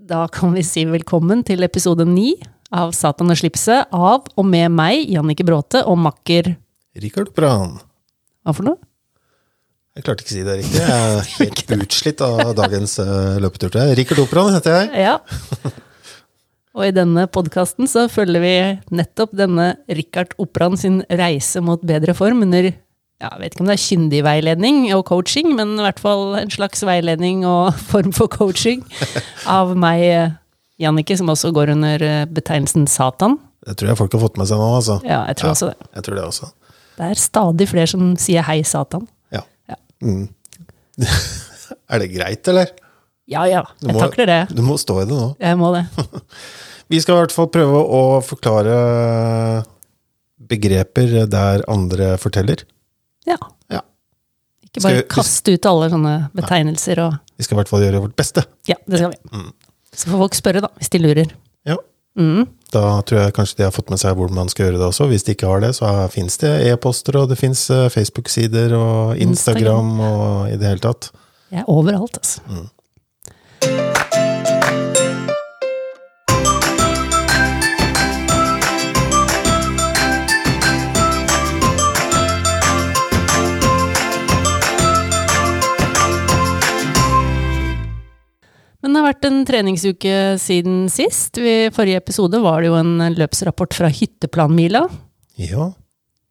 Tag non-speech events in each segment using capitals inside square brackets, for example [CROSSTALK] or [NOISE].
Da kan vi si velkommen til episode ni av Satan og slipset av og med meg, Jannike Bråte, og makker Rikard Brann. Hva for noe? Jeg klarte ikke å si det riktig. Jeg er [LAUGHS] helt utslitt av dagens uh, løpetur. Rikard Operaen heter jeg. Ja. [LAUGHS] Og i denne podkasten så følger vi nettopp denne Rikard Operaen sin reise mot bedre form under ja, jeg vet ikke om det er kyndig veiledning og coaching, men i hvert fall en slags veiledning og [LAUGHS] form for coaching av meg, Jannicke, som også går under eh, betegnelsen Satan. Det tror jeg folk har fått med seg nå. altså. Ja, jeg tror Ja. også det. Jeg tror det også. Det er stadig flere som sier hei, Satan. Ja. Ja. Mm. [LAUGHS] er det greit, eller? Ja ja, jeg må- takler det. Du må stå i det nå. Jeg må det. [LAUGHS] Vi skal i hvert fall prøve å forklare begreper der andre forteller. Ja. Ja. Ikke bare vi- kaste ut alle sånne betegnelser og Vi skal i hvert fall gjøre vårt beste. Ja, det skal vi. Mm. Så får folk spørre, da, hvis de lurer. Ja. Mm. Da tror jeg kanskje de har fått med seg hvordan man skal gjøre det også. Hvis de ikke har det, så fins det e-poster, og det fins Facebook-sider og Instagram og i det hele tatt. Jeg er overalt, altså. Mm. Men det har vært en treningsuke siden sist. I forrige episode var det jo en løpsrapport fra hytteplanmila. Ja.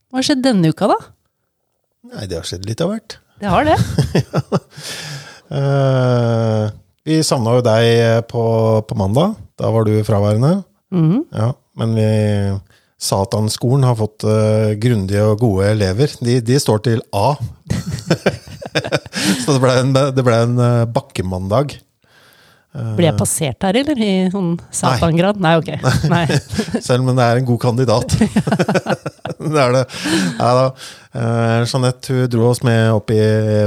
Hva har skjedd denne uka, da? Nei, det har skjedd litt av hvert. Det har det. uh, [LAUGHS] vi savna jo deg på, på mandag. Da var du fraværende. Mhm. Ja, men vi Satanskolen har fått uh, grundige og gode elever. De, de står til A. [LAUGHS] Så det ble en, det ble en eh, bakkemandag. Blir jeg passert her, eller? I sånn satangrad? Nei, ok. [LAUGHS] Nei. Selv om det er en god kandidat. [LAUGHS] [LAUGHS] det er det. Nei da. Eh, Jeanette hun dro oss med opp i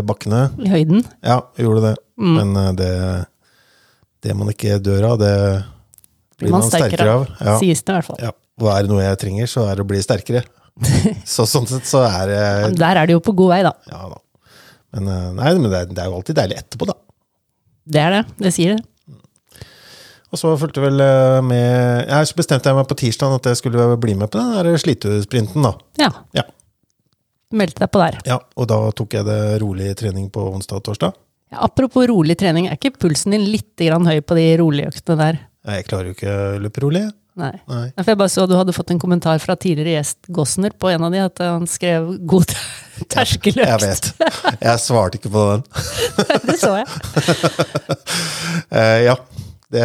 bakkene. I høyden. Ja, hun gjorde det. Mm. Men eh, det, det man ikke dør av, det blir man sterkere av. Ja. Sies det i hvert fall. Ja. Og er det noe jeg trenger, så er det å bli sterkere. Så sånn sett så er det Men Der er det jo på god vei, da. Ja da. Men, eh, nei, men det, er, det er jo alltid deilig etterpå, da. Det er det. Det sier det. Og så fulgte vel eh, med ja, så bestemte jeg meg på tirsdag at jeg skulle bli med på den der slitesprinten, da. Ja. Ja. Meldte deg på der. ja. Og da tok jeg det rolig trening på onsdag og torsdag. Ja, apropos rolig trening, er ikke pulsen din litt grann høy på de rolige øktene der? Nei, Jeg klarer jo ikke å løpe rolig. Nei. Nei. For jeg bare så Du hadde fått en kommentar fra tidligere gjest Gossner på en av de, at han skrev 'god [LAUGHS] Jeg terskeløkt'. vet. Jeg svarte ikke på den. [LAUGHS] det så jeg. uh, [LAUGHS] ja. Det,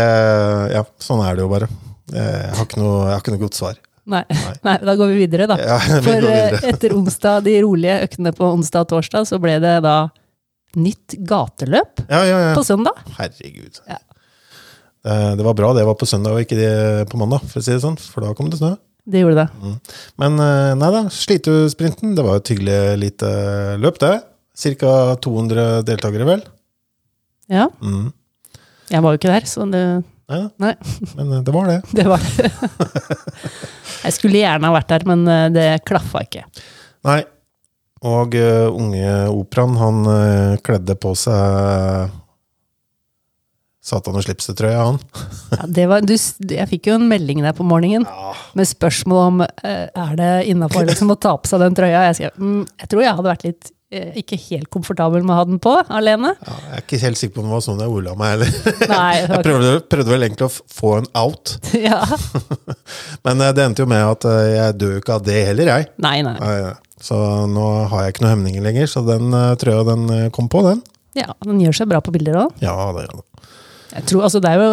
ja, sånn er det jo bare. Jeg har ikke noe, har ikke noe godt svar. Nei. Nei, [LAUGHS] da går vi videre, da. Ja, [LAUGHS] vi For eh, videre. [LAUGHS] etter onsdag, de rolige øktene på onsdag og torsdag, så ble det da nytt gateløp Ja, ja, ja. på søndag. Herregud. Ja. Det, var bra det var på søndag og ikke det på mandag, for å si det sånn. For da kom det snø. Det gjorde det. Men eh, nei da, Slitesprinten, det var et hyggelig lite løp, det. Ca. 200 deltakere, vel. Ja. Mm. Jeg var jo ikke der, så det, Nei Nei. men eh, det var det. [LAUGHS] det var det. Jeg skulle gjerne ha vært der, men eh, det klaffa ikke. Nei. Og uh, unge operaen, han uh, kledde på seg Satan og slipset-trøya, han. [LAUGHS] Ja, det var, du, jeg fikk jo en melding der på morgenen med spørsmål om uh, er det innafor liksom, å ta på seg den trøya. Jeg skrev mm, jeg tror jeg hadde vært litt ikke helt komfortabel med å ha den på alene. Ja, jeg er ikke helt sikker på om det var sånn jeg ordla meg heller. [LAUGHS] Jeg prøvde, prøvde vel egentlig å få en out, [LAUGHS] ja. [LAUGHS] men eh, det endte jo med at eh, jeg dør jo ikke av det heller, jeg. Nei, nei. Så nå har jeg ikke noen hemninger lenger, så den tror trøya den eh, kom på, den. Ja, den gjør seg bra på bilder òg. Ja, det gjør den. Jeg tror, altså, det er jo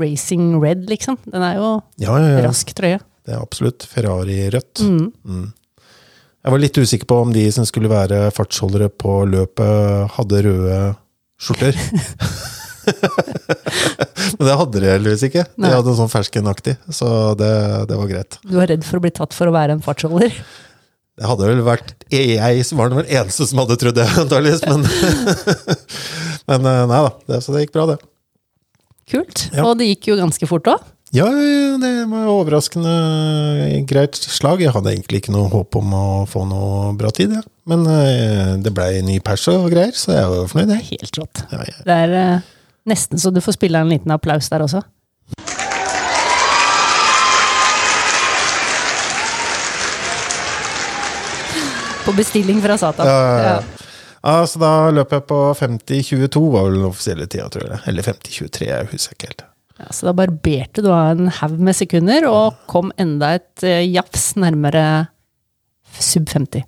racing red, liksom. Den er jo Ja, ja, ja. rask trøye. Det er absolutt Ferrari rødt. Mm. Mm. Jeg var litt usikker på om de som skulle være fartsholdere på løpet, hadde røde skjorter. [LAUGHS] Men det hadde de heldigvis ikke. De Nei. hadde sånn ferskenaktig, så det, det var greit. Du var redd for å bli tatt for å være en fartsholder? Det hadde vel vært jeg var den eneste som hadde trodd det, antakeligvis. Men, [LAUGHS] men eh, nei da, det, så det gikk bra, det. Kult. Ja. Og det gikk jo ganske fort òg. Ja, ja, det var overraskende greit slag. Jeg hadde egentlig ikke noe håp om å få noe bra tid, jeg. Men eh, det blei ny pers og greier, så jeg var fornøyd, jeg. Helt rått. Ja, ja. Det er, eh, Nesten så du får spille en liten applaus der også. På bestilling fra Satan. Ja, ja, ja. Ja. Ja, så da løp jeg på 50-22, var vel den offisielle tida, tror jeg. Eller 50-23, jeg husker ikke helt. Ja, så da barberte du av en haug med sekunder, og kom enda et eh, jafs nærmere sub 50.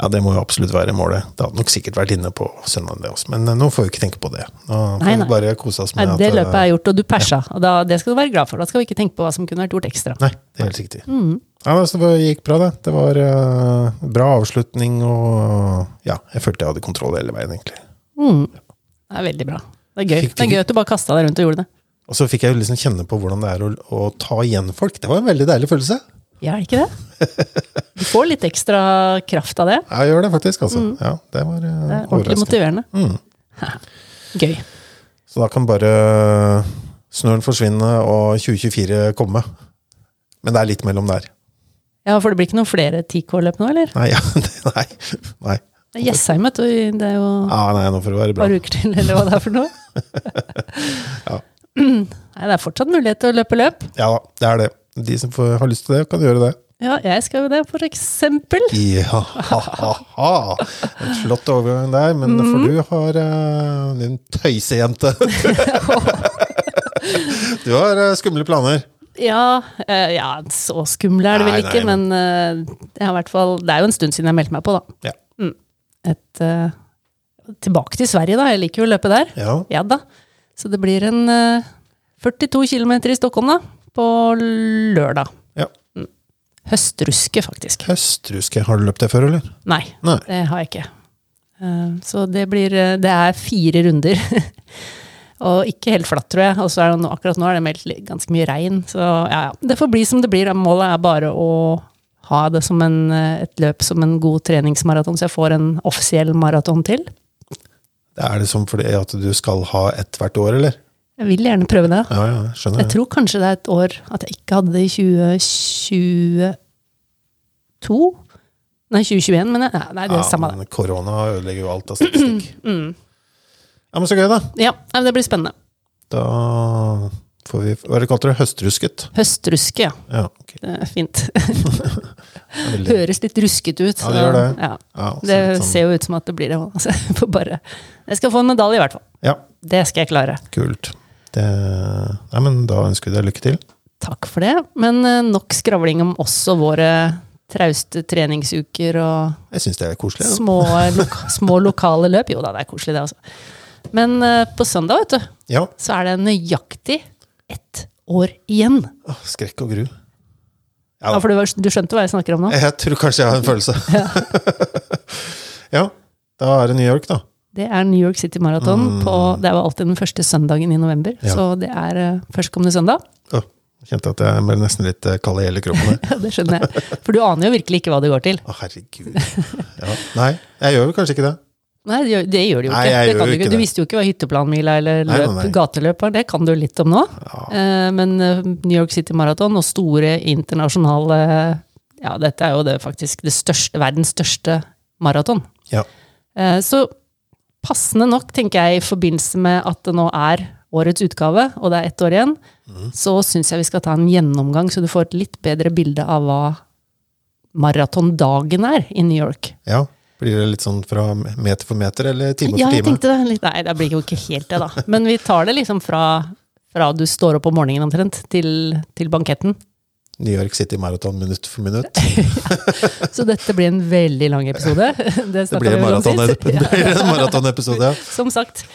Ja, det må jo absolutt være målet. Det hadde nok sikkert vært inne på søndagen, det også. Men eh, nå får vi ikke tenke på det. Nå får Nei, vi bare kose oss Nei, det at løpet er gjort, og du persa. Og da, det skal du være glad for. Da skal vi ikke tenke på hva som kunne vært gjort ekstra. Nei, det er helt riktig. Mm. Ja, så det gikk bra, det. Det var uh, bra avslutning, og ja, jeg følte jeg hadde kontroll hele veien, egentlig. Mm. Det er veldig bra. Det er gøy. Det er gøy at du bare kasta deg rundt og gjorde det. Og så fikk jeg jo liksom kjenne på hvordan det er å, å ta igjen folk. Det var en veldig deilig følelse. Ja, er det ikke det? Du får litt ekstra kraft av det. Ja, Jeg gjør det faktisk, altså. Ja, det var eh, Mm. Det er ordentlig motiverende. Mm. [LAUGHS] Gøy. Så da kan bare snøren forsvinne og 2024 komme. Men det er litt mellom der. Ja, for det blir ikke noen flere 10K-løp nå, eller? Nei, [LAUGHS] ja, nei. nei. Det er Jessheim, vet du. Det er jo ja, nei, nå får det være et bra. par uker til, eller hva det er for noe. [LAUGHS] Ja. [CLEARS THROAT] Nei, det er fortsatt mulighet til å løpe løp. Ja da, det er det. De som får, har lyst til det, kan gjøre det. Ja, jeg skal jo det, for eksempel. Ja, ha, ha, ha. En flott overgang der, men mm. for du har uh, din tøysejente. [LAUGHS] du har eh, skumle planer. Ja, eh, ja, så skumle er det vel ikke, nei, men eh, jeg har hvert fall Det er jo en stund siden jeg meldte meg på, da. Ja. Mm. Et, eh, tilbake til Sverige, da. Jeg liker jo å løpe der. Ja, Ja da. Så det blir en eh, 42 km i Stockholm, da. På lørdag. ja. Høstruske, faktisk. Høstruske. Har du løpt det før, eller? Nei, Nei. det har jeg ikke. Eh, Så det blir eh, Det er fire runder. [LAUGHS] Og ikke helt flatt, tror jeg. Og så er det akkurat nå er det meldt ganske mye regn. Så ja, ja. Det får bli som det blir. Målet er bare å ha det som en, eh, et løp som en god treningsmaraton, så jeg får en offisiell maraton til. Er det sånn fordi at du skal ha ett hvert år, eller? Jeg vil gjerne prøve det. Ja, ja, skjønner Jeg tror kanskje det er et år at jeg ikke hadde det i 2022. Nei, 2021, men jeg, nei, det er ja, samme det. korona ødelegger jo alt av statistikk. [CLEARS THROAT] Mm. Ja, men så gøy, da. Ja, det blir spennende. Da får vi Hva er det kalt det? Høstrusket? Høstruske, ja. Ja, okay. Det er fint. [LAUGHS] Veldig- Høres litt ruskete ut. Ja, det gjør det. Ja, Ja, det sånn- ser jo ut som at det blir det. Altså, [LAUGHS] bare Jeg skal få en medalje, i hvert fall. Ja, Det skal jeg klare. kult. Det, nei, men da ønsker vi deg lykke til. Takk for det. Men eh, nok skravling om også våre trauste treningsuker og Jeg syns det er koselig. Ja. små, loka [LAUGHS] små lokale løp. Jo da, det er koselig, det, altså. Men eh, på søndag, vet du, ja. så er det nøyaktig ett år igjen. Skrekk og gru. Ja, Ja, for du, du skjønte hva jeg snakker om nå? jeg tror kanskje jeg har en følelse. [LAUGHS] [LAUGHS] ja, da er det New York, da. Det er New York City Marathon. På, det jo alltid den første søndagen i november. Mm. Ja. Så det er uh, førstkommende søndag. Åh, kjente at jeg ble nesten litt eh, kald i hele kroppen. [LAUGHS] Ja, det skjønner jeg. For du aner jo virkelig ikke hva det går til. Å, herregud. Ja. Nei, jeg gjør vel kanskje ikke det. Nei, det gjør, det gjør det jo ikke. Nei, du, jo ikke du visste jo ikke hva hytteplanmila eller løp, nei, nei. gateløp var. Det kan du litt om nå. Ja. Eh, men eh, New York City Marathon og store internasjonale Ja, dette er jo det faktisk det største, verdens største maraton. Ja. Eh, så passende nok, tenker jeg, i forbindelse med at det nå er årets utgave, og det er ett år igjen, mm. så syns jeg vi skal ta en gjennomgang, så du får et litt bedre bilde av hva maratondagen er i New York. ja. Blir det litt sånn fra meter for meter, eller time Ja, for jeg time? tenkte det. Nei, det blir jo ikke helt det, da. [LAUGHS] Men vi tar det liksom fra, fra du står opp om morgenen omtrent, til, til banketten. New York City Marathon minutt for minutt. [LAUGHS] Så dette blir en veldig lang episode. [LAUGHS] Det, Det blir en det maratonepisode, ja. Som sagt.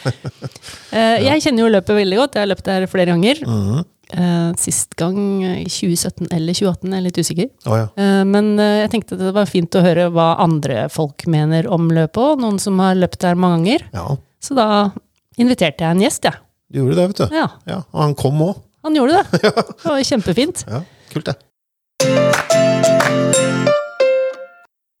Eh, Jeg kjenner jo løpet veldig godt. Jeg har løpt der flere ganger. Mhm. Eh, Sist gang i 2017 eller 2018, jeg er litt usikker. Oh, ja. uh, Men uh, jeg tenkte det var fint å høre hva andre folk mener om løpet òg. Noen som har løpt der mange ganger. ja. Så da inviterte jeg en gjest, jeg. Du gjorde det, vet du. Ja. Ja, og han kom òg. Han gjorde det. [LAUGHS] Det var kjempefint. Ja, kult, det.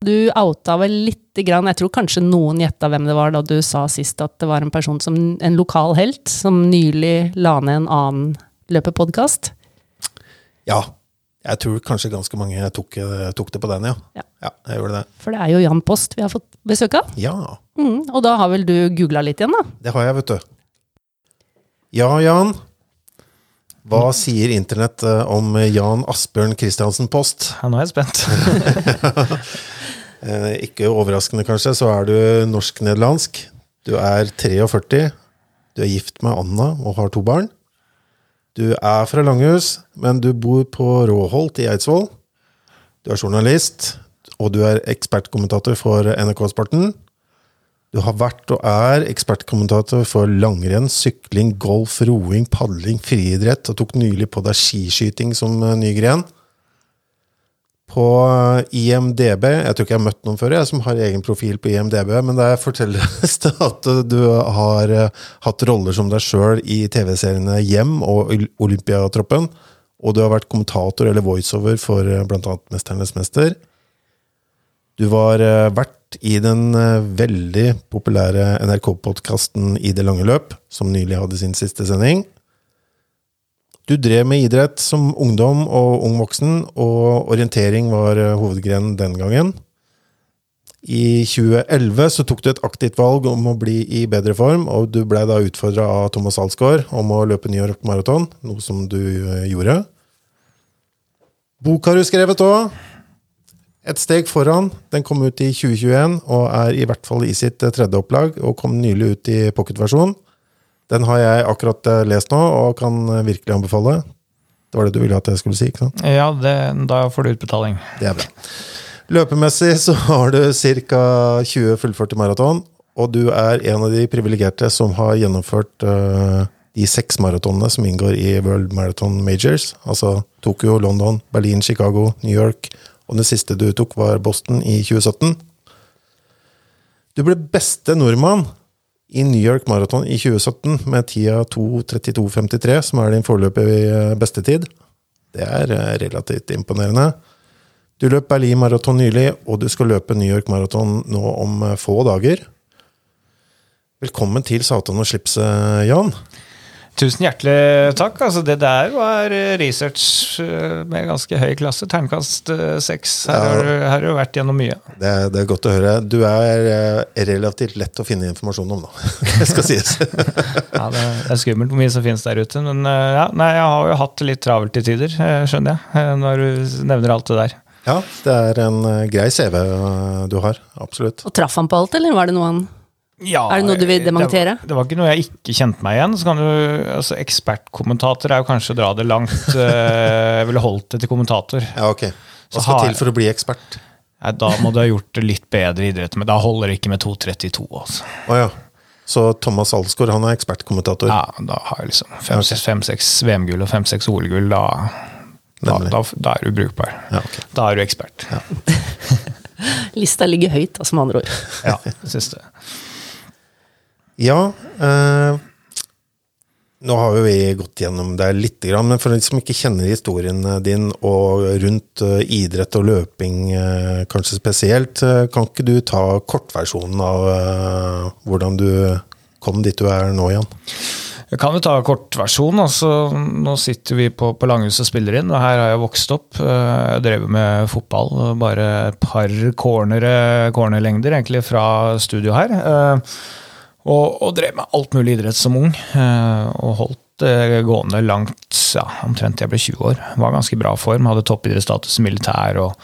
Du outa vel lite grann, jeg tror kanskje noen gjetta hvem det var da du sa sist at det var en person som, en lokal helt, som nylig la ned en annen løpepodkast. Ja. Jeg tror kanskje ganske mange tok, eh, tok det på den, ja. Ja. ja. Jeg gjorde det. For det er jo Jan Post vi har fått besøk av. Ja, Mm, og da har vel du googla litt igjen, da? det har jeg, vet du. Ja, Jan. Hva sier internett eh, om Jan Asbjørn Christiansen Post? Ja, nå er jeg spent. [LAUGHS] Eh, Ikke overraskende, kanskje, så er du norsk-nederlandsk. Du er 43. Du er gift med Anna og har to barn. Du er fra Langhus, men du bor på Råholt i Eidsvoll. Du er journalist, og du er ekspertkommentator for NRK-sporten. Du har vært og er ekspertkommentator for langrenn, sykling, golf, roing, padling, friidrett, og tok nylig på deg skiskyting som eh, ny gren. På eh, IMDb Jeg tror ikke jeg har møtt noen før jeg som har egen profil på IMDb, men der fortelles [LAUGHS] det at du har eh, hatt roller som deg sjøl i TV-seriene Hjem og Olympiatroppen. Og du har vært kommentator eller voiceover for bl.a. blant annet Mesternes mester. Du var eh, vert i den eh, veldig populære NRK-podkasten I det lange løp, som nylig hadde sin siste sending. Du drev med idrett som ungdom og ung voksen, og orientering var eh, hovedgrenen den gangen. I 2011 så tok du et aktivt valg om å bli i bedre form, og du ble da utfordra av Thomas Alsgaard om å løpe New York Marathon, noe som du eh, gjorde. Bok har du skrevet òg. Et steg foran. Den kom ut i 2021 og er i hvert fall i sitt eh, tredje opplag, og kom nylig ut i pocketversjon. Den har jeg akkurat eh, lest nå, og kan eh, virkelig anbefale. Det var det du ville at jeg skulle si? ikke sant? Ja, det, da får du utbetaling. Det er bra. Løpemessig så har du ca. 20 fullførte maraton, og du er en av de privilegerte som har gjennomført uh, de seks maratonene som inngår i World Marathon Majors. Altså Tokyo, London, Berlin, Chicago, New York, og den siste du tok, var Boston i 2017. Du ble beste nordmann i New York Marathon i 2017 med tida 2.32,53, som er din foreløpige bestetid. Det er eh, relativt imponerende. Du løp Berlin Marathon nylig, og du skal løpe New York Marathon nå om eh, få dager. Velkommen til Satan og slipset, Jan. Tusen hjertelig takk. Altså, det der var research eh, med ganske høy klasse. Terningkast eh, seks. Her, Ja. har du- vært gjennom mye. Det, er- det er godt å høre. Du er eh, relativt lett å finne informasjon om, da. [LAUGHS] Det skal sies. [LAUGHS] Ja, det er skummelt hvor mye som finnes der ute. Men eh, ja, nei, jeg har jo hatt det litt travelt til tider, eh, skjønner jeg. eh, Når du nevner alt det der. Ja, det er en eh, grei CV eh, du har. Absolutt. Og traff han på alt, eller var det noe han Ja, Er det noe du vil dementere? Det var, det var ikke noe jeg ikke kjente meg igjen. Så kan du, altså Ekspertkommentator er jo kanskje å dra det langt. [LAUGHS] eh, Jeg ville holdt det til kommentator. Ja, ok. Hva skal har- til for å bli ekspert? Nei, da må du ha gjort det litt bedre i idretten. men da holder det ikke med 2.32. altså. Oh, ja. Så Thomas Alsgaard han er ekspertkommentator? Ja, da har jeg liksom fem-seks VM-gull og fem-seks OL-gull. Da, da, da, da er du brukbar. Ja, okay. Da er du ekspert. Ja, [LAUGHS] Lista ligger høyt, altså, med andre ord. det synes jeg. Ja, eh, nå har jo vi gått gjennom det litt, men for de som ikke kjenner historien din og rundt eh, idrett og løping eh, kanskje spesielt, eh, kan ikke du ta kortversjonen av eh, hvordan du kom dit du er nå, Jan? Jeg kan jo ta kortversjonen. Altså, nå sitter vi på, på Langhuset og spiller inn, og her har jeg vokst opp. Eh, Jeg drev med fotball, bare et par cornere, cornerlengder egentlig fra studio her. Eh, Og, og drev med alt mulig idrett som ung, eh, og holdt det gående langt ja, omtrent til jeg ble 20 år. Var ganske bra form, hadde toppidrettsstatus i militær og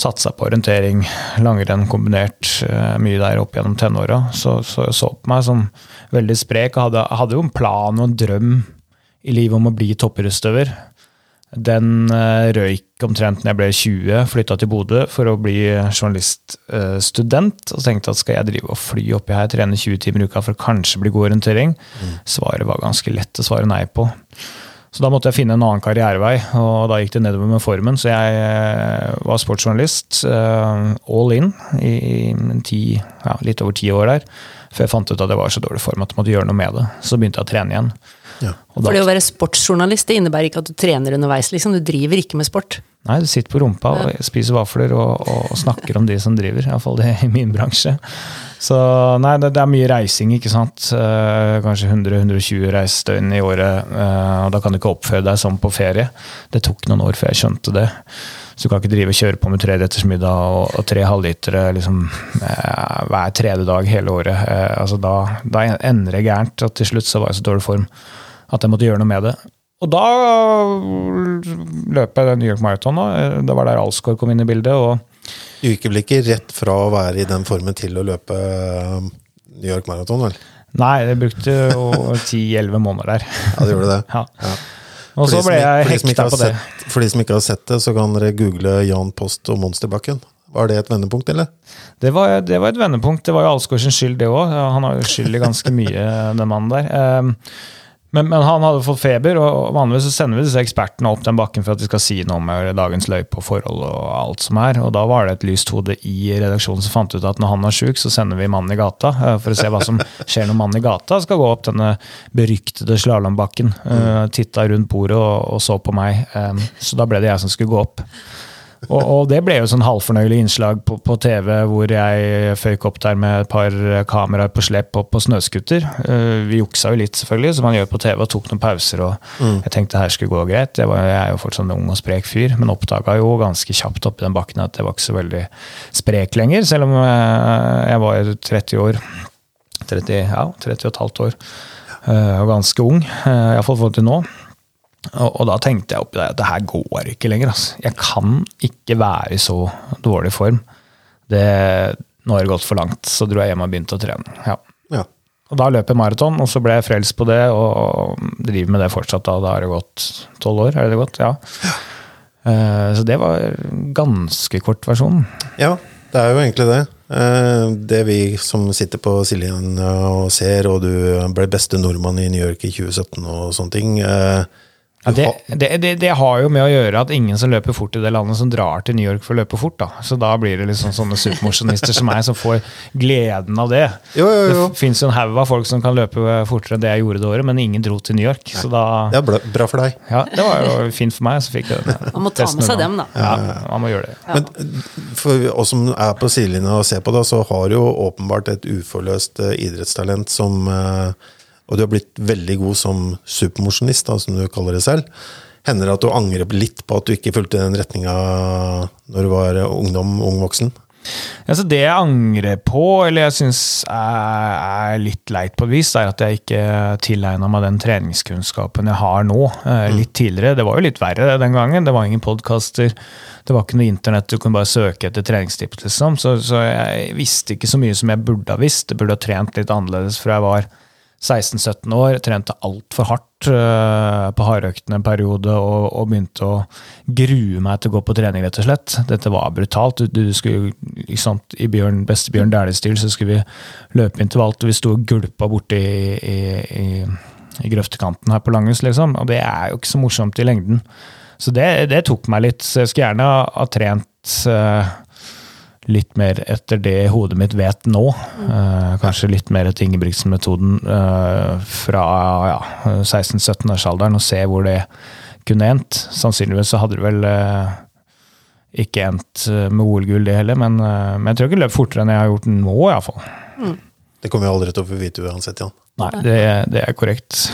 satsa på orientering, langrenn kombinert, eh, mye der opp gjennom tenåra. Så, så jeg så på meg som veldig sprek og hadde, hadde jo en plan og en drøm i livet om å bli toppidrettsutøver. Den eh, røyk omtrent når jeg ble 20, flytta til Bodø for å bli journaliststudent. og tenkte at skal jeg drive og fly oppi her, trene 20 timer i uka for å kanskje bli god orientering? orientering? Svaret var ganske lett å svare nei på. Så da måtte jeg finne en annen karrierevei, og da gikk det nedover med formen. Så jeg eh, var sportsjournalist eh, all in i, i ti, ja, litt over ti år der. Før jeg fant ut at jeg var så dårlig form at jeg måtte gjøre noe med det. Så begynte jeg å trene igjen. Ja. Og da, For det å være sportsjournalist det innebærer ikke at du trener underveis. liksom. Du driver ikke med sport. nei, du sitter på rumpa og spiser vafler og, og snakker om de som driver. Iallfall det i min bransje. Så nei, det, det er mye reising, ikke sant. Eh, kanskje 100-120 reisedøgn i året. eh, og da kan du ikke oppføre deg som på ferie. Det tok noen år før jeg skjønte det. Så du kan ikke drive og kjøre på med treretters middag og, og tre halvlitere liksom, eh, hver tredje dag hele året. Eh, altså da, da ender det gærent. Og til slutt så var jeg så dårlig form at jeg måtte gjøre noe med det. Og da løp jeg New York Marathon. Da. Det var der Alsgaard kom inn i bildet. og Du gikk vel ikke rett fra å være i den formen til å løpe um, New York Marathon, vel? Nei, jeg brukte jo [LAUGHS] 10-11 måneder der. Ja, det gjorde det. Ja. Ja. Og så ble jeg hekta på det. sett- For de som ikke har sett det, så kan dere google Jan Post og Monsterbakken. Var det et vendepunkt, eller? Det var, det var et vendepunkt. Det var jo Alsgaard sin skyld, det òg. Han har jo skyld i ganske mye, den mannen der. Um, Men, men han hadde fått feber, og vanligvis så sender vi disse ekspertene opp den bakken for at de skal si noe om eh, dagens løype og forhold og alt som er. Og da var det et lyst hode i redaksjonen som fant ut at når han er sjuk, så sender vi mannen i gata eh, for å se hva som [LAUGHS] skjer når mannen i gata skal gå opp denne beryktede slalåmbakken. Uh, Titta rundt bordet og, og så på meg. Um, så da ble det jeg som skulle gå opp. Og, og det ble jo sånn halvfornøyelig innslag på, på TV hvor jeg føyk opp der med et par kameraer på slep og på snøscooter. Eh, vi juksa jo litt, selvfølgelig, som man gjør på TV, og tok noen pauser. og Jeg tenkte her skulle gå greit. Jeg, var, jeg er jo fortsatt en ung og sprek fyr, men oppdaga jo ganske kjapt oppi den bakken at jeg var ikke så veldig sprek lenger, selv om eh, jeg var 30 år. 30, ja, 30 og et halvt år. eh, Og ganske ung, iallfall forhold til nå. Og, og da tenkte jeg oppi der at det her går ikke lenger. Altså. Jeg kan ikke være i så dårlig form. Det, nå har det gått for langt, så dro jeg hjem og begynte å trene. Ja. Ja. Og Da løp jeg maraton, og så ble jeg frelst på det, og driver med det fortsatt. Da, da har det gått tolv år, er det det gått? Ja. Uh, Så det var ganske kort versjon. Ja, det er jo egentlig det. Eh, Det vi som sitter på Siljen og ser, og du ble beste nordmann i New York i 2017 og sånne ting eh, Ja, det, har- det, det, det har jo med å gjøre at ingen som løper fort i det landet, som drar til New York for å løpe fort. da. Så da blir det liksom sånne supermosjonister som meg, som får gleden av det. Jo, jo, jo. Det fins en haug av folk som kan løpe fortere enn det jeg gjorde det året, men ingen dro til New York. Så da Ja, bra, bra for deg. Ja, det var jo fint for meg. Så fikk jeg den. Man må ta med seg dem, da. Ja, man må gjøre det. Men for oss som er på sidelinja og ser på da, så har du jo åpenbart et uforløst eh, idrettstalent som eh, Og du har blitt veldig god som supermosjonist, som du kaller det selv. Hender det at du angrer litt på at du ikke fulgte den retninga når du var ungdom, ung voksen? Altså det jeg angrer på, eller jeg syns er, litt leit på et vis, er at jeg ikke tilegna meg den treningskunnskapen jeg har nå. eh, Litt tidligere. Det var jo litt verre den gangen. Det var ingen podkaster. Det var ikke noe internett, du kunne bare søke etter treningstips. liksom. Så, så jeg visste ikke så mye som jeg burde ha visst. Jeg burde ha trent litt annerledes fra jeg var 16-17 år. Trente altfor hardt uh, på hardøktene en periode og, og begynte å grue meg til å gå på trening, rett og slett. Dette var brutalt. Du, du skulle, sant, I Bjørn, beste Bjørn Dæhlie-stil så skulle vi løpe intervallt, og vi sto og gulpa borti i, i, i, i grøftekanten her på Langhus, liksom. Og det er jo ikke så morsomt i lengden. Så det, det tok meg litt. Så jeg skulle gjerne ha, ha trent eh, litt mer etter det hodet mitt vet nå. Eh, kanskje litt mer etter Ingebrigtsen-metoden eh, fra ja, 16-17-årsalderen, og se hvor det kunne endt. Sannsynligvis så hadde det vel eh, ikke endt eh, med OL-gull, det heller, men, eh, men jeg tror ikke det løp fortere enn jeg har gjort nå, iallfall. Det kommer vi aldri til å få vite uansett, Jan. Nei, det, det er korrekt.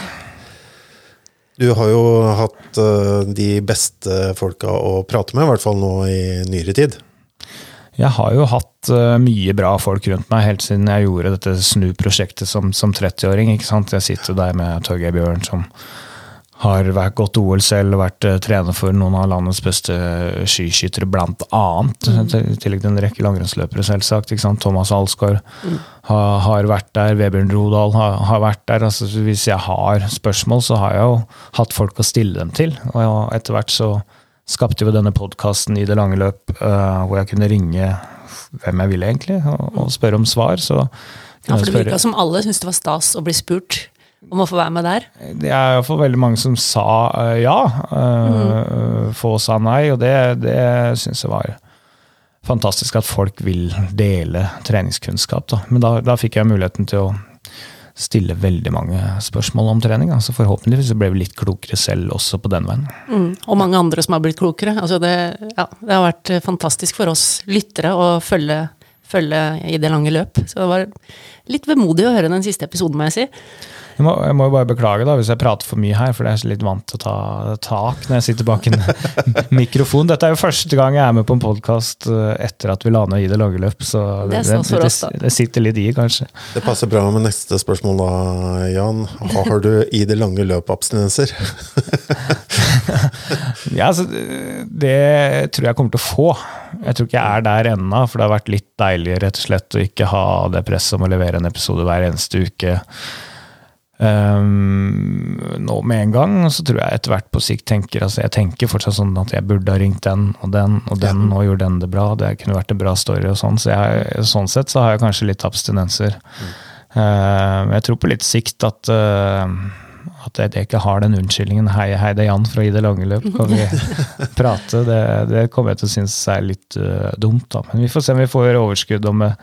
Du har jo hatt eh, de beste folka å prate med, i hvert fall nå i nyere tid. Jeg har jo hatt eh, mye bra folk rundt meg helt siden jeg gjorde dette snu-prosjektet som, som 30-åring. ikke sant? Jeg sitter der med Torgeir Bjørn, som har vært gått OL selv vært uh, trener for noen av landets beste skiskyttere, blant annet. I tillegg til en rekke langrennsløpere, selvsagt. ikke sant? Thomas Alsgaard har, har vært der. Vebjørn Rodal har, har vært der. altså Hvis jeg har spørsmål, så har jeg jo hatt folk å stille dem til. Og etter hvert så skapte vi denne podkasten i det lange løp, eh, hvor jeg kunne ringe hvem jeg ville, egentlig, og, og spørre om svar. Så Ja, for det virka som alle syntes det var stas å bli spurt om å få være med der. Det er iallfall veldig mange som sa uh, ja. Uh, Få sa nei, og det, det syns jeg var fantastisk at folk vil dele treningskunnskap. Da. Men da, da fikk jeg muligheten til å stille veldig mange spørsmål om trening. Så forhåpentligvis ble vi litt klokere selv også på den veien. Mm. Og mange andre som har blitt klokere. Altså det, ja, det har vært eh, fantastisk for oss lyttere å følge, følge i det lange løp. Så det var litt vemodig å høre den siste episoden, må jeg si. Jeg må, jeg må jo bare beklage da, hvis jeg prater for mye her, for jeg er litt vant til å ta tak når jeg sitter bak en [LAUGHS] mikrofon. Dette er jo første gang jeg er med på en podkast etter at vi la ned i det lange løp, så Det det, det, det sitter litt i, kanskje. Det passer bra med neste spørsmål da, Jan. Har du i det lange løp abstinenser? [LAUGHS] Ja, altså, det tror jeg kommer til å få. Jeg tror ikke jeg er der ennå, for det har vært litt deilig rett og slett å ikke ha det presset om å levere en episode hver eneste uke. Um, nå med en gang, og så tror jeg etter hvert på sikt tenker altså Jeg tenker fortsatt sånn at jeg burde ha ringt den og den og den, Ja. og gjorde den det bra. Det kunne vært en bra story og sånn. Så jeg, sånn sett så har jeg kanskje litt abstinenser. Uh, jeg tror på litt sikt at uh, at jeg, jeg ikke har den unnskyldningen 'hei, hei, det er Jan fra I det lange løp', kan vi [LAUGHS] prate? Det, det kommer jeg til å synes er litt uh, dumt, da. Men vi får se om vi får overskudd om et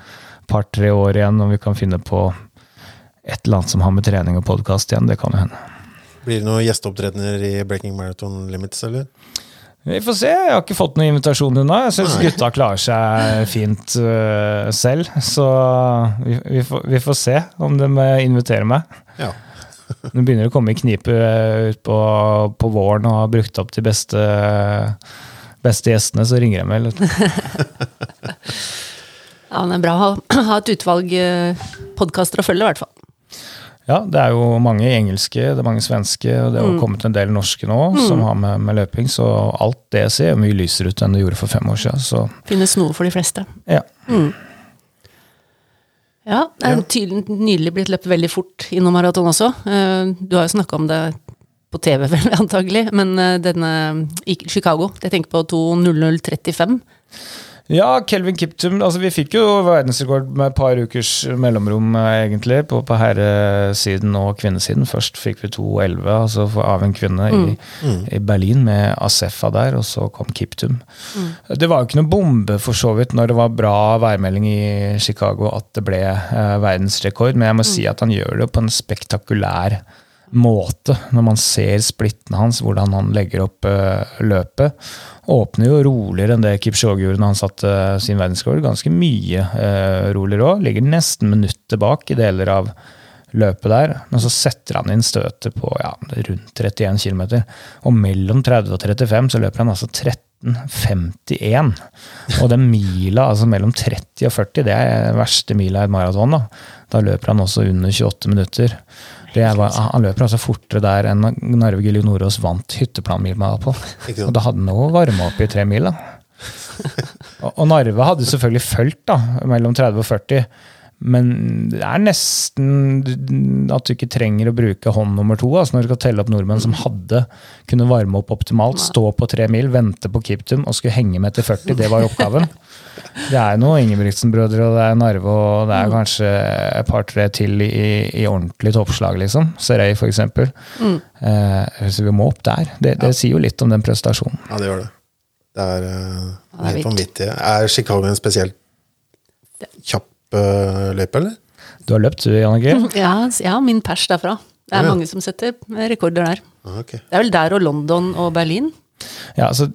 par-tre år igjen, om vi kan finne på et eller annet som har med trening og podkast igjen. Det kan jo hende. Blir det noen gjesteopptredener i Breaking Marathon Limits, eller? Vi får se. Jeg har ikke fått noen invitasjon ennå. Jeg syns gutta klarer seg fint uh, selv. Så vi, vi, får, vi får se om de øh, inviterer meg. Ja. [LAUGHS] Nå begynner det å komme i knipe utpå ut på, på våren og har brukt opp de beste, beste gjestene, så ringer jeg meg. [LAUGHS] Ja, men det er bra å ha, ha et utvalg podkaster å følge, i hvert fall. Ja, det er jo mange engelske, det er mange svenske, og det har kommet en del norske nå som har med, med løping, så alt det ser mye lysere ut enn det gjorde for fem år siden. Så Finnes noe for de fleste. ja. Ja, det er tydelig, nydelig blitt løpt veldig fort innom maraton også. Eh, Du har jo snakka om det på TV, [LAUGHS] vel, antagelig, men eh, denne i Chicago Jeg tenker på 2.00,35. Ja, Kelvin Kiptum altså Vi fikk jo verdensrekord med et par ukers mellomrom, eh, egentlig, på, på herresiden og kvinnesiden. Først fikk vi 2,11 altså av en kvinne i, i Berlin med Asefa der, og så kom Kiptum. Det var jo ikke noe bombe for så vidt når det var bra værmelding i Chicago at det ble eh, verdensrekord, men jeg må si at han gjør det på en spektakulær måte når man ser splittene hans, hvordan han legger opp eh, løpet. Åpner jo roligere enn det Kipchoge gjorde når han satte eh, sin verdensrekord. Ganske mye uh, roligere òg. Ligger nesten minuttet bak i deler av løpet der. Men så setter han inn støtet på ja, rundt 31 km. Og mellom 30 og 35 så løper han altså 13,51. Og den mila, altså mellom 30 og 40, det er verste mila i et maraton. Da. da løper han også under 28 minutter. Det var, han løper altså fortere der enn Narve Gilje Nordås vant hytteplanmila på. Og da hadde han noe varme opp i tre mil, da. [LAUGHS] Og, og Narve hadde selvfølgelig fulgt da, mellom 30 og 40. Men det er nesten at du ikke trenger å bruke hånd nummer to altså når du skal telle opp nordmenn som hadde kunne varme opp optimalt, stå på tre mil, vente på Kiptum og skulle henge med til 40. Det var oppgaven. Det er noe Ingebrigtsen-brødre og det er Narve og det er kanskje et par-tre til i, i ordentlig toppslag, liksom. Serøy, for eksempel. Eh, så vi må opp der. Det, det sier jo litt om den prestasjonen. Ja, det gjør det. Det er, eh, det er helt vanvittig. Er Chicago en spesielt kjapp uh, løype, eller? Du har løpt, du, Jannicke? [LAUGHS] Ja, ja, min pers derfra. Det er Ja. mange som setter rekorder der. Okay. Det er vel der og London og Berlin. Ja, altså,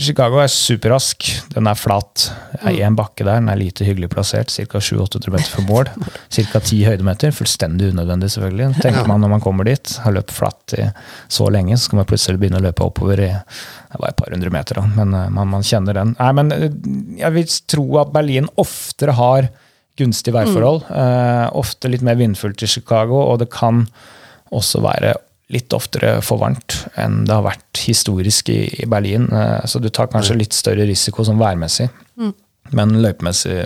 Chicago er superrask. Den er flat. Det er én bakke der, den er lite hyggelig plassert. Ca. 700-800 meter for mål. [LAUGHS] Ca. 10 høydemeter. Fullstendig unødvendig, selvfølgelig. Tenker man når man kommer dit. Har løpt flatt i så lenge, så skal man plutselig begynne å løpe oppover i det var et par hundre meter, da. men eh, man, man kjenner den. Nei, men eh, jeg vil tro at Berlin oftere har gunstige værforhold. Eh, ofte litt mer vindfullt i Chicago, og det kan også være litt oftere for varmt enn det har vært historisk i, i Berlin. Eh, så du tar kanskje litt større risiko som værmessig, men løypemessig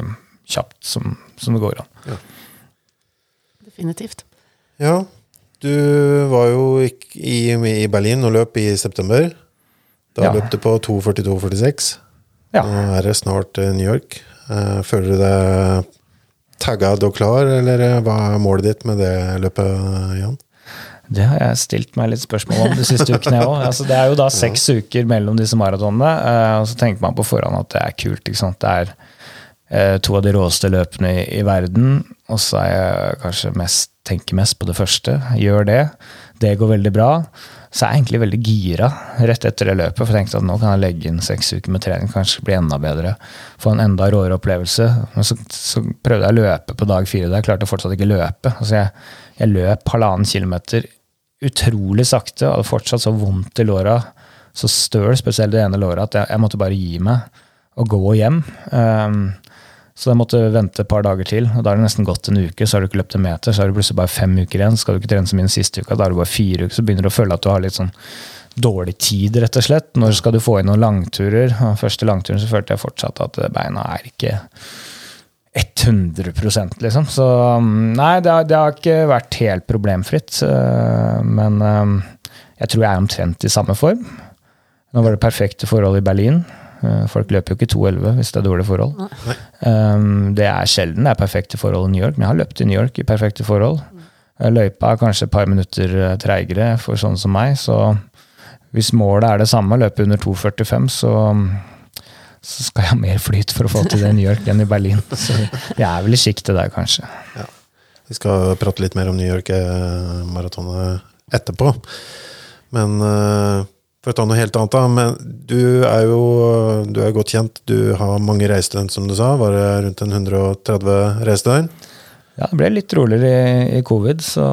kjapt som, som det går an. Definitivt. Ja, du var jo i, i Berlin og løp i september. Da Ja. løp du på 2.42,46. Ja. Nå er det snart eh, New York. Eh, Føler du deg taggad og klar, eller eh, hva er målet ditt med det løpet, Jan? Det har jeg stilt meg litt spørsmål om de siste ukene òg. Altså, det er jo da seks uker mellom disse maratonene, eh, og så tenker man på forhånd at det er kult. ikke sant? Det er eh, to av de råeste løpene i, i verden, og så er jeg kanskje mest, tenker mest på det første. Gjør det. Det går veldig bra. Så er jeg egentlig veldig gira rett etter det løpet. For jeg tenkte at nå kan jeg legge inn seks uker med trening, kanskje bli enda bedre. Få en enda råere opplevelse. Men så, så prøvde jeg å løpe på dag fire. Der klarte jeg fortsatt ikke løpe. Altså jeg, jeg løp halvannen kilometer utrolig sakte og hadde fortsatt så vondt i låra, så støl, spesielt det ene låret, at jeg, jeg, måtte bare gi meg og gå hjem. Um, så jeg måtte vente et par dager til, og da har det nesten gått en uke. Så har du ikke løpt en meter, så har du plutselig bare fem uker igjen. Skal du ikke trene så mye den siste uka, da har du bare fire uker. Så begynner du å føle at du har litt sånn dårlig tid, rett og slett. Når skal du få inn noen langturer? Og første langturen så følte jeg fortsatt at beina er ikke 100% liksom. Så um, nei, det har, det har ikke vært helt problemfritt. Men um, jeg tror jeg er omtrent i samme form. Nå var det perfekte forhold i Berlin. Eh, folk løper jo ikke 2,11 hvis det er dårlige forhold. Um, det er sjelden det er perfekte forhold i New York, men jeg har løpt i New York i perfekte forhold. Eh, løypa er kanskje et par minutter eh, treigere for sånne som meg, så hvis målet er det samme, løpe under 2,45, så, så skal jeg ha mer flyt for å få til det i New York enn i Berlin. [LAUGHS] Så jeg er vel i sjiktet der, kanskje. Ja. Vi skal prate litt mer om New York-maratonet etterpå. Men for å ta noe helt annet, da. Men du er jo du er godt kjent. Du har mange reisedøgn, som du sa. Var det rundt 130 reisedøgn? Ja, det ble litt roligere i, i covid, så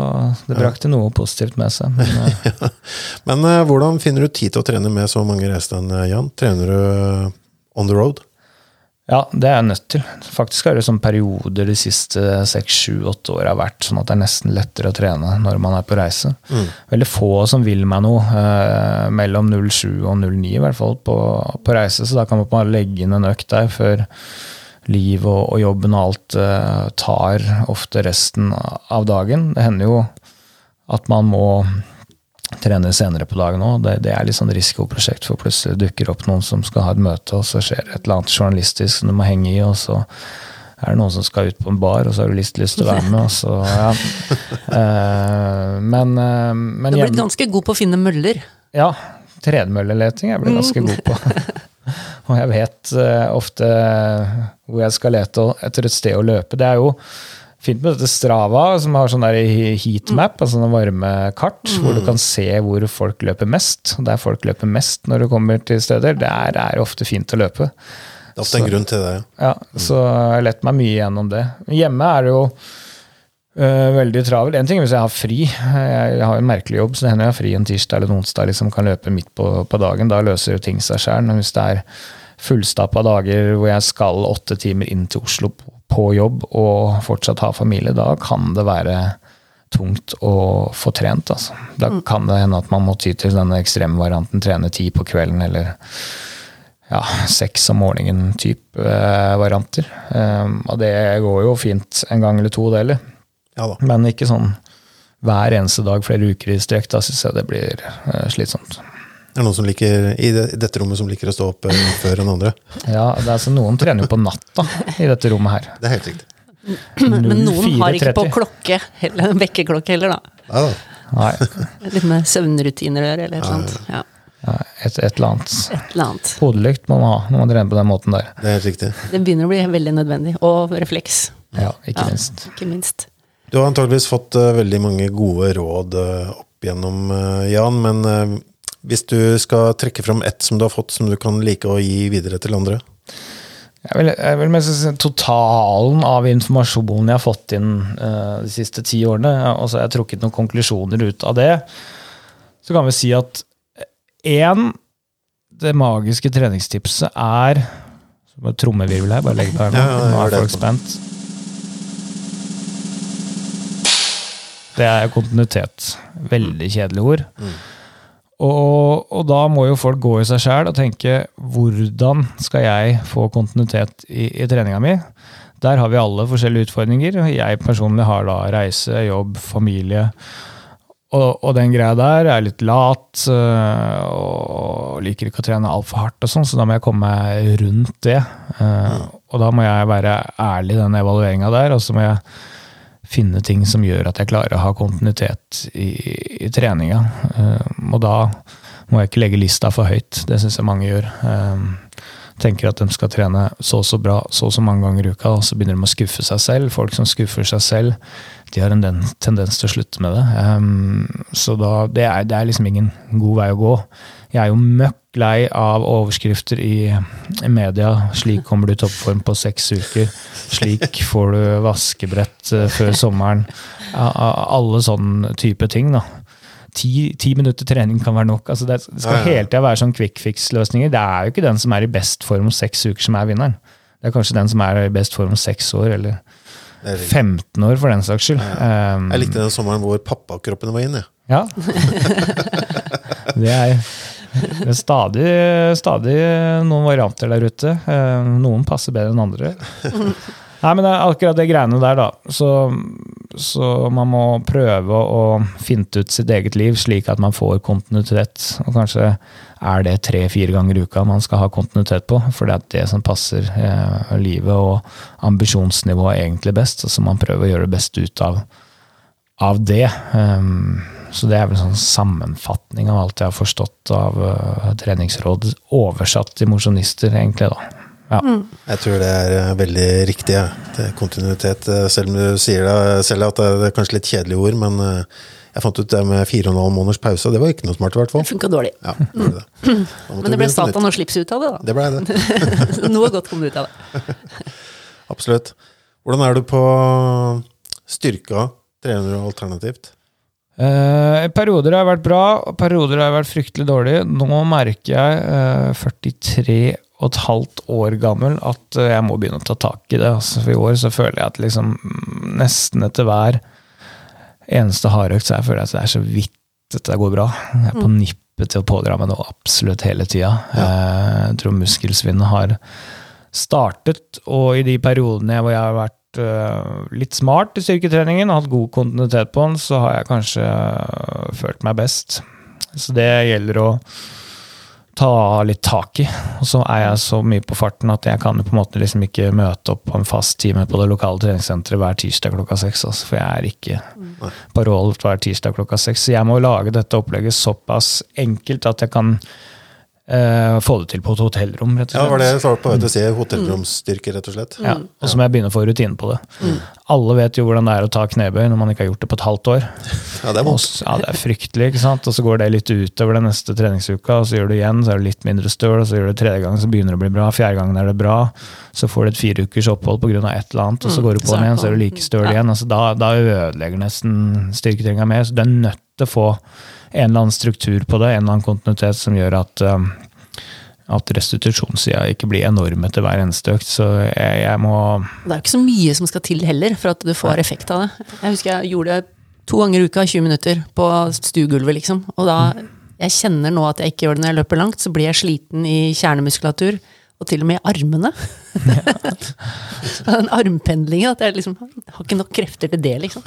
det brakte ja. noe positivt med seg. Men, [LAUGHS] ja. men uh, hvordan finner du tid til å trene med så mange reisedøgn, Jan? Trener du on the road? Ja, det er jeg nødt til. Faktisk har det sånn perioder de siste seks, sju, åtte åra vært sånn at det er nesten lettere å trene når man er på reise. Mm. Veldig få som vil meg noe eh, mellom 07 og 09 i hvert fall på, på, reise, så da kan man bare legge inn en økt der før liv og, og jobben og alt eh, tar ofte resten av dagen. Det hender jo at man må trener senere på dagen òg. Det, det, er litt sånn risikoprosjekt, for plutselig dukker opp noen som skal ha et møte, og så skjer det et eller annet journalistisk som du må henge i, og så er det noen som skal ut på en bar, og så har du lyst, lyst til å være med, og så ja. Uh, [LAUGHS] men, uh, men Du blitt ganske god på å finne møller? Ja. Tredemølleleting er jeg blitt ganske god på. [LAUGHS] og jeg vet uh, ofte hvor jeg skal lete etter et sted å løpe. Det er jo fint med dette Strava, som har sånn der heatmap, mm. altså varme kart, mm. hvor du kan se hvor folk løper mest. Der folk løper mest når du kommer til steder, der er det ofte fint å løpe. Det er ofte en grunn til det. Ja, mm. så jeg lett meg mye gjennom det. Hjemme er det jo Uh, veldig travel. En ting er hvis jeg har fri. Jeg, har en merkelig jobb, så det hender jeg har fri en tirsdag eller en onsdag, liksom kan løpe midt på, på dagen. Da løser ting seg sjøl. Men hvis det er fullstappa dager hvor jeg skal åtte timer inn til Oslo på jobb og fortsatt ha familie, da kan det være tungt å få trent. Altså. Da mm. kan det hende at man må ty til denne ekstremvarianten, trene ti på kvelden eller ja, seks om morgenen type eh, varianter. Um, og det går jo fint en gang eller to, det heller. Ja, Men ikke sånn hver eneste dag flere uker i strekk. Da syns jeg det blir eh, slitsomt. Det er noen som liker, i, dette rommet som liker å stå opp eh, før enn andre. Ja, det er altså Noen trener jo på natta i dette rommet her. Det er helt riktig. Men, noen har ikke på klokke, eller vekkerklokke heller, da. Ja, Nei. Litt med søvnrutiner å gjøre, eller noe sånt. Ja. Ja, et, et, eller annet. Et eller annet. Hodelykt må man ha når man trener på den måten der. Det er helt riktig. Det begynner å bli veldig nødvendig. Og refleks. Ja, ikke, ja, minst. ikke minst. Du har antageligvis fått uh, veldig mange gode råd uh, opp gjennom, uh, Jan. Men hvis du skal trekke fram ett som du har fått som du kan like å gi videre til andre? Jeg vil, jeg vil mest si Totalen av informasjonen jeg har fått inn uh, de siste ti årene, og så har jeg trukket noen konklusjoner ut av det, så kan vi si at én Det magiske treningstipset er Trommevirvel her, bare legg på her nå. Nå er folk spent. Det er kontinuitet. Veldig kjedelig ord. Mm. Og, og, da må jo folk gå i seg sjæl og tenke hvordan skal jeg få kontinuitet i, i treninga mi? Der har vi alle forskjellige utfordringer. Jeg personlig har da reise, jobb, familie. Og, og den greia der er litt lat øh, og liker ikke å trene altfor hardt, og sånn, så da må jeg komme meg rundt det. Uh, og da må jeg være ærlig i den evalueringa der, og så må jeg finne ting som gjør at jeg klarer å ha kontinuitet i, i treninga. Um, og da må jeg ikke legge lista for høyt. Det syns jeg mange gjør. Um, tenker at de skal trene så og så bra så og så mange ganger i uka, og så begynner de å skuffe seg selv. Folk som skuffer seg selv, de har en den, tendens til å slutte med det. Um, så da, det, er, det er liksom ingen god vei å gå. Jeg er jo møkk lei av overskrifter i, media. 'Slik kommer du i toppform på seks uker'. 'Slik får du vaskebrett uh, før sommeren'. Alle sånne type ting. da ti, ti, minutter trening kan være nok. Altså det, skal ja, ja. hele tida være sånn quick fix-løsninger. Det er jo ikke den som er i best form om seks uker, som er vinneren. Det er kanskje den som er i best form om seks år, eller 15 år, for den saks skyld. Ja, um, jeg likte den sommeren hvor pappakroppene var inne. Ja. [LAUGHS] det er [LAUGHS] det er stadig, stadig noen varianter der ute. Ehm, noen passer bedre enn andre. [LAUGHS] Nei, men det er akkurat det greiene der, da. Så, så, man må prøve å finte ut sitt eget liv slik at man får kontinuitet. Og kanskje er det tre-fire ganger i uka man skal ha kontinuitet på, for det er det som passer eh, livet og ambisjonsnivået egentlig best. Og så man prøver å gjøre det beste ut av, av det. Um, så det er vel en sånn sammenfatning av alt jeg har forstått av uh, treningsråd, oversatt til mosjonister, egentlig, da. Ja. Mm. Jeg tror det er eh, veldig riktig. Ja. Det er kontinuitet. Eh, selv om du sier det selv at det er kanskje litt kjedelige ord, men jeg fant ut det med fire og en halv måneders pause. Det var ikke noe smart, i hvert fall. Det funka dårlig. Ja, det det. Men det ble Satan og slips ut av det, da. Det ble det. [LAUGHS] noe godt kom ut av det. [LAUGHS] Absolutt. Hvordan er du på styrka trener du alternativt? Eh, perioder har vært bra, og perioder har vært fryktelig dårlig. Nå merker jeg, uh, 43 og et halvt år gammel at eh, jeg må begynne å ta tak i det. Altså, for i år så føler jeg at liksom nesten etter hver eneste hardøkt så jeg føler at det er så vidt dette går bra. Jeg er på mm. nippet til å pådra meg noe absolutt hele tida. Ja. Eh, jeg tror muskelsvinnet har startet, og i de periodene hvor jeg har vært uh, litt smart i styrketreningen og hatt god kontinuitet på den, så har jeg kanskje uh, følt meg best. Så det gjelder å ta litt tak i. Og så er jeg så mye på farten at jeg kan på en måte liksom ikke møte opp på en fast time på det lokale treningssenteret hver tirsdag klokka seks. Altså, for jeg er ikke på roll hver tirsdag klokka seks. Så jeg må lage dette opplegget såpass enkelt at jeg kan Uh, få det til på et hotellrom, rett og slett. Ja, var det jeg svarte på til å si. Hotellromsstyrke, rett og slett. Ja, Og så må jeg begynne å få rutine på det. Alle vet jo hvordan det er å ta knebøy når man ikke har gjort det på et halvt år. [LAUGHS] Ja, det er vondt. Ja, det er fryktelig, ikke sant. Og så går det litt utover den neste treningsuka, og så gjør du igjen, så er det litt mindre støl, og så gjør du tredje gang, så begynner det å bli bra. Fjerde gangen er det bra. Så får du et fire ukers opphold pga. et eller annet, og så mm. går du på den igjen, så er du like støl igjen. Altså, da, da ødelegger nesten styrketreninga mer. Så du er nødt til å få en eller annen struktur på det, en eller annen kontinuitet som gjør at um, at restitusjonssida ikke blir enorm etter hver eneste økt. Så jeg, jeg, må Det er jo ikke så mye som skal til heller for at du får effekt av det. Jeg husker jeg gjorde det to ganger i uka, 20 minutter, på stuegulvet, liksom. Og da Jeg kjenner nå at jeg ikke gjør det når jeg løper langt, så blir jeg sliten i kjernemuskulatur. Og til og med i armene. [LAUGHS] Den armpendlingen. At jeg liksom har ikke nok krefter til det, liksom.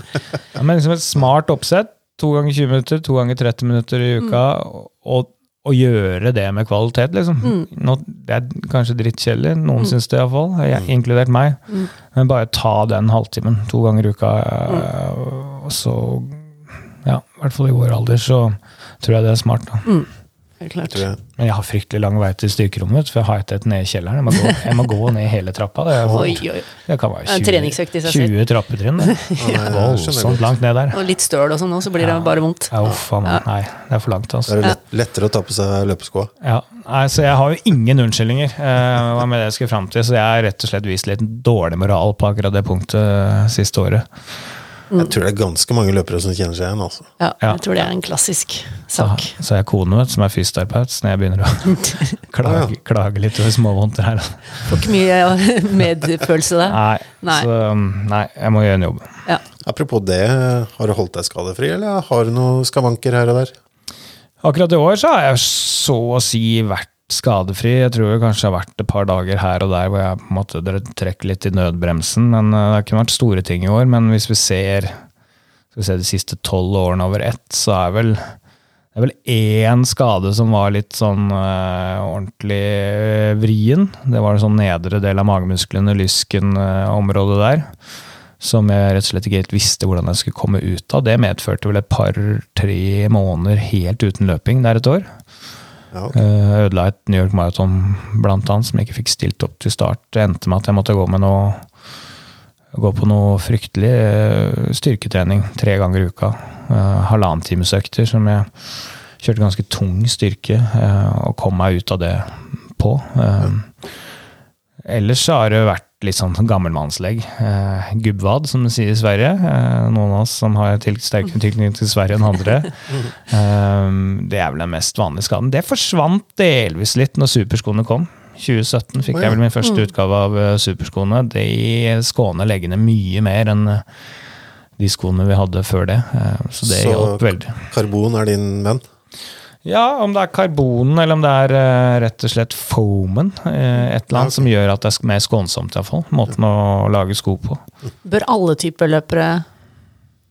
Ja, men liksom et smart oppsett. To ganger 20 minutter, to ganger 30 minutter i uka. Mm. og å gjøre det med kvalitet, liksom. Mm. Nå, det er kanskje drittkjedelig, noen mm. syns det iallfall, mm. inkludert meg. Mm. Men bare ta den halvtimen to ganger i uka, mm. og så Ja, i hvert fall i vår alder, så tror jeg det er smart. da. Helt klart. Men jeg har fryktelig lang vei til styrkerommet, for jeg har ikke et ned i kjelleren. Jeg må, gå, jeg må gå ned hele trappa. [LAUGHS] Det, er, oi, oi. det kan være 20, 20 trappetrinn. ja. Voldsomt langt ned der. Og litt støl og sånn òg, så blir det ja. bare vondt. Ja, uff, ja. Nei, det er for langt. Altså. Det er lett, lettere å ta på seg løpeskoa. Ja. Nei, så jeg har jo ingen unnskyldninger. Eh, hva med det jeg skal fram til, så jeg har rett og slett vist litt dårlig moral på akkurat det punktet eh, siste året. Jeg tror det er ganske mange løpere som kjenner seg igjen. Altså. Ja, jeg tror det er en klassisk sak. Så, så jeg kone vet, som er fysioterapeut, så når jeg begynner å [LAUGHS] klage, klage, litt over småvondter her Får ikke mye [LAUGHS] medfølelse der. Nei, nei. Så, um, nei, jeg må gjøre en jobb. Ja. Apropos det, har du holdt deg skadefri, eller har du noen skavanker her og der? Akkurat i år så har jeg så å si vært skadefri. Jeg tror det kanskje har vært et par dager her og der hvor jeg på en måte trekker litt i nødbremsen. men eh, Det har ikke vært store ting i år. Men hvis vi ser, vi se de siste tolv årene over ett, så er vel det er vel én skade som var litt sånn øh, ordentlig øh, vrien. Det var en sånn nedre del av magemusklene, lysken-området øh, der. Som jeg rett og slett ikke helt visste hvordan jeg skulle komme ut av. Det medførte vel et par-tre måneder helt uten løping der et år. Ja, ok. Eh, Ødela et New York Marathon blant annet, som jeg ikke fikk stilt opp til start. Det endte med at jeg måtte gå med noe Gå på noe fryktelig eh, styrketrening tre ganger i uka. Uh, Halvannen times økter som jeg kjørte ganske tung styrke eh, og kom meg ut av det på. Eh, ellers så har det vært litt sånn gammelmannslegg. Eh, Gubbvad, som de sier i Sverige. Eh, noen av oss som har til, sterkere tilknytning til Sverige enn andre. [LAUGHS] Eh, det er vel den mest vanlige skaden. Det forsvant delvis litt når superskoene kom. 2017 fikk ja. jeg vel min første utgave av eh, superskoene. De skåner leggene mye mer enn de skoene vi hadde før det. Eh, Så det Så- hjalp veldig. Karbon er din venn? Ja, om det er karbonen eller om det er uh, rett og slett foamen. Uh, et eller Ja, annet som gjør at det er mer skånsomt, iallfall. Måten å lage sko på. Bør alle typer løpere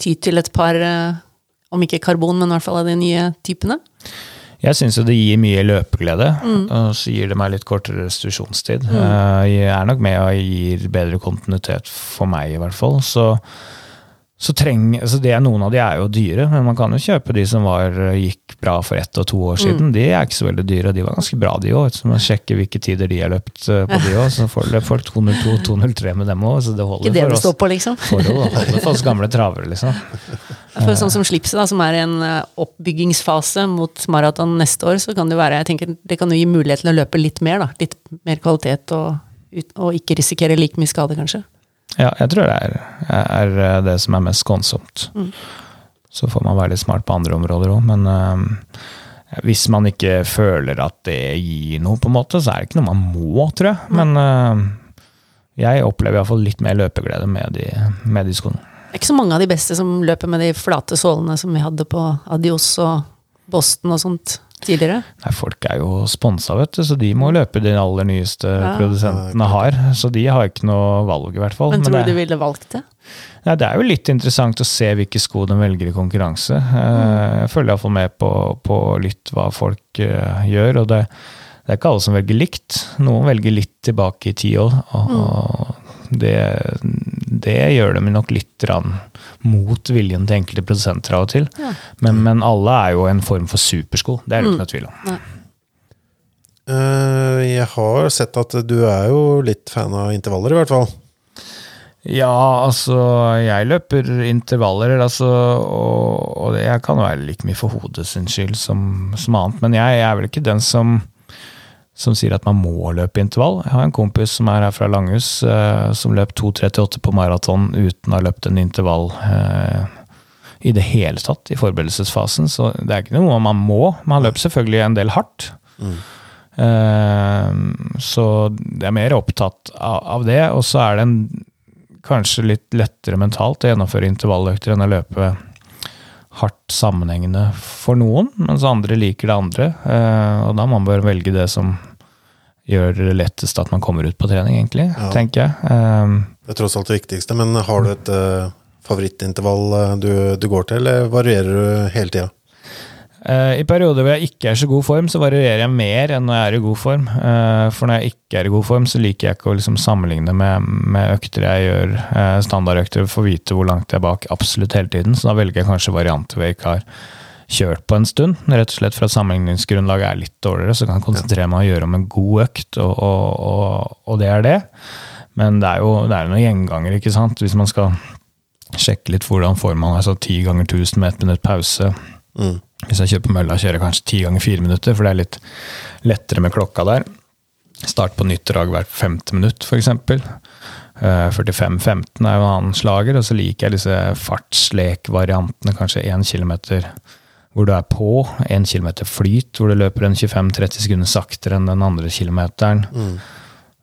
ty til et par, uh, om ikke karbon, men i hvert fall av de nye typene? Jeg syns jo det gir mye løpeglede, og så gir det meg litt kortere restitusjonstid. Eh, Jeg er nok med og gir bedre kontinuitet for meg, i hvert fall. Så, så treng, altså det Noen av de er jo dyre, men man kan jo kjøpe de som var, gikk bra for ett og to år siden. De er ikke så veldig dyre, og de var ganske bra, de òg. Så man sjekker hvilke tider de har løpt eh, på de òg. Så får løp folk 202 203 med dem òg, så det holder Ikke det for oss. står på, liksom. For å holde for oss gamle travere, liksom. For sånn som slipset, da, som er i en eh, oppbyggingsfase mot maraton neste år, så kan det være, jeg tenker, det kan jo gi mulighet til å løpe litt mer, da. Litt mer kvalitet og, og ikke risikere like mye skade, kanskje. Ja, jeg tror det er, er det som er mest skånsomt. Så får man være litt smart på andre områder òg, men øh, hvis man ikke føler at det gir noe, på en måte, så er det ikke noe man må, tror jeg. Men øh, jeg opplever iallfall litt mer løpeglede med de, med de skoene. Det er ikke så mange av de beste som løper med de flate sålene som vi hadde på Adios og Boston og sånt tidligere. Nei, folk er jo sponsa, vet du, så de må løpe de aller nyeste Ja. produsentene har. Så de har ikke noe valg, i hvert fall. Men tror det- du de ville valgt det? Nei, det er jo litt interessant å se hvilke sko de velger i konkurranse. Mm. Jeg følger iallfall med på, på litt hva folk uh, gjør, og det, det er ikke alle som velger likt. Noen velger litt tilbake i tid òg, og, og det, det gjør dem nok litt mot viljen til enkelte produsenter av og til. Ja. Men, men alle er jo en form for supersko, det er det ikke noe tvil om. Uh, jeg har sett at du er jo litt fan av intervaller, i hvert fall. Ja, altså, jeg løper intervaller, altså, og, og jeg kan være like mye for hodet sin skyld som, som annet, men jeg, jeg er vel ikke den som, som sier at man må løpe intervall. Jeg har en kompis som er her fra Langhus, eh, som løp 2.38 på maraton uten å ha løpt en intervall eh, i det hele tatt i forberedelsesfasen, så det er ikke noe man må. Man løper selvfølgelig en del hardt. Eh, så jeg er mer opptatt av, av det, og så er det en kanskje litt lettere mentalt å gjennomføre intervalløkter enn å løpe hardt sammenhengende for noen, mens andre liker det andre. Eh, og da må man bare velge det som gjør det lettest at man kommer ut på trening, egentlig, Ja. tenker jeg. Eh, Det er tross alt det viktigste. Men har du et eh, favorittintervall du, du går til, eller varierer du hele tida? Eh, I perioder hvor jeg ikke er så god form, så varierer jeg mer enn når jeg er i god form. Eh, For når jeg ikke er i god form, så liker jeg ikke å liksom sammenligne med, med økter jeg gjør, eh, standardøkter, for å vite hvor langt jeg er bak absolutt hele tiden. Så da velger jeg kanskje varianter hvor jeg ikke har kjørt på en stund. Rett og slett for at sammenligningsgrunnlaget er litt dårligere, så kan jeg konsentrere meg å gjøre om en god økt, og, og, og, og det er det. Men det er jo det er noen gjenganger, ikke sant. Hvis man skal sjekke litt hvordan får man så ti ganger 1000 med ett minutt pause. Mm. Hvis jeg kjøper mølla, kjører jeg kanskje ti ganger fire minutter, for det er litt lettere med klokka der. Start på nytt drag hvert femte minutt, f.eks. 45-15 er jo en annen slager, og så liker jeg disse fartslekvariantene, kanskje én kilometer hvor du er på, én kilometer flyt, hvor du løper en 25-30 sekunder saktere enn den andre kilometeren.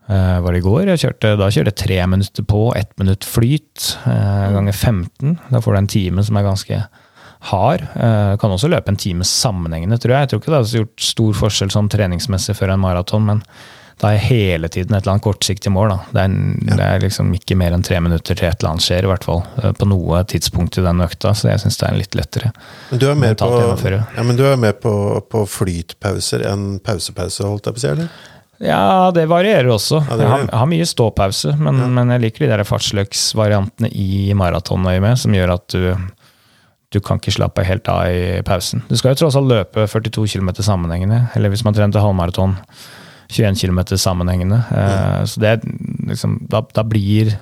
Eh, var det i går? Jeg kjørte, da kjørte jeg tre minutter på, ett minutt flyt, uh, ganger 15. Da får du en time som er ganske hard. Eh, kan også løpe en time sammenhengende, tror jeg. Jeg tror ikke det har gjort stor forskjell sånn treningsmessig før en maraton, men da er hele tiden et eller annet kortsiktig mål. Det, er, det er liksom ikke mer enn tre minutter til et eller annet skjer, i hvert fall. eh, På noe tidspunkt i den økta, så jeg syns det er en litt lettere. Men du er mer på, ja, men du er mer på, på flytpauser enn pausepause, holdt jeg på å si? eller? Ja, det varierer også. Ja, det jeg, har, jeg har mye ståpause, men, men jeg liker de der fartsløksvariantene i maratonøyemed, som gjør at du, du kan ikke slappe helt av i pausen. Du skal jo tross alt løpe 42 km sammenhengende, eller hvis man trener til halvmaraton, 21 km sammenhengende. Eh, så det liksom, da, da blir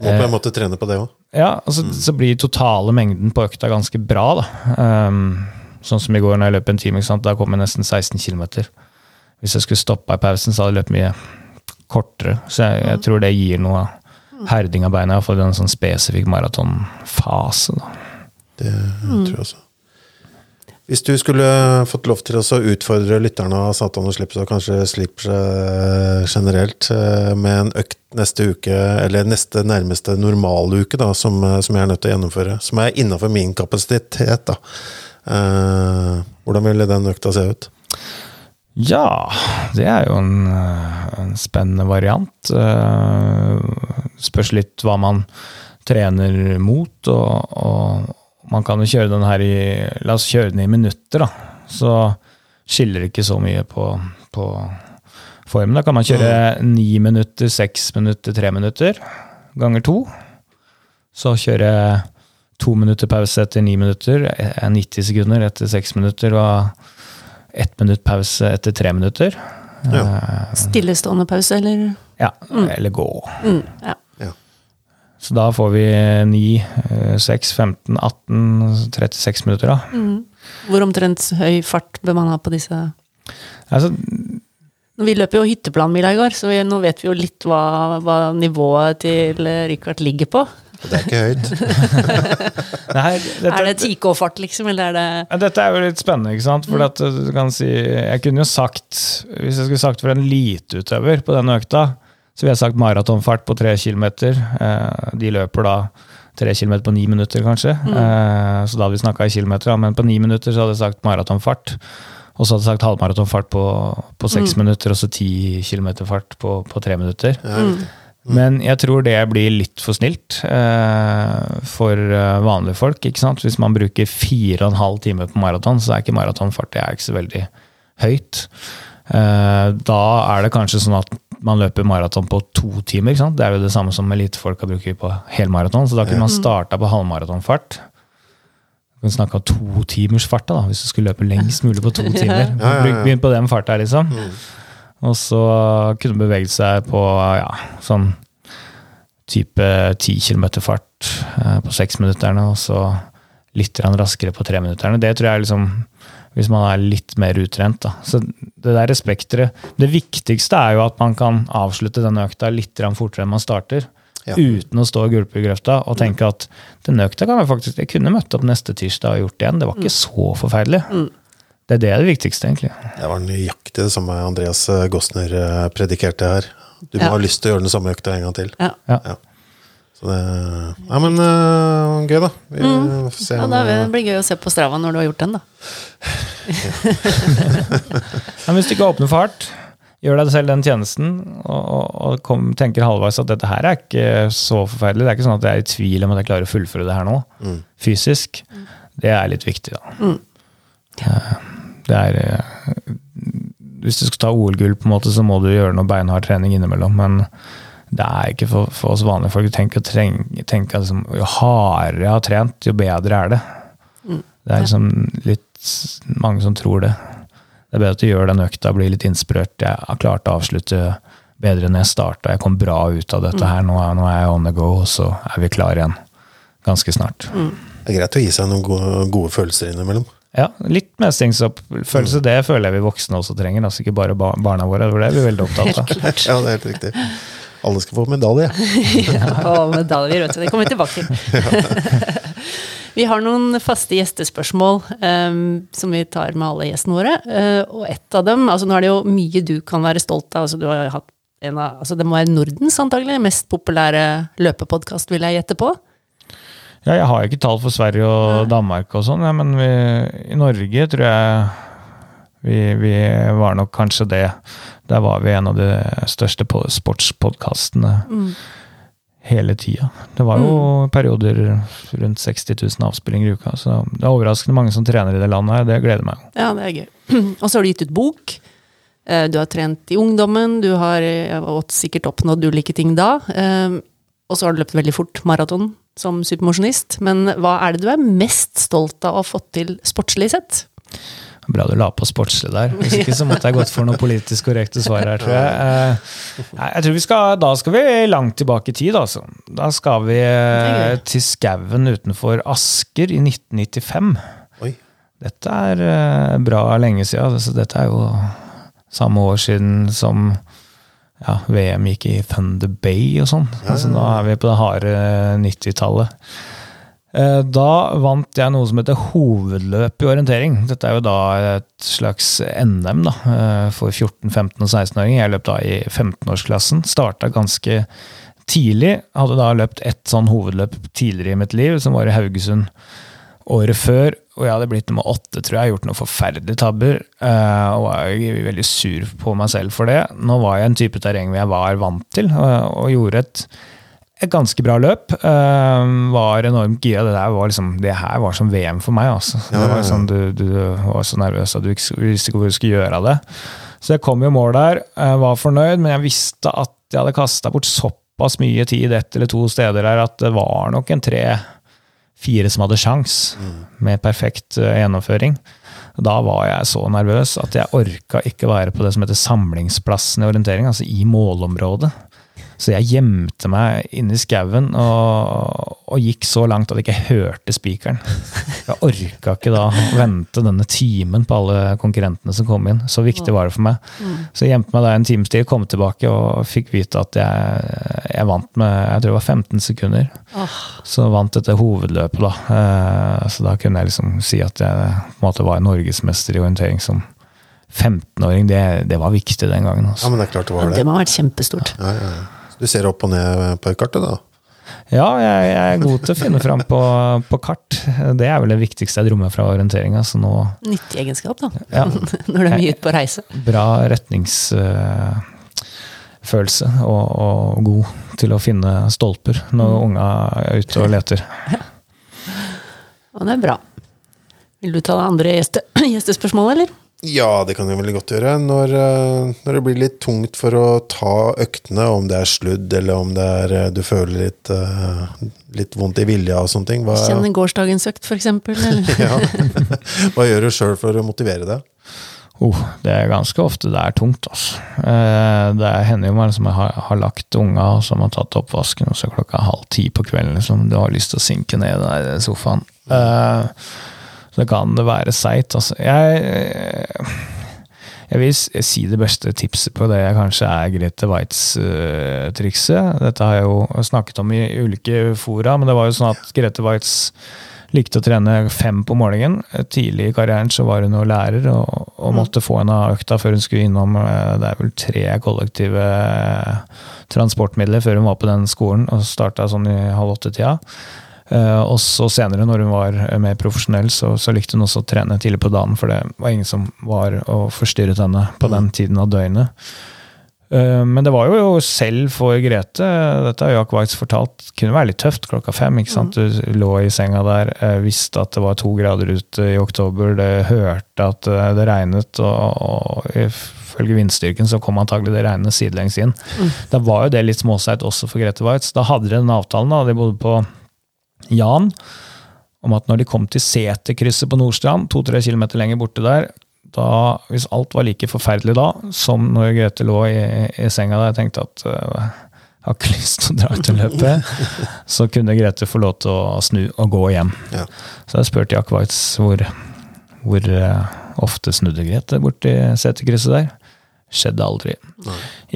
Må på en måte trene på det òg. Ja, altså, så blir totale mengden på økta ganske bra, da. Um, sånn som i går når jeg løp en time, da kom jeg nesten 16 km. Hvis jeg skulle stoppa i pausen, så hadde jeg løpt mye kortere. Så jeg, jeg tror det gir noe herding av beina, iallfall i en sånn spesifikk maratonfase. da. Det tror jeg også. Hvis du skulle fått lov til å utfordre lytterne av Satan og Slips, og kanskje Slips eh, generelt, eh, med en økt neste uke, eller neste nærmeste normaluke, da, som, eh, som jeg er nødt til å gjennomføre, som er innafor min kapasitet, da. Eh, hvordan ville den økta se ut? Ja, det er jo en, en spennende variant. Eh, spørs litt hva man trener mot, og, og man kan jo kjøre den her i La oss kjøre den i minutter, da. Så skiller det ikke så mye på, på formen. Da kan man kjøre ni minutter, seks minutter, tre minutter ganger to. Så kjøre to minutter pause etter ni minutter, eh, 90 sekunder etter seks minutter og ett minutt pause etter tre minutter. Ja. Eh, Stillestående pause, eller? ja, eller gå. Mm, ja. Så da får vi 9, eh, 6, 15, 18, 36 minutter, da. Mm. Hvor omtrent høy fart bør man ha på disse Altså, Vi løper jo hytteplanmila i går, så vi, nå vet vi jo litt hva, hva nivået til eh, Richard ligger på. Det er ikke høyt. [LAUGHS] nei, dette, er det 10K-fart, liksom, eller er det Dette er jo litt spennende, ikke sant? For at uh, du kan si Jeg kunne jo sagt Hvis jeg skulle sagt for en eliteutøver på den økta, så vi har sagt maratonfart på tre kilometer. Eh, de løper da tre kilometer på ni minutter, kanskje. Eh, så da hadde vi snakka i kilometer, men på ni minutter så hadde jeg sagt maratonfart. Og så hadde jeg sagt halvmaratonfart på, på seks minutter, og så ti kilometer fart på, på tre minutter. Men jeg tror det blir litt for snilt eh, for vanlige folk. ikke sant? Hvis man bruker fire og en halv time på maraton, så er ikke maratonfart det er ikke så veldig høyt. Eh, da er det kanskje sånn at man løper maraton på to timer. Det er jo det samme som elitefolka bruker på helmaraton. Så da kunne man starta på halvmaratonfart. Du kan snakke om to timers fart, da, hvis du skulle løpe lengst mulig på to [LAUGHS] timer. Begynn på den farta, liksom. Og så kunne man beveget seg på ja, sånn type 10 km fart eh, på seksminutterne, og så litt raskere på treminutterne. Det tror jeg er liksom hvis man er litt mer utrent. Da. Så det der spekteret Det viktigste er jo at man kan avslutte denne økta litt fortere enn man starter. Ja. Uten å stå og gulpe i grøfta og tenke at denne økta kan jeg faktisk Jeg kunne møtt opp neste tirsdag og gjort det igjen. Det var ikke så forferdelig. Det er det det viktigste, egentlig. Det var nøyaktig det samme Andreas Gossner eh, predikerte her. Du må Ja. ha lyst til å gjøre den samme økta en gang til. Ja. Ja. Så det Ja, men uh, gøy, da. Vi får se ja, da det blir gøy å se på Strava når du har gjort den, da. [LAUGHS] Men hvis du ikke åpner for hardt, gjør deg selv den tjenesten og, og, og kom, tenker halvveis at dette her er ikke så forferdelig. Det er ikke sånn at jeg er i tvil om at jeg klarer å fullføre det her nå, fysisk. Det er litt viktig, da. Eh, Det er eh, Hvis du skal ta OL-gull, på en måte, så må du gjøre noe beinhard trening innimellom. Men det er ikke for, for oss vanlige folk. Tenk, tenk at liksom, jo hardere jeg har trent, jo bedre er det. Det er liksom litt mange som tror det. Det er bedre at du gjør den økta, blir litt inspirert. Jeg har klart å avslutte bedre enn jeg starta. Jeg kom bra ut av dette her. Nå er, nå er jeg on the go, og så er vi klar igjen ganske snart. Det er greit å gi seg noen gode, gode følelser innimellom. Ja, litt mestringsfølelse. Det føler jeg vi voksne også trenger. Altså ikke bare barna våre. Det er vi veldig opptatt av. [LAUGHS] Ja, det er helt riktig. Alle skal få medalje. [LAUGHS] Og medaljer, vet du. Det kommer vi tilbake til. [LAUGHS] vi har noen faste gjestespørsmål um, som vi tar med alle gjestene våre. Uh, og ett av dem altså Nå er det jo mye du kan være stolt av. Altså, du har hatt en av, altså, det må være Nordens antagelig mest populære løpepodkast, vil jeg gjette på. Ja, jeg har ikke tall for Sverige og Danmark og sånn, ja, men vi, i Norge tror jeg vi, vi var nok kanskje det. Der var vi en av de største sportspodkastene sportspodkastene hele tida. Det var jo perioder rundt 60 000 avspillinger i uka, så det er overraskende mange som trener i det landet her. Det gleder meg. Ja, det er gøy. [CLEARS THROAT] Og så har du gitt ut bok. Eh, Du har trent i ungdommen, du har eh, sikkert oppnådd ulike ting da. Eh, Og så har du løpt veldig fort maraton som supermosjonist, men hva er det du er mest stolt av å ha fått til sportslig sett? Bra du la på sportslig der. Hvis ikke så måtte jeg gått for noe politisk korrekte svar her, tror jeg. Eh, jeg tror vi skal, Da skal vi langt tilbake i tid, altså. Da skal vi eh, til skauen utenfor Asker i 1995. Oi. Dette er eh, bra lenge siden. Altså, dette er jo samme år siden som ja, VM gikk i Thunder Bay og sånn. Altså, da er vi på det harde 90-tallet. Eh, Da vant jeg noe som heter hovedløp i orientering. Dette er jo da et slags NM da, eh, for 14-, 15- og 16-åringer. Jeg løp da i 15-årsklassen. Starta ganske tidlig. Hadde da løpt ett sånn hovedløp tidligere i mitt liv, som var i Haugesund året før. Og jeg hadde blitt nummer åtte, tror jeg. Gjort noen forferdelige tabber. eh, Og var jo veldig sur på meg selv for det. Nå var jeg en type terreng jeg var vant til, og gjorde et et ganske bra løp. Uh, var enormt gira. Det der var liksom, det her var som VM for meg. Altså. Ja, var sånn, du, du var så nervøs at du ikke visste hvor du skulle gjøre det. Så jeg kom i mål der, jeg var fornøyd, men jeg visste at jeg hadde kasta bort såpass mye tid ett eller to steder her at det var nok en tre-fire som hadde sjans med perfekt eh, gjennomføring. Da var jeg så nervøs at jeg orka ikke være på det som heter samlingsplassen i orientering, altså i målområdet. Så jeg gjemte meg inne i skauen og, og gikk så langt at jeg ikke hørte spikeren. Jeg orka ikke da å vente denne timen på alle konkurrentene som kom inn. Så viktig var det for meg. Så jeg gjemte meg der en times tid, kom tilbake og fikk vite at jeg, jeg vant med jeg tror det var 15 sekunder. Så vant dette hovedløpet, da. Eh, Så da kunne jeg liksom si at jeg på en måte var norgesmester i orientering som 15-åring. Det, det var viktig den gangen. Ja, Altså. men det er klart det var det det. må ha vært kjempestort. Ja, ja. ja. Du ser opp og ned på kartet, da? Ja, jeg, jeg er god til å finne fram på, på kart. Det er vel det viktigste jeg dro med fra orienteringa. Så nå Nyttig egenskap, da. ja, [LAUGHS] Når du er mye ute på reise. bra retningsfølelse og, og god til å finne stolper når unga er ute og leter. Og det er bra. Vil du ta det andre gjeste, [CLEARS THROAT] gjestespørsmålet, eller? Ja, det kan jeg veldig godt gjøre. Når, eh, når det blir litt tungt for å ta øktene, om det er sludd, eller om det er eh, du føler litt, eh, litt vondt i vilja og sånne ting, hva, Kjenne gårsdagens økt, for eksempel? [LAUGHS] Ja. [LAUGHS] hva gjør du sjøl for å motivere deg? Oh, det er ganske ofte det er tungt. Altså. Eh, Det hender jo meg som jeg har, har lagt unga og som har tatt oppvasken, og så er klokka halv ti på kvelden liksom, du har lyst til å synke ned der i sofaen. Eh, Så kan det være seigt. Altså. Jeg, jeg vil si det beste tipset på det kanskje er Grete Waitz-trikset. Dette har jeg jo snakket om i ulike fora, men det var jo sånn at Grete Waitz likte å trene fem på morgenen. Tidlig i karrieren så var hun jo lærer og, og måtte få en av økta før hun skulle innom eh, det er vel tre kollektive eh, transportmidler før hun var på den skolen, og starta sånn i halv åtte-tida. Eh, og så senere, når hun var eh, mer profesjonell, så, så likte hun også å trene tidlig på dagen, for det var ingen som var og forstyrret henne på den tiden av døgnet. Eh, Men det var jo selv for Grete, dette har Jack Weitz fortalt, kunne være litt tøft klokka fem. ikke sant? Du lå i senga der, visste at det var to grader ute i oktober, det hørte at det regnet, og, og ifølge vindstyrken så kom antagelig det regnet sidelengs inn. Da var jo det litt småseigt også for Grete Weitz. Da hadde de den avtalen, da, de bodde på Jan, om at når de kom til Seterkrysset på Nordstrand, to-tre kilometer lenger borte der, da, hvis alt var like forferdelig da, som når Grete lå i, i senga der, jeg tenkte at uh, jeg har ikke [LAUGHS] lyst til å dra ut og løpe, så kunne Grete få lov til å snu og gå hjem. Ja. Så jeg spurte Jack Waitz hvor, hvor øh, ofte snudde Grete borti seterkrysset der. Skjedde aldri.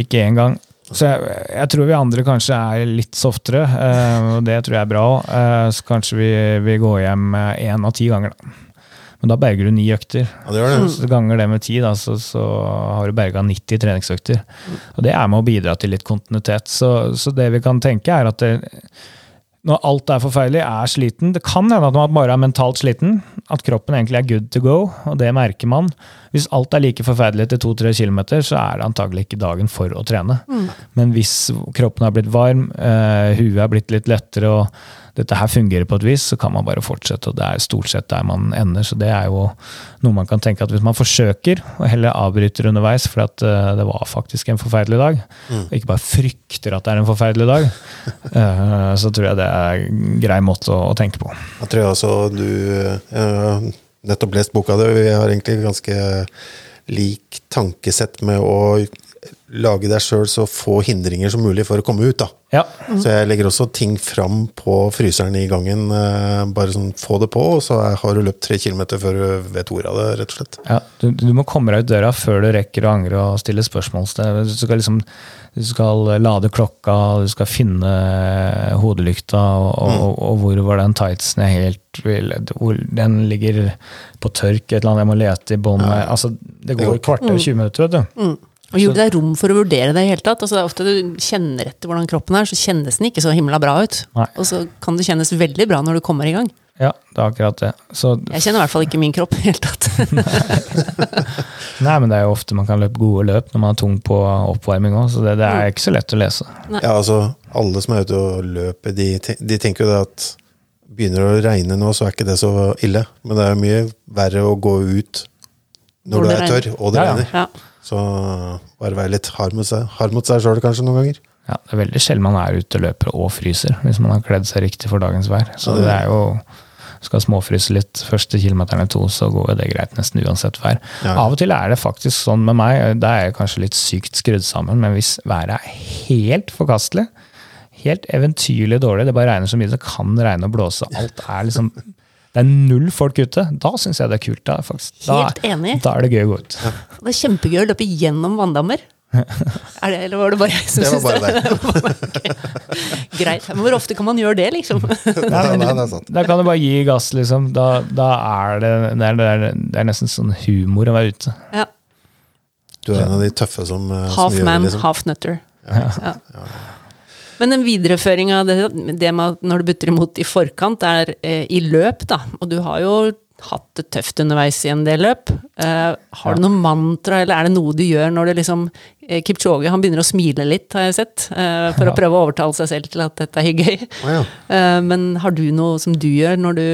Ikke én gang. Så jeg, jeg tror vi andre kanskje er litt softere, eh, og det tror jeg er bra. Eh, så kanskje vi, vi går hjem én av ti ganger, da. Men da berger du ni økter. Ja, det det. Så ganger det med ti, da, så, så har du berga 90 treningsøkter. Og det er med å bidra til litt kontinuitet. Så, så det vi kan tenke, er at det, når alt er forferdelig, er sliten Det kan hende at man bare er mentalt sliten, at kroppen egentlig er good to go, og det merker man. Hvis alt er like forferdelig etter to-tre kilometer, så er det antagelig ikke dagen for å trene. Men hvis kroppen har blitt varm, uh, huet er blitt litt lettere, og dette her fungerer på et vis, så kan man bare fortsette. Og det er stort sett der man ender. Så det er jo noe man kan tenke at hvis man forsøker, og heller avbryter underveis for at uh, det var faktisk en forferdelig dag, mm. og ikke bare frykter at det er en forferdelig dag, uh, [LAUGHS] så tror jeg det er en grei måte å, tenke på. Jeg tror altså du uh, nettopp lest boka di. Vi har egentlig ganske lik tankesett med å lage deg sjøl så få hindringer som mulig for å komme ut. da. Ja. Mm. Så jeg legger også ting fram på fryseren i gangen. Eh, bare sånn få det på, og så har du løpt tre kilometer før du vet ordet av det, rett og slett. Ja, du, du, må komme deg ut døra før du rekker å angre og stille spørsmål. Du skal, liksom, du skal lade klokka, du skal finne hodelykta, og, mm. og, og hvor var den tightsen jeg helt ville Den ligger på tørk, et eller annet, jeg må lete i båndet. Ja. Altså, det går et kvarter, 20 minutter, vet du. Mm. Og Gjorde deg rom for å vurdere det i hele tatt? Altså, det er ofte du kjenner etter hvordan kroppen er, så kjennes den ikke så himla bra ut. Nei. Og så kan det kjennes veldig bra når du kommer i gang. Ja, det er akkurat det. Så, jeg kjenner i hvert fall ikke min kropp i det hele tatt. [LAUGHS] Nei, men det er jo ofte man kan løpe gode løp når man er tung på oppvarming òg, så det, det, er mm. ikke så lett å lese. Nei. Ja, altså, alle som er ute og løper, de, de tenker jo det at begynner det å regne nå, så er ikke det så ille. Men det er mye verre å gå ut når, når du er tørr, og det ja, regner. Ja. Så bare være litt hard mot seg, hard mot seg sjøl kanskje noen ganger. Ja, Det er veldig sjelden man er ute og løper og fryser, hvis man har kledd seg riktig for dagens vær. Så det er jo skal småfryse litt første kilometeren to, så går det greit nesten uansett vær. Ja. Av og til er det faktisk sånn med meg, da er jeg kanskje litt sykt skrudd sammen, men hvis været er helt forkastelig, helt eventyrlig dårlig, det bare regner så mye, det kan regne og blåse, alt er liksom det er null folk ute. Da syns jeg det er kult. Da, faktisk. Da, Helt enig. Da er det gøy å gå ut. Ja. Det er kjempegøy å løpe gjennom vanndammer. Er det, eller var det bare jeg som syntes det? det? okay. [LAUGHS] Greit. Men hvor ofte kan man gjøre det, liksom? [LAUGHS] Nei, men, da kan du bare gi gass, liksom. Da, da er det, det, er, det er nesten sånn humor å være ute. Ja. Du er en av de tøffe som, eh, half som gjør man, det, liksom. Half nutter. Ja. ja. Men en videreføring av det, det med når du butter imot i forkant, er eh, i løp, da. Og du har jo hatt det tøft underveis i en del løp. Eh, har du noe mantra, eller er det noe du gjør når du liksom eh, Kipchoge han begynner å smile litt, har jeg sett, eh, for ja. å prøve å overtale seg selv til at dette er gøy. Oh, ja. Eh, men har du noe som du gjør når du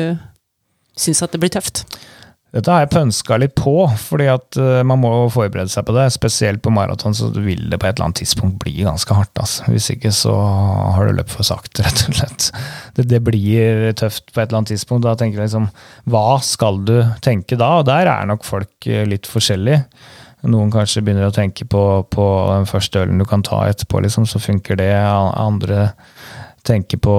syns at det blir tøft? Dette har jeg pønska litt på, fordi at uh, man må forberede seg på det. Spesielt på maraton så vil det på et eller annet tidspunkt bli ganske hardt. Altså. Hvis ikke så har du løpt for sakte, [LAUGHS] rett og slett. Det, det, blir tøft på et eller annet tidspunkt. Da tenker jeg liksom Hva skal du tenke da? Og der er nok folk eh, litt forskjellige. Noen kanskje begynner å tenke på, på den første ølen du kan ta etterpå, liksom, så funker det. Andre tenker på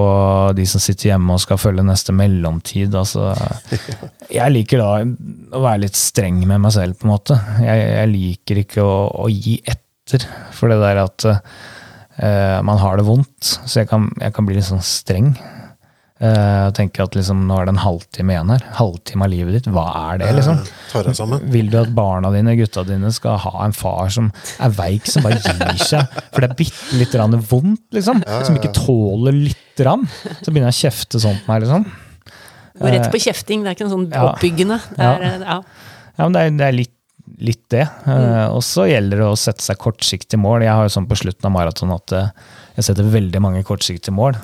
de som sitter hjemme og skal følge neste mellomtid. Altså, [LAUGHS] jeg liker da å være litt streng med meg selv, på en måte. Jeg, jeg liker ikke å, å, gi etter for det der at uh, man har det vondt. Så jeg kan, jeg kan bli litt sånn streng. Uh, tenker at liksom, nå er det en halvtime igjen her. Halvtime av livet ditt, hva er det? liksom? Vil du at barna dine, gutta dine, skal ha en far som er veik, som bare gir seg? For det er bitte litt vondt, liksom. Som ikke tåler litt grann. Så begynner jeg å kjefte sånn på meg, liksom. Går rett på kjefting, det er ikke noe sånn oppbyggende. Det er, ja. ja. ja men det er, det er litt litt det. Mm. og så gjelder det å sette seg kortsiktige mål. Jeg har jo sånn på slutten av maraton at jeg setter veldig mange kortsiktige mål.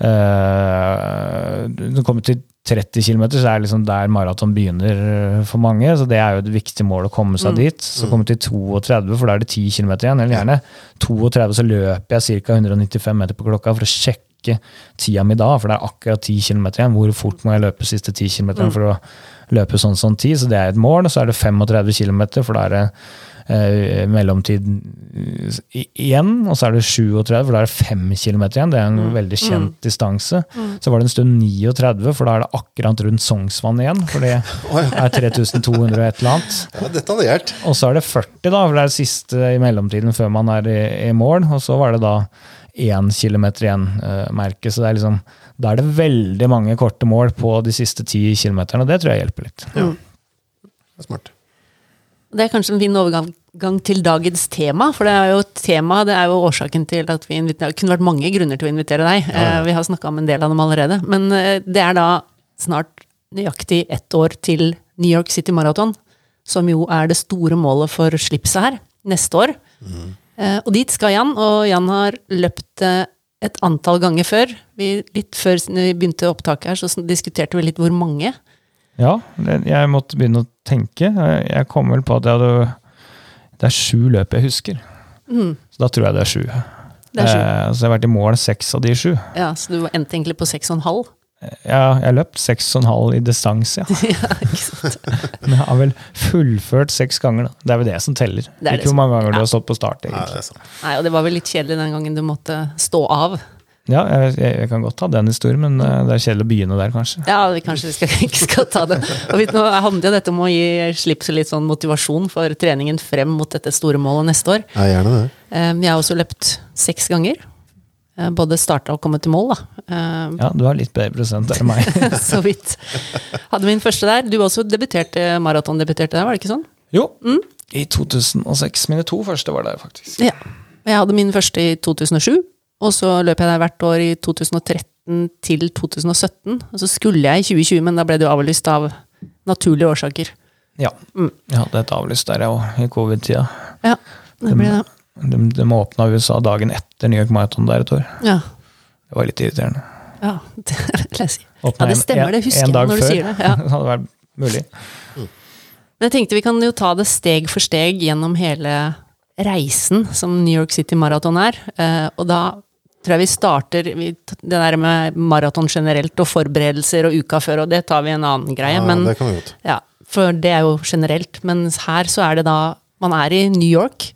Uh, når du kommer til 30 km, så er det liksom der maraton begynner for mange. Så det er jo et viktig mål å komme seg mm. dit. Så kommer vi til 32, for da er det 10 km igjen. Eller gjerne 32, så løper jeg ca. 195 meter på klokka for å sjekke tida mi da. For det er akkurat 10 km igjen. Hvor fort må jeg løpe siste 10 km mm. for å løpe sånn sånn tid? Så det er et mål. Så er det 35 km, for da er det eh, mellomtid igjen, og så er det 37, for da er det 5 km igjen. Det er en mm. veldig kjent mm. distanse. Mm. Så var det en stund 39, for da er det akkurat rundt Sognsvann igjen. For det [LAUGHS] er 3200 og et eller annet. Ja, detaljert. Og så er det 40, da, for det er det siste i mellomtiden før man er i, i mål. Og så var det da 1 km igjen-merket. Uh, så det er liksom, da er det veldig mange korte mål på de siste 10 kilometerne, og det tror jeg hjelper litt. Ja. Det er smart. Det er kanskje en fin overgang til dagens tema, for det er jo tema, det er jo årsaken til at vi inviterer Det kunne vært mange grunner til å invitere deg, ja, ja. Eh, vi har snakka om en del av dem allerede. Men eh, det er da snart nøyaktig ett år til New York City Marathon, som jo er det store målet for slipset her, neste år. Mm. Og dit skal Jan, og Jan har løpt et antall ganger før. Vi, litt før vi begynte opptaket her, så diskuterte vi litt hvor mange. Ja, jeg måtte begynne å tenke. Jeg jeg kom vel på at jeg hadde Det er sju løp jeg husker. Mm, Så da tror jeg det er sju. det er sju. Eh, så jeg har vært i mål seks av de sju. Ja, så du endte egentlig på seks og en halv. Ja, jeg har løpt seks og en halv i distanse, ja. [LAUGHS] ja, ikke sant? [LAUGHS] Men jeg har vel fullført seks ganger, da. Det er vel det som teller. Det er det Ikke hvor mange ganger ja. du har stått på start, Nei, det er sant. Nei, og det var vel litt kjedelig den gangen du måtte stå av. Ja, jeg, jeg, jeg kan godt ta den historien, men eh, det er kjedelig å begynne der, kanskje. Ja, vi kanskje skal, [LAUGHS] ikke skal ta det. Og vi, nå handler jo dette om å gi slipp til litt sånn motivasjon for treningen frem mot dette store målet neste år. Ja, gjerne det. Vi Jeg har også løpt seks ganger. Eh, Både starta og kommet til mål, da. Eh, Ja, du har litt bedre prosent enn meg. [LAUGHS] Så vidt. Hadde min første der. Du også debuterte, maratondebuterte der, var det ikke sånn? Jo, i 2006. Mine to første var der, faktisk. Ja. Jeg hadde min første i 2007, og så løp jeg der hvert år i 2013 til 2017. Og så skulle jeg i 2020, men da ble det jo avlyst av naturlige årsaker. Ja. Mm. Jeg hadde et avlyst der, jeg òg, i covid-tida. Ja, det ble det. De, de åpna USA dagen etter New York Marathon der et år. Ja, Det var litt irriterende. ja [LAUGHS] det vil jeg si. Åpnet Ja, det stemmer, det husker jeg dag når du før. sier det. Ja. [LAUGHS] det hadde vært mulig. Men jeg tenkte vi kan jo ta det steg for steg gjennom hele reisen som New York City Marathon er. Eh, og da tror jeg vi starter vi, Det der med maraton generelt og forberedelser og uka før, og det tar vi en annen greie. Ja, men, det kan vi godt. ja, for det er jo generelt. Mens her så er det da Man er i New York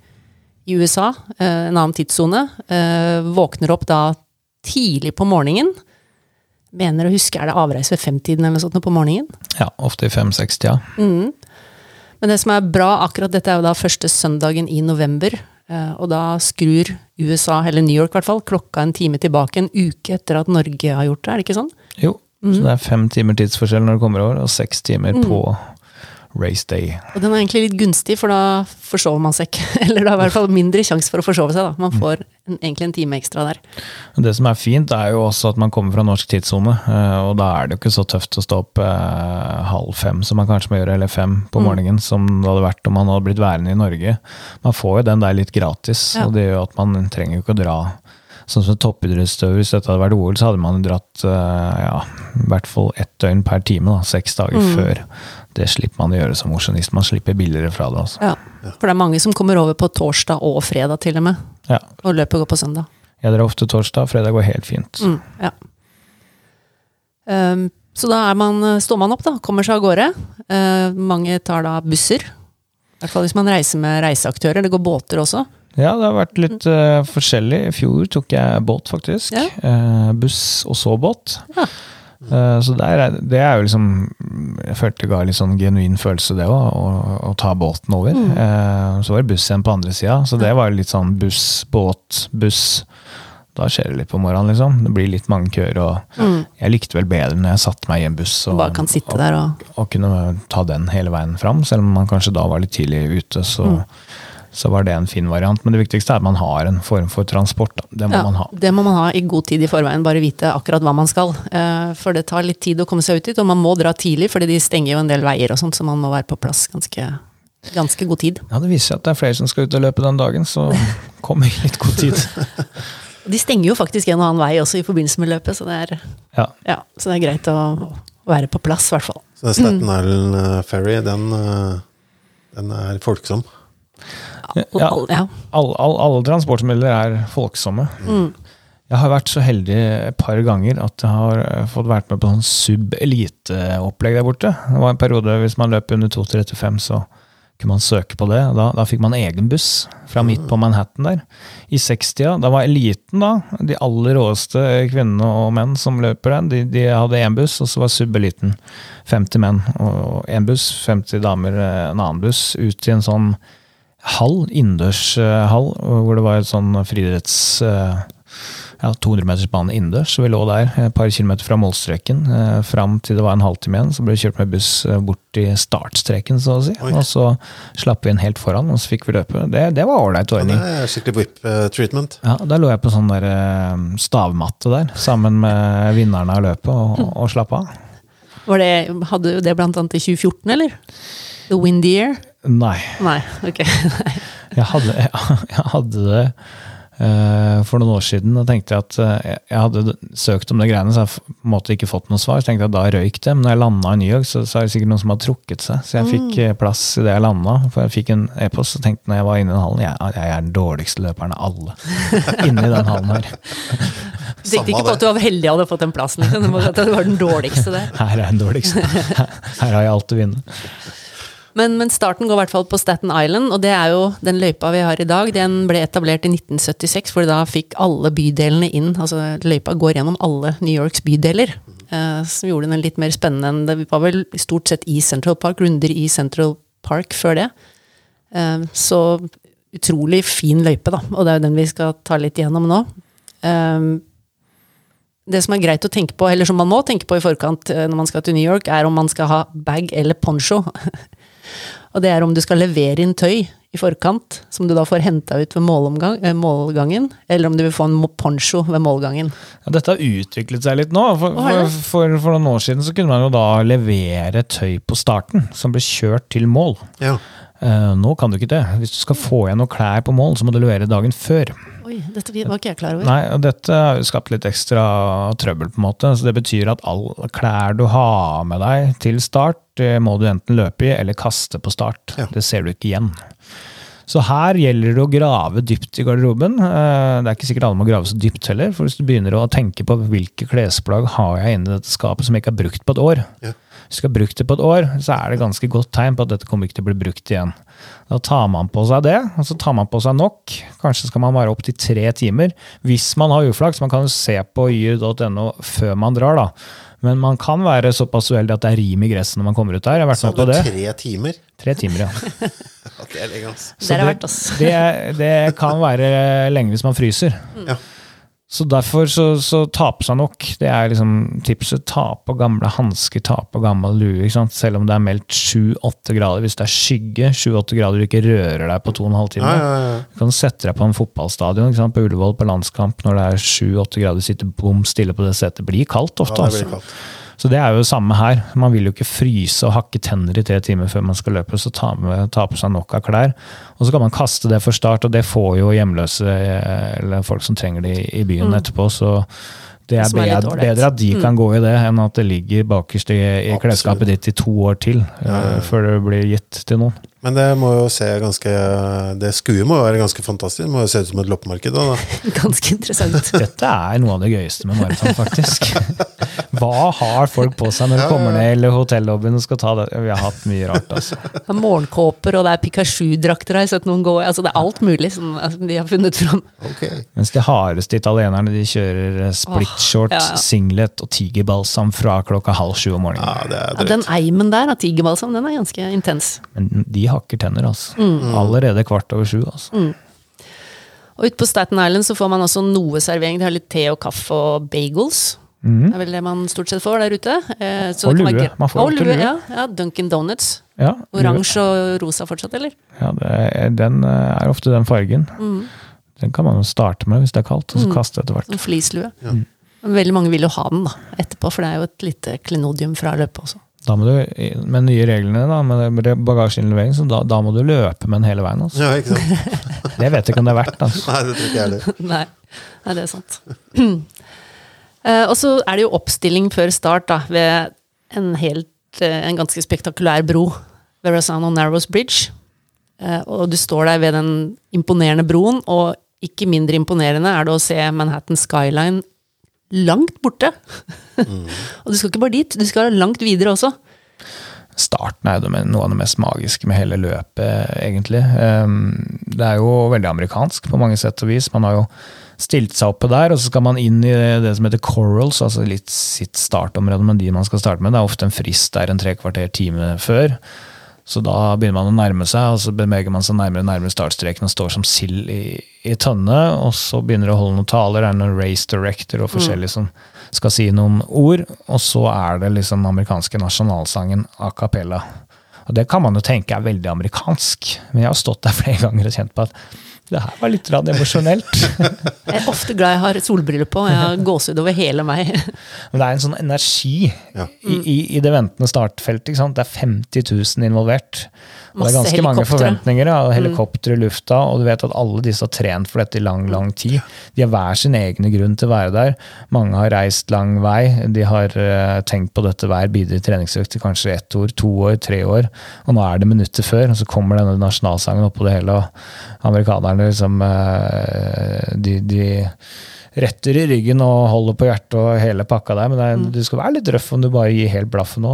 i USA, eh, en annen tidssone. Eh, våkner opp da tidlig på morgenen. Mener å huske, er det avreise ved femtiden eller noe sånt på morgenen? Ja, ofte i fem, seks, ja. Mm. Men det som er bra, akkurat dette er jo da første søndagen i november. Eh, Og da skrur USA, eller New York i hvert fall, klokka en time tilbake en uke etter at Norge har gjort det, er det ikke sånn? Jo, så det er fem timer tidsforskjell når det kommer over, og seks timer på race day. Og den er egentlig litt gunstig, for da forsover man seg ikke. [LAUGHS] Eller det er i hvert fall mindre sjanse for å forsove seg, da. Man får en, egentlig en time ekstra der. Det som er fint, er jo også at man kommer fra norsk tidssone, eh, og da er det jo ikke så tøft å stå opp eh, halv fem, som man kanskje må gjøre, eller fem på morgenen, som det hadde vært om man hadde blitt værende i Norge. Man får jo den der litt gratis, Ja. og det gjør at man trenger jo ikke å dra Sånn som toppidrettsutøver, hvis dette hadde vært OL, så hadde man dratt eh, ja, i hvert fall ett døgn per time, da, seks dager før. Det slipper man å gjøre som mosjonist. Man slipper billigere fra det. Altså. Ja. For det er mange som kommer over på torsdag og fredag til og med, Ja. og løpet går på søndag. Jeg drar ofte torsdag, fredag går helt fint. Mm, ja. Um, så da er man, står man opp, da. Kommer seg av gårde. Uh, mange tar da busser. I hvert fall hvis man reiser med reiseaktører. Det går båter også. Ja, det har vært litt uh, forskjellig. I fjor tok jeg båt, faktisk. Ja. Uh, buss og så båt. Ja. Eh, så er, det er jo liksom Jeg følte det ga litt sånn genuin følelse, det òg, å, å ta båten over. Mm. Så var det buss igjen på andre sida, så det var litt sånn buss, båt, buss. Da skjer det litt på morgenen, liksom. Det blir litt mange køer. Og jeg likte vel bedre når jeg satte meg i en buss og, Mm. Bare kan sitte der og og kunne ta den hele veien fram, selv om man kanskje da var litt tidlig ute. Så, Mm. Så var det en fin variant. Men det viktigste er at man har en form for transport. Da. Det må ja, man ha. Det må man ha i god tid i forveien. Bare vite akkurat hva man skal. Eh, for det tar litt tid å komme seg ut dit, og man må dra tidlig, fordi de stenger jo en del veier og sånt, så man må være på plass ganske, ganske god tid. Ja, Det viser seg at det er flere som skal ut og løpe den dagen, så [LAUGHS] kom i litt god tid. De stenger jo faktisk en og annen vei også i forbindelse med løpet, så det er, Ja, ja, så det er greit å være på plass, i hvert fall. Så den Staten Island eh, Ferry, den, eh, den er folksom. Ja. all- alle, alle, alle transportmidler er folksomme. Mm. Jeg har vært så heldig et par ganger at jeg har eh, fått vært med på sånn sub-elite-opplegg der borte. Det var en periode hvis man løp under 2.35, så kunne man søke på det. Da, da fikk man egen buss fra midt på Manhattan der. I 60-a, da var eliten, da, de aller råeste kvinnene og menn som løper den, de, de hadde én buss, og så var sub-eliten 50 menn og én buss, 50 damer eh, en annen buss, ut i en sånn hall, innendørshall, hvor det var et sånn friidretts... eh, ja, 200 meters bane innendørs, så vi lå der et par kilometer fra målstreken. Eh, fram til det var en halvtime igjen, så ble vi kjørt med buss eh, bort til startstreken, så å si. Oi. Og så slapp vi inn helt foran, og så fikk vi løpe. Det, det var ålreit Ja, det er skikkelig whip-treatment. Ja, Da lå jeg på sånn der eh, stavmatte der, sammen med vinnerne av løpet, og, og slapp av. Var det, hadde du det blant annet i 2014, eller? The Windy Year? Nei. Nei, ok. [LAUGHS] Jeg hadde, jeg hadde det eh, for noen år siden og tenkte at eh, jeg hadde søkt om det greiene, så jeg måtte på en måte ikke fått noe svar. Så tenkte jeg at da røyk det. Men når jeg landa i New York, så, så er det sikkert noen som har trukket seg. Så jeg fikk mm. plass i det jeg landa. For jeg fikk en e-post og tenkte når jeg var inne i den hallen jeg, jeg er den dårligste løperen av alle. [LAUGHS] Inni den hallen her. Du tenkte ikke på at du var heldig og hadde fått den plassen. Liksom. Du var den dårligste der. Her er den dårligste. [LAUGHS] Her har jeg alt å vinne. Men, men starten går i hvert fall på Staten Island, og det er jo den løypa vi har i dag. Den ble etablert i 1976, hvor da fikk alle bydelene inn. Altså løypa går gjennom alle New Yorks bydeler. eh, som gjorde den litt mer spennende enn det var vel stort sett i Central Park, runder i Central Park før det. Eh, så utrolig fin løype, da, og det er jo den vi skal ta litt gjennom nå. Eh, det som er greit å tenke på, eller som man må tenke på i forkant eh, når man skal til New York, er om man skal ha bag eller poncho. [LAUGHS] Og det er om du skal levere inn tøy i forkant, som du da får henta ut ved målomgang, eh, målgangen, eller om du vil få en poncho ved målgangen. Ja, dette har utviklet seg litt nå. For, for, for, for noen år siden så kunne man jo da levere tøy på starten, som ble kjørt til mål. Ja. Eh, nå kan du ikke det. Hvis du skal få igjen noen klær på mål, så må du levere dagen før. Oi, dette var ikke jeg klar over. Nei, og Dette har skapt litt ekstra trøbbel. på en måte, så Det betyr at alle klær du har med deg til start, må du enten løpe i eller kaste på start. Ja. Det ser du ikke igjen. Så her gjelder det å grave dypt i garderoben. Eh, Det er ikke sikkert alle må grave så dypt heller, for hvis du begynner å tenke på hvilke klesplagg har jeg inni dette skapet som jeg ikke har brukt på et år, Ja. Har brukt det på et år, så er det ganske godt tegn på at dette kommer ikke til å bli brukt igjen. Da tar man på seg det, og så tar man på seg nok. Kanskje skal man være opp til tre timer. Hvis man har uflaks, man kan jo se på yr.no før man drar, da. Men man kan være såpass uheldig at det er rim i gresset når man kommer ut der. Jeg har vært med på det. tre timer? Tre timer, ja. [LAUGHS] Det er. Det er det, det, det kan være lenge hvis man fryser. Ja. Så derfor så, så ta på seg nok. Det er liksom tipset. Ta på gamle hansker, ta på gammel lue. Selv om det er meldt 7-8 grader. Hvis det er skygge, 7-8 grader du ikke rører deg på 2 12 timer. Ja, ja, ja. Du kan sette deg på en fotballstadion på Ullevål på landskamp når det er 7-8 grader, sitte bom stille på det setet. Det blir kaldt ofte. ja det blir altså. Så det er jo det samme her. Man vil jo ikke fryse og hakke tenner i tre timer før man skal løpe, så ta, med, ta på seg nok av klær. Og så kan man kaste det for start, og det får jo hjemløse eh, eller folk som trenger det i i byen etterpå. så det er, Som er litt bedre, bedre at de kan gå i det, enn at det ligger bakerst i, i klesskapet ditt i to år til eh, før det blir gitt til noen. Men det må jo se ganske Det skuet må jo være ganske fantastisk. Det må jo se ut som et loppemarked. Da, da. [LAUGHS] Ganske interessant. [LAUGHS] Dette er noe av det gøyeste med maraton, faktisk. [LAUGHS] Hva har folk på seg når de kommer ned i hotellobbyen og skal ta det? Vi har hatt mye rart, altså. Det er morgenkåper, og det er Pikachu-drakter, har jeg sett noen gå i. Altså, det er alt mulig som altså, de har funnet fram. Okay. Mens de hardeste italienerne de kjører eh, splitshorts, ja, ja. singlet og tigerbalsam fra klokka halv sju om morgenen. Ja, det er Ja, den eimen der av tigerbalsam, den er ganske intens. Men de hakker tenner, altså. Allerede kvart over sju. altså. Og ute på Staten Island så får man også noe servering. De har litt te og kaffe og bagels. Det er vel det man stort sett får der ute. Eh, så Og lue. Man, Man får og lue. lue. Ja, ja, Dunkin' Donuts. Ja, Oransje og rosa fortsatt, eller? Ja, det er, den eh, er ofte den fargen. Den kan man jo starte med hvis det er kaldt, og så kaste etter hvert. Sånn fleeceslue. Men Veldig mange vil jo ha den da, etterpå, for det er jo et lite klenodium fra løpet også. Da må du, Med nye reglene da, med bagasjeinnlevering, så da, da må du løpe med den hele veien. Altså. Ja, ikke sant? [LAUGHS] Det vet jeg ikke om det er verdt. Altså. Nei, det tror ikke jeg heller. [LAUGHS] Nei, Nei, det er sant. [CLEARS THROAT] Eh, og så er det jo oppstilling før start da, ved en, helt, eh, en ganske spektakulær bro. Verrazano Narrows Bridge. Eh, og du står der ved den imponerende broen, og ikke mindre imponerende er det å se Manhattan Skyline langt borte. [LAUGHS] og du skal ikke bare dit, du skal langt videre også. Starten er jo noe av det mest magiske med hele løpet, egentlig. Ehm, Det er jo veldig amerikansk på mange sett og vis. Man har jo stilt seg oppe der, og så skal man inn i det som heter corals, altså litt sitt startområde, men de man skal starte med. Det er ofte en frist der en tre kvarter time før. Så da begynner man å nærme seg, og så beveger man seg nærmere og nærmere startstreken og står som sild i, i tønne. Og så begynner det å holde noen taler, det er noen race director og forskjellige som skal si noen ord. Og så er det liksom den amerikanske nasjonalsangen a cappella. Og det kan man jo tenke er veldig amerikansk, men jeg har stått der [LAUGHS] flere ganger og kjent på at det her var litt emosjonelt. [LAUGHS] Jeg er ofte glad jeg har solbriller på, jeg har gåsehud over hele meg. [LAUGHS] Men det er en sånn energi Ja. i, i, i det ventende startfeltet. Ikke sant? Det er 50 000 involvert. Og det er ganske mange forventninger ja, helikopter i lufta, og du vet at alle disse har trent for dette i lang, lang tid. De har hver sin egne grunn til å være der. Mange har reist lang vei. De har uh, tenkt på dette hver bidige treningsøkt i kanskje ett år, to år, tre år. Og nå er det minutter før, og så kommer denne nasjonalsangen oppå det hele, og amerikanerne liksom eh, de, de retter i ryggen og holder på hjertet og hele pakka der, men det er, du skal være litt røff om du bare gir helt blaffen nå.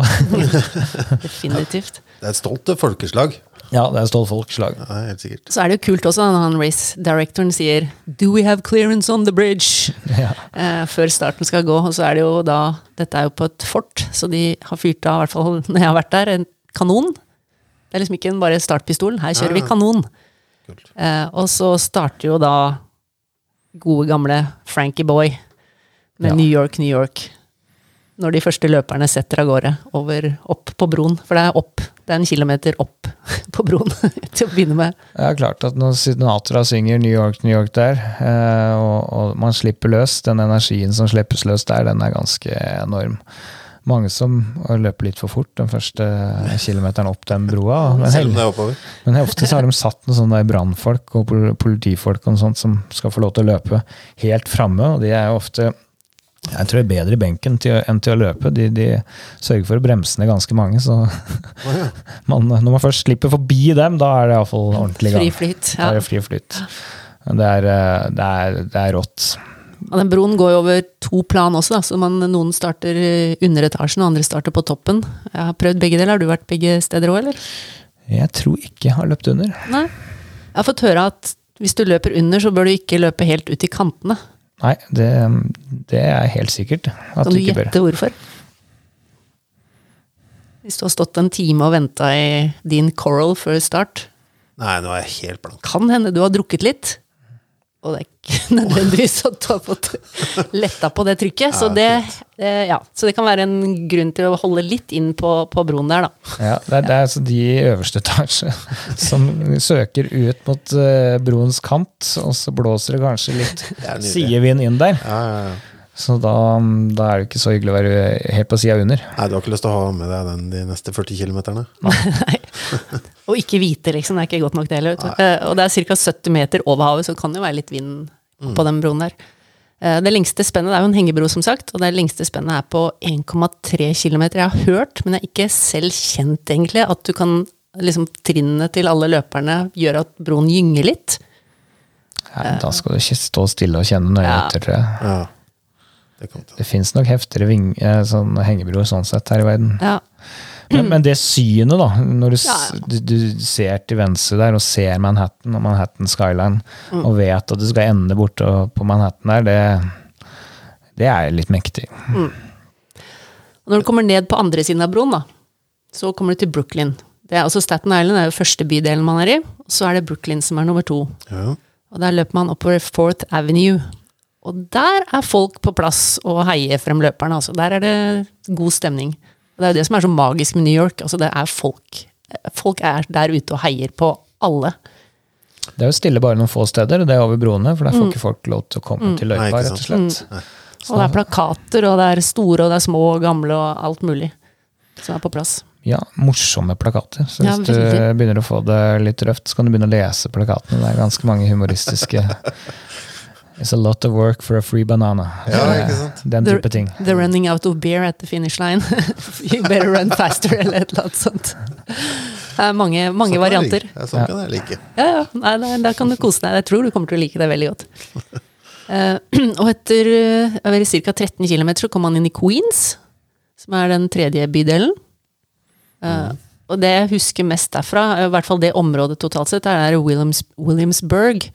[LAUGHS] Definitivt. Det er et stolt folkeslag. ja, det er stolt folkeslag. Ja, helt sikkert. Så er det jo kult også når han race directoren sier 'Do we have clearance on the bridge?' Ja. eh, før starten skal gå. Og så er det jo da Dette er jo på et fort, så de har fyrt av, i hvert fall når jeg har vært der, en kanon. Det er liksom ikke en bare startpistol. Her kjører vi Ja. kanon. Kult. Eh, og så starter jo da gode, gamle Frankie Boy med Ja. New York, New York. Når de første løperne setter av gårde over, opp på broen. For det er opp. Det er en kilometer opp [LAUGHS] på broen [LAUGHS] til å begynne med. Det er klart at når Sinatra synger New York, New York der, eh, og, og man slipper løs, den energien som slippes løs der, den er ganske enorm. Mange som løper litt for fort den første kilometeren opp den broa. Men, hel- men ofte så har de satt noen sånne brannfolk og politifolk og sånt som skal få lov til å løpe helt framme, og de er jo ofte jeg tror det er bedre i benken til, enn til å løpe. De, de sørger for å bremse ned ganske mange. Så ja. [LAUGHS] man, når man først slipper forbi dem, da er det iallfall ordentlig gang. Fri flyt. Da Ja. er det fri flyt. Det er, eh, det er, det er rått. Og den broen går jo over to plan også, da, så man, noen starter under etasjen, og andre starter på toppen. Jeg har prøvd begge deler. Har du vært begge steder òg, eller? Jeg tror ikke jeg har løpt under. Nei. Jeg har fått høre at hvis du løper under, så bør du ikke løpe helt ut i kantene. Nei, det, det er helt sikkert. At Kan du du ikke bør. hvorfor? Hvis du har stått en time og venta i din Coral før start, Nei, nå er jeg helt blank. kan hende du har drukket litt. Og det er ikke [LAUGHS] nødvendigvis at du har fått letta på det trykket. Så det, eh, ja, så det kan være en grunn til å holde litt inn på, på broen der, da. Ja, det, er, det er altså de i øverste etasje [LAUGHS] som søker ut mot eh, broens kant, og så blåser det kanskje litt sidevind inn der. Ja, ja, ja. Så da, da er det ikke så hyggelig å være helt på sida under. Nei, du har ikke lyst til å ha med deg den de neste 40 kilometerne? [LAUGHS] Og ikke hvite, liksom. Det er ikke godt nok, det heller. Eh, Og det er ca. 70 meter over havet, så det kan jo være litt vind på den broen der. Eh, Det lengste spennet det er jo en hengebro, som sagt, og det lengste spennet er på 1,3 km. Jeg har hørt, men jeg har ikke selv kjent egentlig, at du kan liksom Trinnene til alle løperne gjør at broen gynger litt. Nei, da skal du ikke stå stille og kjenne nøye Ja. etter, tror jeg. Ja. Det. Det fins nok heftigere ving, eh, sånn hengebroer sånn sett her i verden. Ja. Men, men det synet, da, når du, ja, Ja. du, du ser til venstre der og ser Manhattan og Manhattan Skyline, Mm. og vet at du skal ende borte på Manhattan der, det, det er litt mektig. Og når du kommer ned på andre siden av broen, da, så kommer du til Brooklyn. Det er, altså Staten Island er jo første bydelen man er i, og så er det Brooklyn som er nummer to. Ja. Og der løper man oppover Fourth Avenue. Og der er folk på plass og heier frem løperne. Altså. Der er det god stemning. Og det er jo det som er så magisk med New York. Altså, det er folk. Folk er der ute og heier på alle. Det er jo stille bare noen få steder, og det er over broene, for der får ikke folk lov til å komme til Nei, løypa, ikke rett og slett. Og det er plakater, og det er store, og det er små og gamle, og alt mulig som er på plass. Ja, morsomme plakater. Så Ja, hvis du begynner å få det litt røft, så kan du begynne å lese plakatene. Det er ganske mange humoristiske [LAUGHS] It's a lot of work for a free banana. Ja, ikke sant? Den The- type ting. The running out of beer at the finish line. [LAUGHS] you better run faster, eller et eller annet sånt. Det er mange, mange Sånn varianter. like. Ja, sånn kan jeg like. Ja, ja. Nei, da, da kan du kose deg. Jeg tror du kommer til å like det veldig godt. Uh, [CLEARS THROAT] og etter uh, ca. 13 km så kom man inn i Queens, som er den tredje bydelen. Eh, Og det jeg husker mest derfra, i hvert fall det området totalt sett, er Williams, Williamsburg.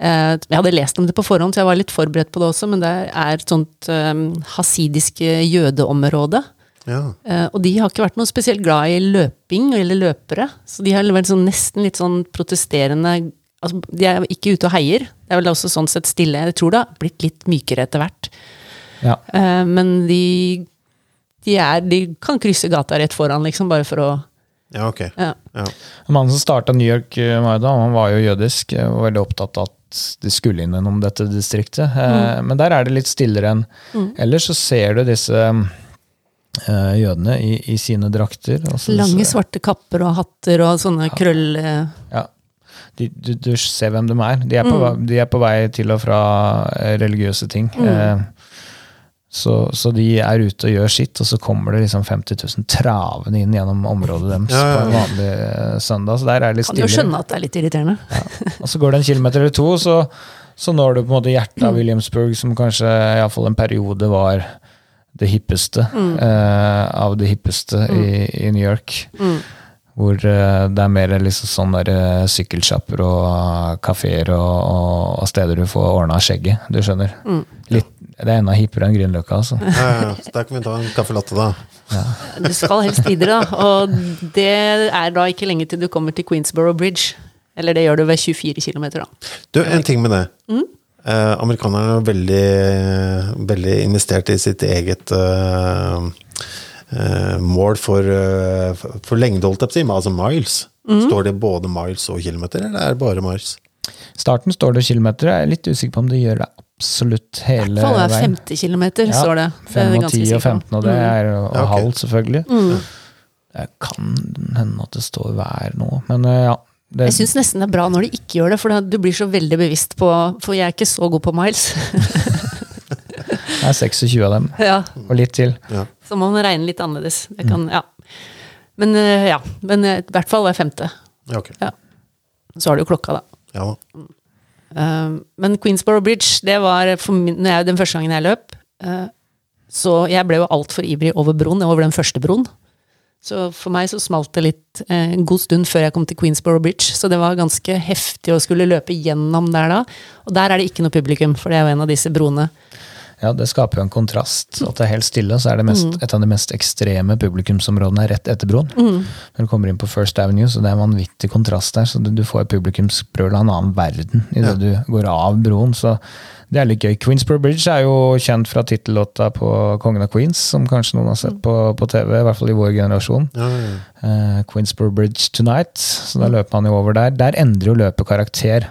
Eh, jeg hadde lest om det på forhånd, så jeg var litt forberedt på det også, men det er et sånt um, hasidisk jødeområde. Ja. Eh, og de har ikke vært noe spesielt glad i løping eller løpere. Så de har vært sånn, nesten litt sånn protesterende altså, De er ikke ute og heier. Det er vel også sånn sett stille. Jeg tror det har blitt litt mykere etter hvert. Ja. Eh, men de, de, er, de kan krysse gata rett foran, liksom, bare for å ja, ok. ja. Ja. Mannen som starta New York eh, Maida, han var jo jødisk eh, og veldig opptatt av at de skulle innom dette distriktet. Eh, Men der er det litt stillere enn ellers. Så ser du disse eh, jødene i, i sine drakter. og så- Lange, svarte kapper og hatter og sånne krøll... eh, Ja. Du, du, du ser hvem de er. De er, på, vei- de er på vei til og fra religiøse ting. Eh, så, så de er ute og gjør sitt, og så kommer det liksom 50 000 travende inn gjennom området deres Ja, ja, på en vanlig eh, søndag. Så der er det litt Kan jo skjønne at det er litt irriterende. Og så går det en kilometer eller to, så, så når du på en måte hjertet av Williamsburg, som kanskje iallfall en periode var det hippeste eh, av det hippeste i, i New York. Hvor eh, det er mer liksom sånn der eh, sykkelsjapper og kafeer og, og, og steder du får ordna skjegget. Du skjønner. Litt, det er enda hippere enn Grünerløkka, altså. Ja, ja, så der kan vi ta en caffè latte, da. Du skal helst videre, da. Og det er da ikke lenge til du kommer til Queensborough Bridge. Eller det gjør du ved 24 km, da. Du, en ting med det. Eh, amerikanerne er veldig, veldig investert i sitt eget eh, eh, mål for, eh, for- lengde, holdt jeg på å si, altså miles. Står det både miles og kilometer, eller er det bare miles? Starten står det kilometer. Jeg er litt usikker på om det gjør det absolutt I hele hvert fall hver veien. 50 km, Ja, står det. Det er 5 jeg og ganske 10 og 15, og det er og halv, selvfølgelig. Mm. Det kan hende at det står vær nå, men eh, ja. Det, Jeg syns nesten det er bra når de ikke gjør det, for du blir så veldig bevisst på For jeg er ikke så god på miles. [LAUGHS] det er 26 av dem, [LAUGHS] ja, og litt til. Ja. Så må man regne litt annerledes. Det kan, ja. Men eh, ja, men eh, i hvert fall hver femte. Ja, ok. Så har du jo klokka, da. Ja da. Eh, men Queensborough Bridge, det var min, jeg, den første gangen jeg løp. eh, så jeg ble jo altfor ivrig over broen, over den første broen. Så for meg så smalt det litt eh, en god stund før jeg kom til Queensborough Bridge. Så det var ganske heftig å skulle løpe gjennom der da. Og der er det ikke noe publikum, for det er jo en av disse broene. Ja, det skaper jo en kontrast. At det er helt stille, så er det mest, et av de mest ekstreme publikumsområdene er rett etter broen. Når du kommer inn på First Avenue, så det er en vanvittig kontrast der. Så du, du får publikumsbrøl av en annen verden idet du går av broen. Så det er litt gøy. Queensborough Bridge er jo kjent fra tittellåta på Kongen av Queens, som kanskje noen har sett på, på TV, i hvert fall i vår generasjon. Ja, ja, ja. Eh, Queensborough Bridge Tonight. Så da løper man jo over der. Der endrer jo løpet karakter.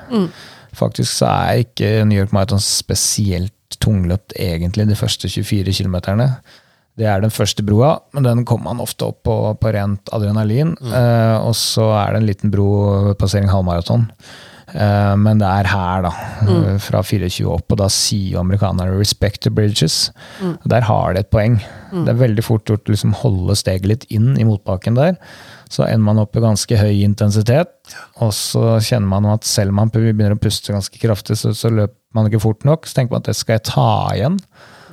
Faktisk så er ikke New York Marathon spesielt tungløpt egentlig de første 24 km. Det er den første broa, men den kommer man ofte opp på, på rent adrenalin. Eh, og så er det en liten bro passering halvmaraton. Eh, men det er her, da. Mm. Fra 24 opp, og da sier amerikanerne 'respect the bridges'. Der har de et poeng. Det er veldig fort gjort å liksom holde steget litt inn i motbakken der. Så ender man opp i ganske høy intensitet, og så kjenner man at selv om man begynner å puste ganske kraftig, så, så løper man ikke fort nok. Så tenker man at det skal jeg ta igjen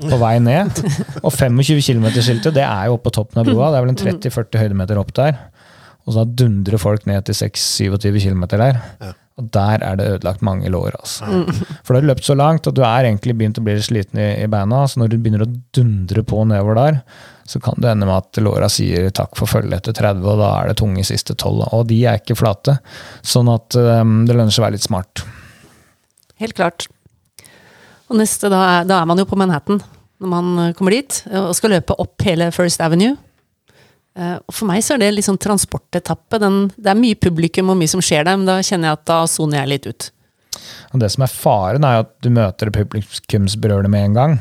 på vei ned. [LAUGHS] Og 25 km-skiltet, det er jo oppe på toppen av broa. Det er vel en 30-40 høydemeter opp der. Og så dundrer folk ned til 6-27 km der. Og der er det ødelagt mange lår. altså. For da har du løpt så langt, og du er egentlig begynt å bli sliten i, i beina. Så når du begynner å dundre på nedover der, så kan det ende med at låra sier takk for følget etter 30, og da er det tunge siste 12. Og de er ikke flate. Sånn at um, det lønner seg å være litt smart. Helt klart. Og neste, da er, da er man jo på Manhattan når man eh, kommer dit, og skal løpe opp hele First Avenue. Eh, Og for meg så er det litt sånn transportetappe. Den, det er mye publikum og mye som skjer der, men da kjenner jeg at da soner jeg litt ut. Og det som er faren, er jo at du møter publikumsbrølet med en gang.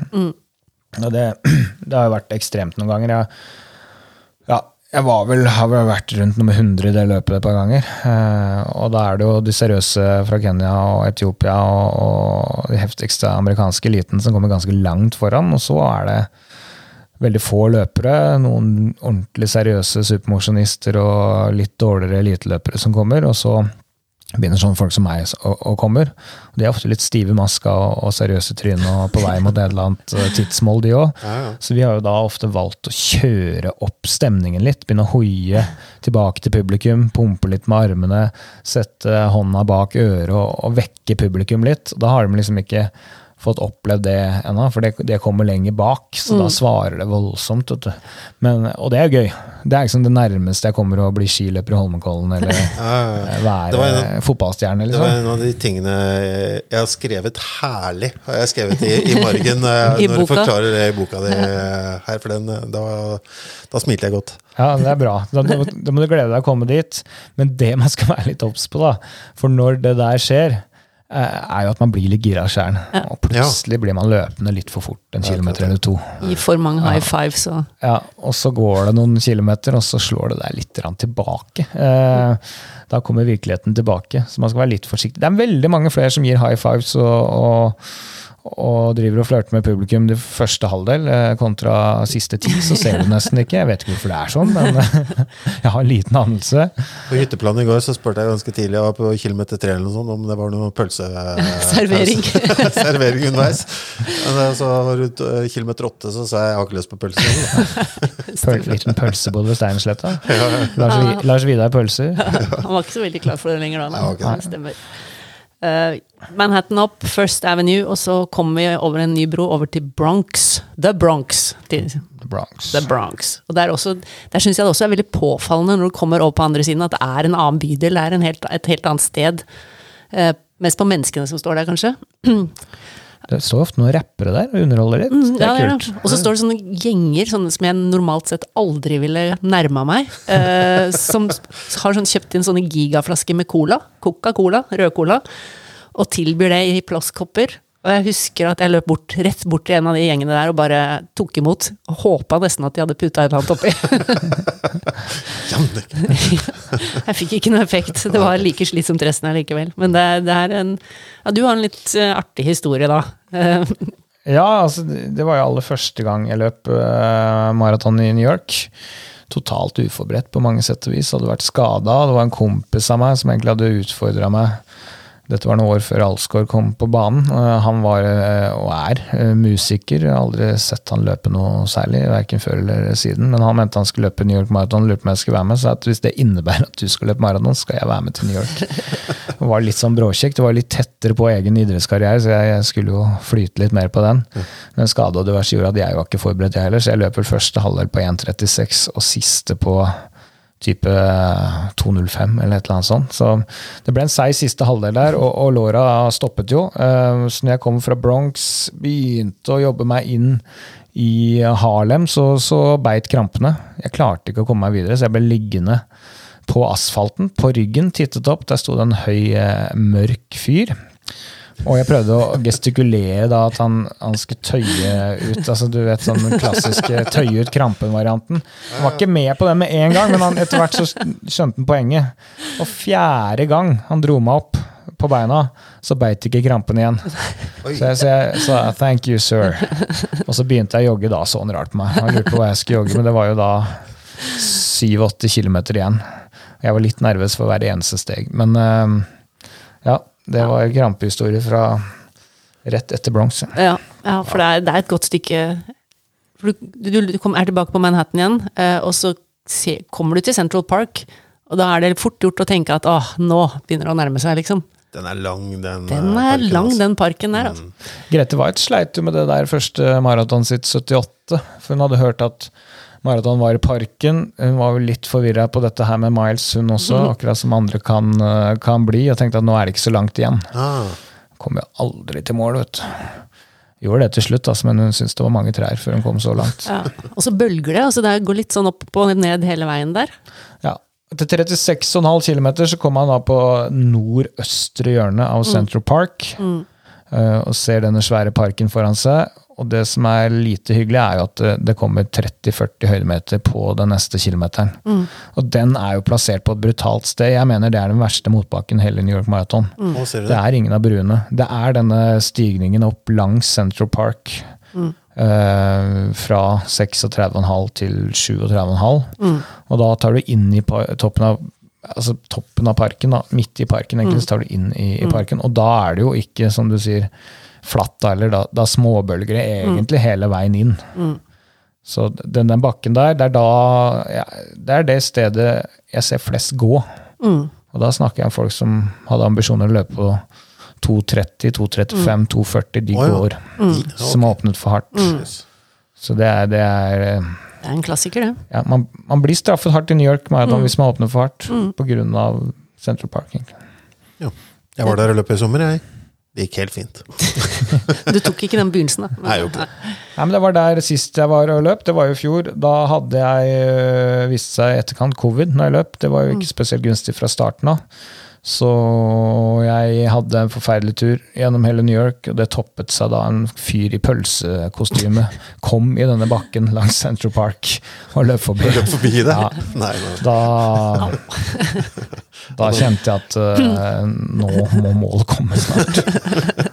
Og det, [CLEARS THROAT] det har jo vært ekstremt noen ganger. Jeg, ja, jeg var vel, har vel vært rundt nummer 100 i det løpet et par ganger. Eh, og da er det jo de seriøse fra Kenya og Etiopia og, og de heftigste amerikanske eliten som kommer ganske langt foran. Og så er det veldig få løpere, noen ordentlig seriøse supermosjonister og litt dårligere eliteløpere som kommer. Og så begynner sånne folk som meg å, å kommer. De er ofte litt stive i maska og, og seriøse tryn og på vei mot et eller annet eh, tidsmål, de òg. Ja, ja. Så vi har jo da ofte valgt å kjøre opp stemningen litt. Begynne å hoie tilbake til publikum, pumpe litt med armene, sette hånda bak øret og, og vekke publikum litt. Da har de liksom ikke fått opplevd det ennå, for det, det kommer lenger bak. Så da svarer det voldsomt. Vet du. Men, og det er gøy. Det er liksom det nærmeste jeg kommer å bli skiløper i Holmenkollen eller [LAUGHS] Ja, ja, eh, Det var være en- fotballstjerne, Det var liksom. en av de tingene jeg har skrevet herlig, har jeg skrevet i, i margen [LAUGHS] eh, I når du forklarer det i boka di [LAUGHS] her, for den, da, da smilte jeg godt. Ja, det er bra. Da, da, må du glede deg å komme dit. Men det man skal være litt obs på, da For når det der skjer, er jo at man blir litt gira sjøl. Og plutselig blir man løpende litt for fort en kilometer eller to. I for mange high fives og Ja, Og så går det noen kilometer, og så slår det deg litt tilbake. Eh, da kommer virkeligheten tilbake, så man skal være litt forsiktig. Det er veldig mange flere som gir high fives og, og, og driver og flørter med publikum det første halvdel, eh, kontra siste ti, så ser du nesten ikke. Jeg vet ikke hvorfor det er sånn, men [LAUGHS] jeg har en liten anelse. På hytteplanen i går så spurte jeg ganske tidlig, jeg var på kilometer tre eller noe sånt, om det var noe pølse... [LAUGHS] [LAUGHS] Servering. underveis. Men da- så rundt det eh, kilometer åtte, så sa jeg jeg har ikke lyst på pølse. Pøl, liten pølsebod ved Steinsletta. Lars, Lars Vidar Pølser. Han var ikke så veldig klar for det lenger da. Nei, han Nei, stemmer. Eh, Manhattan opp, First Avenue, og så kommer vi over en ny bro over til Bronx. The Bronx. Til The Bronx. The Bronx. Og Der, også- der syns jeg det også er veldig påfallende når du kommer over på andre siden, at det er en annen bydel, det er en helt, et helt annet sted. Uh, mest på menneskene som står der, kanskje. [CLEARS THROAT] Det står ofte noen rappere der og underholder litt. Mm, Det er er kult. Ja. Og så står det sånne gjenger sånne som jeg normalt sett aldri ville nærma meg. Eh, [LAUGHS] som har sånn kjøpt inn sånne gigaflasker med cola. Coca-Cola, rød-cola. Og tilbyr det i plastkopper. Og jeg husker at jeg løp bort, rett bort til en av de gjengene der og bare tok imot. Og håpa nesten at de hadde putta et eller annet oppi. [LAUGHS] [LAUGHS] Jeg fikk ikke noe effekt. Det var like slitsomt resten allikevel. Men det, det er en Ja, du har en litt eh, artig historie, da. Eh, Ja, altså, det det var jo aller første gang jeg løp uh, maraton i New York. Totalt uforberedt på mange sett og vis. Hadde vært skada. Det var en kompis av meg som egentlig hadde utfordra meg. Dette var noen år før Alsgaard kom på banen. Uh, han var, uh, og er, uh, musiker. Jeg har aldri sett han løpe noe særlig, verken før eller siden. Men han mente han skulle løpe New York Marathon, lurte på om jeg skulle være med. Så at hvis det innebærer at du skal løpe maraton, skal jeg være med til New York. [LAUGHS] Det var litt sånn bråkjekt. Det var litt tettere på egen idrettskarriere, så jeg, skulle jo flyte litt mer på den. Men skade og diverse gjorde at jeg var ikke forberedt, jeg heller. Så jeg løp vel første halvdel på 1,36 og siste på type 2,05 eller et eller annet sånt. Så det ble en seig siste halvdel der, og, og låra stoppet jo. Eh, Så når jeg kom fra Bronx, begynte å jobbe meg inn i Harlem, så, så beit krampene. Jeg klarte ikke å komme meg videre, så jeg ble liggende på asfalten, på ryggen, tittet opp. Der sto det en høy, eh, mørk fyr. Og jeg prøvde å gestikulere da at han, han skulle tøye ut altså du vet sånn den klassiske tøye ut krampen-varianten. Han var ikke med på det med en gang, men han, etter hvert så skjønte han poenget. Og fjerde gang han dro meg opp på beina, så beit ikke krampen igjen. Oi. Så jeg sa så, thank you, sir. Og så begynte jeg å jogge da, så han rart på meg. Han lurte på hva jeg skulle jogge, men det var jo da 7-8 kilometer igjen. Jeg var litt nervøs for hver eneste steg. Men eh, ja, det var en krampehistorie fra rett etter Bronx. Ja, ja for det er, det er et godt stykke for Du, du, du er tilbake på Manhattan igjen, eh, og så se, kommer du til Central Park. Og da er det fort gjort å tenke at åh, nå begynner det å nærme seg, liksom. Den er lang, den. Den eh, er parken, lang, altså. den parken der, altså. Grete Waitz sleit jo med det der første maraton sitt 78, for hun hadde hørt at maraton var i parken. Hun var jo litt forvirra på dette her med miles, hun også, akkurat som andre kan, eh, kan bli, og tenkte at nå er det ikke så langt igjen. Ah, Kom jo aldri til mål, vet du. Gjorde det til slutt, altså, men hun syntes det var mange trær før hun kom så langt. Ja. Og så bølger det, altså det går litt sånn opp og ned hele veien der. Ja. Etter 36,5 km så kom han da på nordøstre hjørne av Central Park. eh, og ser denne svære parken foran seg. Og det som er lite hyggelig, er jo at det, det kommer 30-40 høydemeter på den neste kilometeren. Og den er jo plassert på et brutalt sted. Jeg mener det er den verste motbakken hele New York Marathon. Mm. Det det. er ingen av bruene. Det er denne stigningen opp langs Central Park. eh, fra 36,5 til 37,5. Og da tar du inn i toppen av altså toppen av parken, da, midt i parken, egentlig, så tar du inn i, i parken. Og da er det jo ikke, som du sier, flatt da, eller da, da småbølger det egentlig hele veien inn. Så den, den bakken der, det er da ja, Det er det stedet jeg ser flest gå. Og da snakker jeg om folk som hadde ambisjoner å løpe på 2.30, 2.35, 2.40. De oh, ja. går. Ja, Som har åpnet for hardt. Yes. Så det er, det er eh, Det er en klassiker, det. ja, man, man blir straffet hardt i New York Marathon hvis man åpner for hardt på grunn av Central Park. Ja. Jeg var der og løp i sommer, jeg. Det gikk helt fint. [LAUGHS] Du tok ikke den begynnelsen, da. Nei, jo ikke. Nei, men Det var der sist jeg var og løp. Det var jo i fjor. Da hadde jeg øh, vist seg i etterkant covid når jeg løp. Det var jo ikke spesielt gunstig fra starten av. Så jeg hadde en forferdelig tur gjennom hele New York, og det toppet seg da en fyr i pølsekostyme kom i denne bakken langs Central Park og løp forbi. Løp forbi det? Ja. Nei, nei. Da, [LAUGHS] da kjente jeg at uh, [LAUGHS] nå må målet komme snart.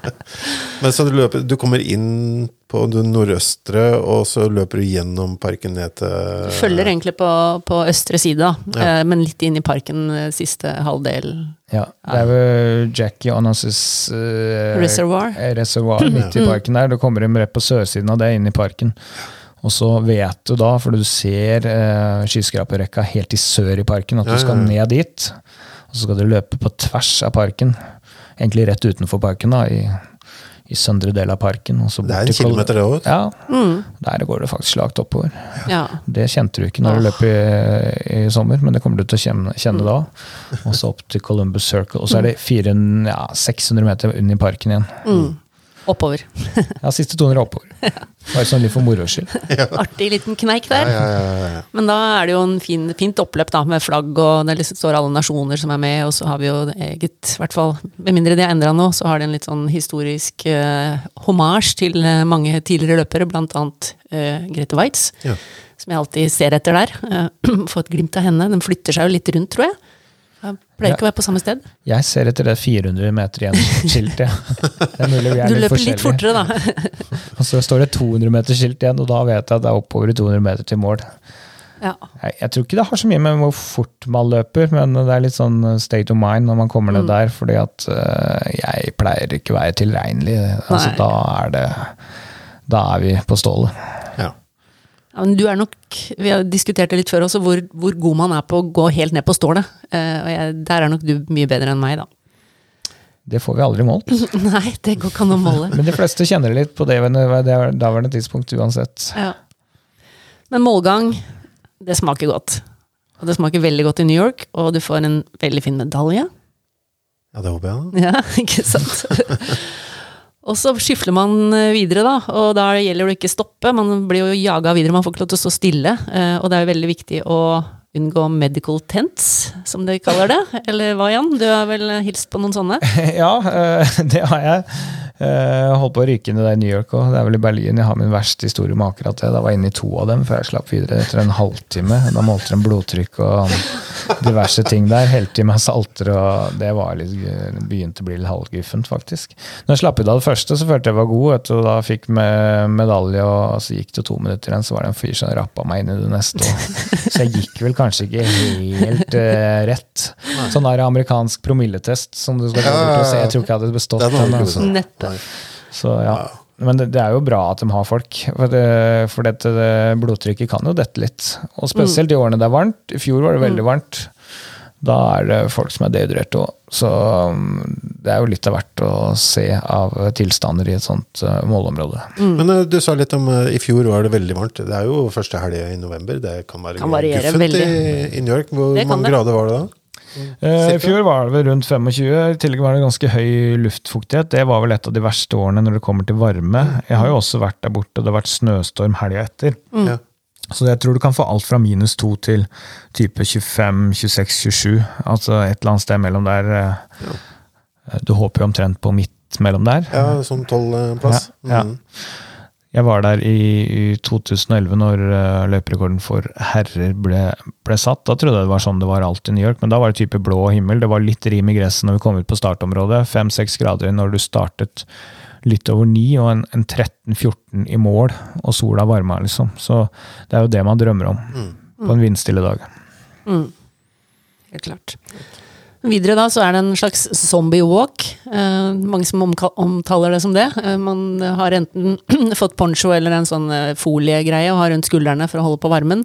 [LAUGHS] Men så du, løper, du kommer inn på det nordøstre, og så løper du gjennom parken ned til Følger egentlig på, på østre side. Ja. Eh, men litt inn i parken eh, siste halvdel. Ja, det er vel Jackie Onassis uh, Reservoir. reservoir midt i parken der. Da kommer de rett på sørsiden av det, inn i parken. Og så vet du da, for du ser eh, skyskraperrekka helt i sør i parken, at du skal ned dit. Og så skal du løpe på tvers av parken. Egentlig rett utenfor parken, da, i, i søndre del av parken. Og så Det er en kilometer, det òg. Ja, der går det faktisk slakt oppover. Ja. Det kjente du ikke når du løp i, i sommer, men det kommer du til å kjenne, kjenne da. Og så opp til Columbus Circle. Og så er det 400, ja, 600 meter under parken igjen. Mm. [LAUGHS] Oppover. Ja, siste 200 er oppover. Bare sånn litt for moro skyld. [LAUGHS] Artig liten kneik der. ja, ja, ja. Men da er det jo en fin, fint oppløp da, med flagg, og det liksom står alle nasjoner som er med, og så har vi jo det eget, i hvert fall med mindre de har endra nå, så har de en litt sånn historisk eh, hommage til eh, mange tidligere løpere, blant annet eh, Grete Waitz, Ja. som jeg alltid ser etter der. Eh, [CLEARS THROAT] Få et glimt av henne. Den flytter seg jo litt rundt, tror jeg. Pleier ikke å være på samme sted. Jeg ser etter det 400 meter igjen-skiltet. [LAUGHS] Ja. Du løper litt litt fortere, da. [LAUGHS] Og så står det 200 meter skilt igjen, og da vet jeg at det er oppover i 200 meter til mål. Ja. Jeg, jeg tror ikke det har så mye med hvor fort man løper, men det er litt sånn state of mind når man kommer ned Mm. der, fordi at uh, jeg pleier ikke å være tilregnelig. Altså, da er det Da er vi på stålet. ja. Ja, men du er nok, vi har diskutert det litt før også, hvor, hvor god man er på å gå helt ned på stålet. Uh, og jeg, der er nok du mye bedre enn meg, da. Det får vi aldri målt. [LAUGHS] Nei, det går ikke an å måle. Men de fleste kjenner litt på det ved det daværende tidspunkt uansett. Ja. Men målgang, det smaker godt. Og det smaker veldig godt i New York, og du får en veldig fin medalje. ja, det håper jeg. Ja, [LAUGHS] ikke sant? [LAUGHS] og så skyfler man eh, videre, da, og da gjelder det å ikke stoppe. Man blir jo jaga videre, man får ikke lov til å stå stille. eh, Og det er jo veldig viktig å unngå medical tents, som de kaller det. Eller hva, Jan? Du har vel hilst på noen sånne? [LAUGHS] Ja, øh, [LAUGHS] det har jeg. Uh, holdt på å ryke inn i det i New York òg. Det er vel i Berlin jeg har min verste historie om akkurat det. Da var jeg inne i to av dem før jeg slapp videre etter en halvtime. Da målte de blodtrykk og diverse ting der. Helte i meg salter, og det var litt, begynte å bli litt halvguffent, faktisk. Når jeg slapp ut av det første, så følte jeg var god, vet du, og da fikk med medalje, og så gikk det to minutter igjen, så var det en fyr som rappa meg inn i det neste. Og, så jeg gikk vel kanskje ikke helt uh, rett. Sånn der amerikansk promilletest som du skal gå bort og se. Jeg tror ikke jeg hadde bestått Den Altså. Så ja. Men det, det er jo bra at de har folk, for, det, for dette det blodtrykket kan jo dette litt. Og spesielt i årene det er varmt. I fjor var det veldig varmt. Da er det folk som er dehydrerte òg. Så um, det er jo litt av hvert å se av tilstander i et sånt uh, målområde. Men eh, du sa litt om eh, i fjor var det veldig varmt. Det er jo første helga i november. Det kan være Kan guffent i, i New York. Hvor mange det. grader var det da? Eh, I fjor var det vel rundt 25. I tillegg var det ganske høy luftfuktighet. Det var vel et av de verste årene når det kommer til varme. Jeg har jo også vært der borte, og det har vært snøstorm helga etter. Mm. Så jeg tror du kan få alt fra minus 2 til type 25, 26, 27. Altså et eller annet sted mellom der. Ja. Du håper jo omtrent på midt mellom der. ja, sånn tolvplass. Ja, ja. Mm. Jeg var der i, i 2011 når uh, løperekorden for herrer ble, ble satt. Da trodde jeg det var sånn det var alltid i New York, men da var det type blå himmel. Det var litt rim i gresset når vi kom ut på startområdet. Fem-seks grader når du startet litt over ni, og en, en 13-14 i mål, og sola varma, liksom. Så det er jo det man drømmer om på en vindstille dag. Mm. Helt klart. Videre da så er det en slags zombie walk. Eh, mange som omtaler det som det. Eh, man har enten [CLEARS THROAT] fått poncho eller en sånn eh, foliegreie og har rundt skuldrene for å holde på varmen.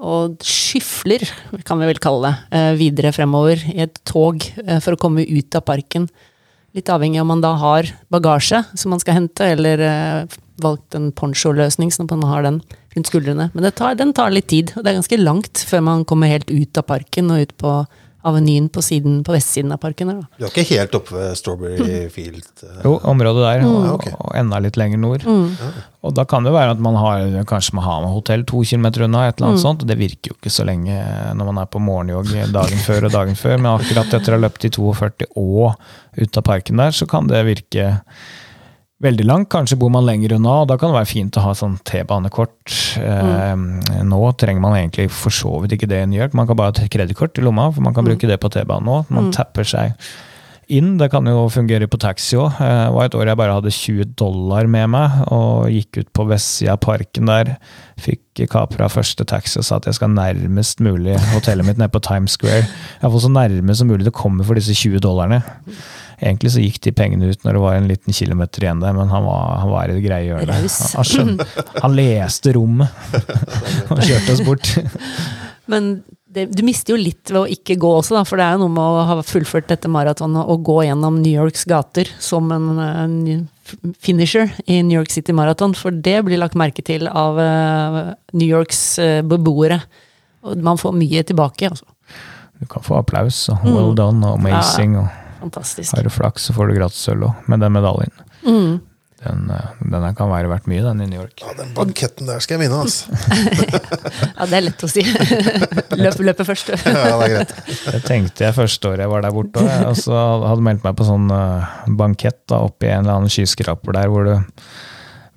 Og skyfler, kan vi vel kalle det, eh, videre fremover i et tog eh, for å komme ut av parken. Litt avhengig av om man da har bagasje som man skal hente, eller eh, valgt en poncho-løsning, sånn at man har den rundt skuldrene. Men tar, den tar litt tid, og det er ganske langt før man kommer helt ut av parken og ut på avenyen på, siden, på vestsiden av parken. Her, da. Du er ikke helt oppe ved Strawberry Field? Mm. Jo, området der, og, Ja, og enda litt lenger nord. Mm. Og da kan det være at man har, kanskje man har med hotell to kilometer unna, et eller Mm. annet sånt. Det virker jo ikke så lenge når man er på morgenjogg dagen før og dagen før, men akkurat etter å ha løpt i 42 og ut av parken der, så kan det virke veldig langt. Kanskje bor man lenger unna, og da kan det være fint å ha sånn T-banekort. Eh, nå trenger man egentlig for så vidt ikke det i New York, man kan bare ha et kredittkort i lomma, for man kan bruke det på T-banen nå. Man tapper seg inn. Det kan jo fungere på taxi òg. Det var et år jeg bare hadde 20 dollar med meg, og gikk ut på vestsida av parken der. Fikk kapra første taxi og sa at jeg skal nærmest mulig hotellet mitt nede på Times Square. Iallfall så nærme som mulig det kommer for disse 20 dollarene. Egentlig så gikk de pengene ut når det var en liten kilometer igjen der, men han var, han var i det greie hjørnet. Han, han, han leste rommet [LAUGHS] og kjørte oss bort. Men det, du mister jo litt ved å ikke gå også, da, for det er jo noe med å ha fullført dette maratonet og gå gjennom New Yorks gater som en, en finisher i New York City Marathon, for det blir lagt merke til av eh, New Yorks eh, beboere. Og man får mye tilbake, altså. Du kan få applaus og well done og amazing. og Fantastisk. Har du flaks, så får du gratissølv òg, med den medaljen. Mm. Den, eh, den kan være verdt mye, den i New York. Ja, den banketten der skal jeg vinne, altså. [LAUGHS] Ja, det er lett å si. [LAUGHS] Løp, løpe først. [LAUGHS] Ja, det er greit. Det tenkte jeg første året jeg var der borte. Og så hadde meldt meg på sånn eh, bankett da, oppi en eller annen skyskraper der, hvor det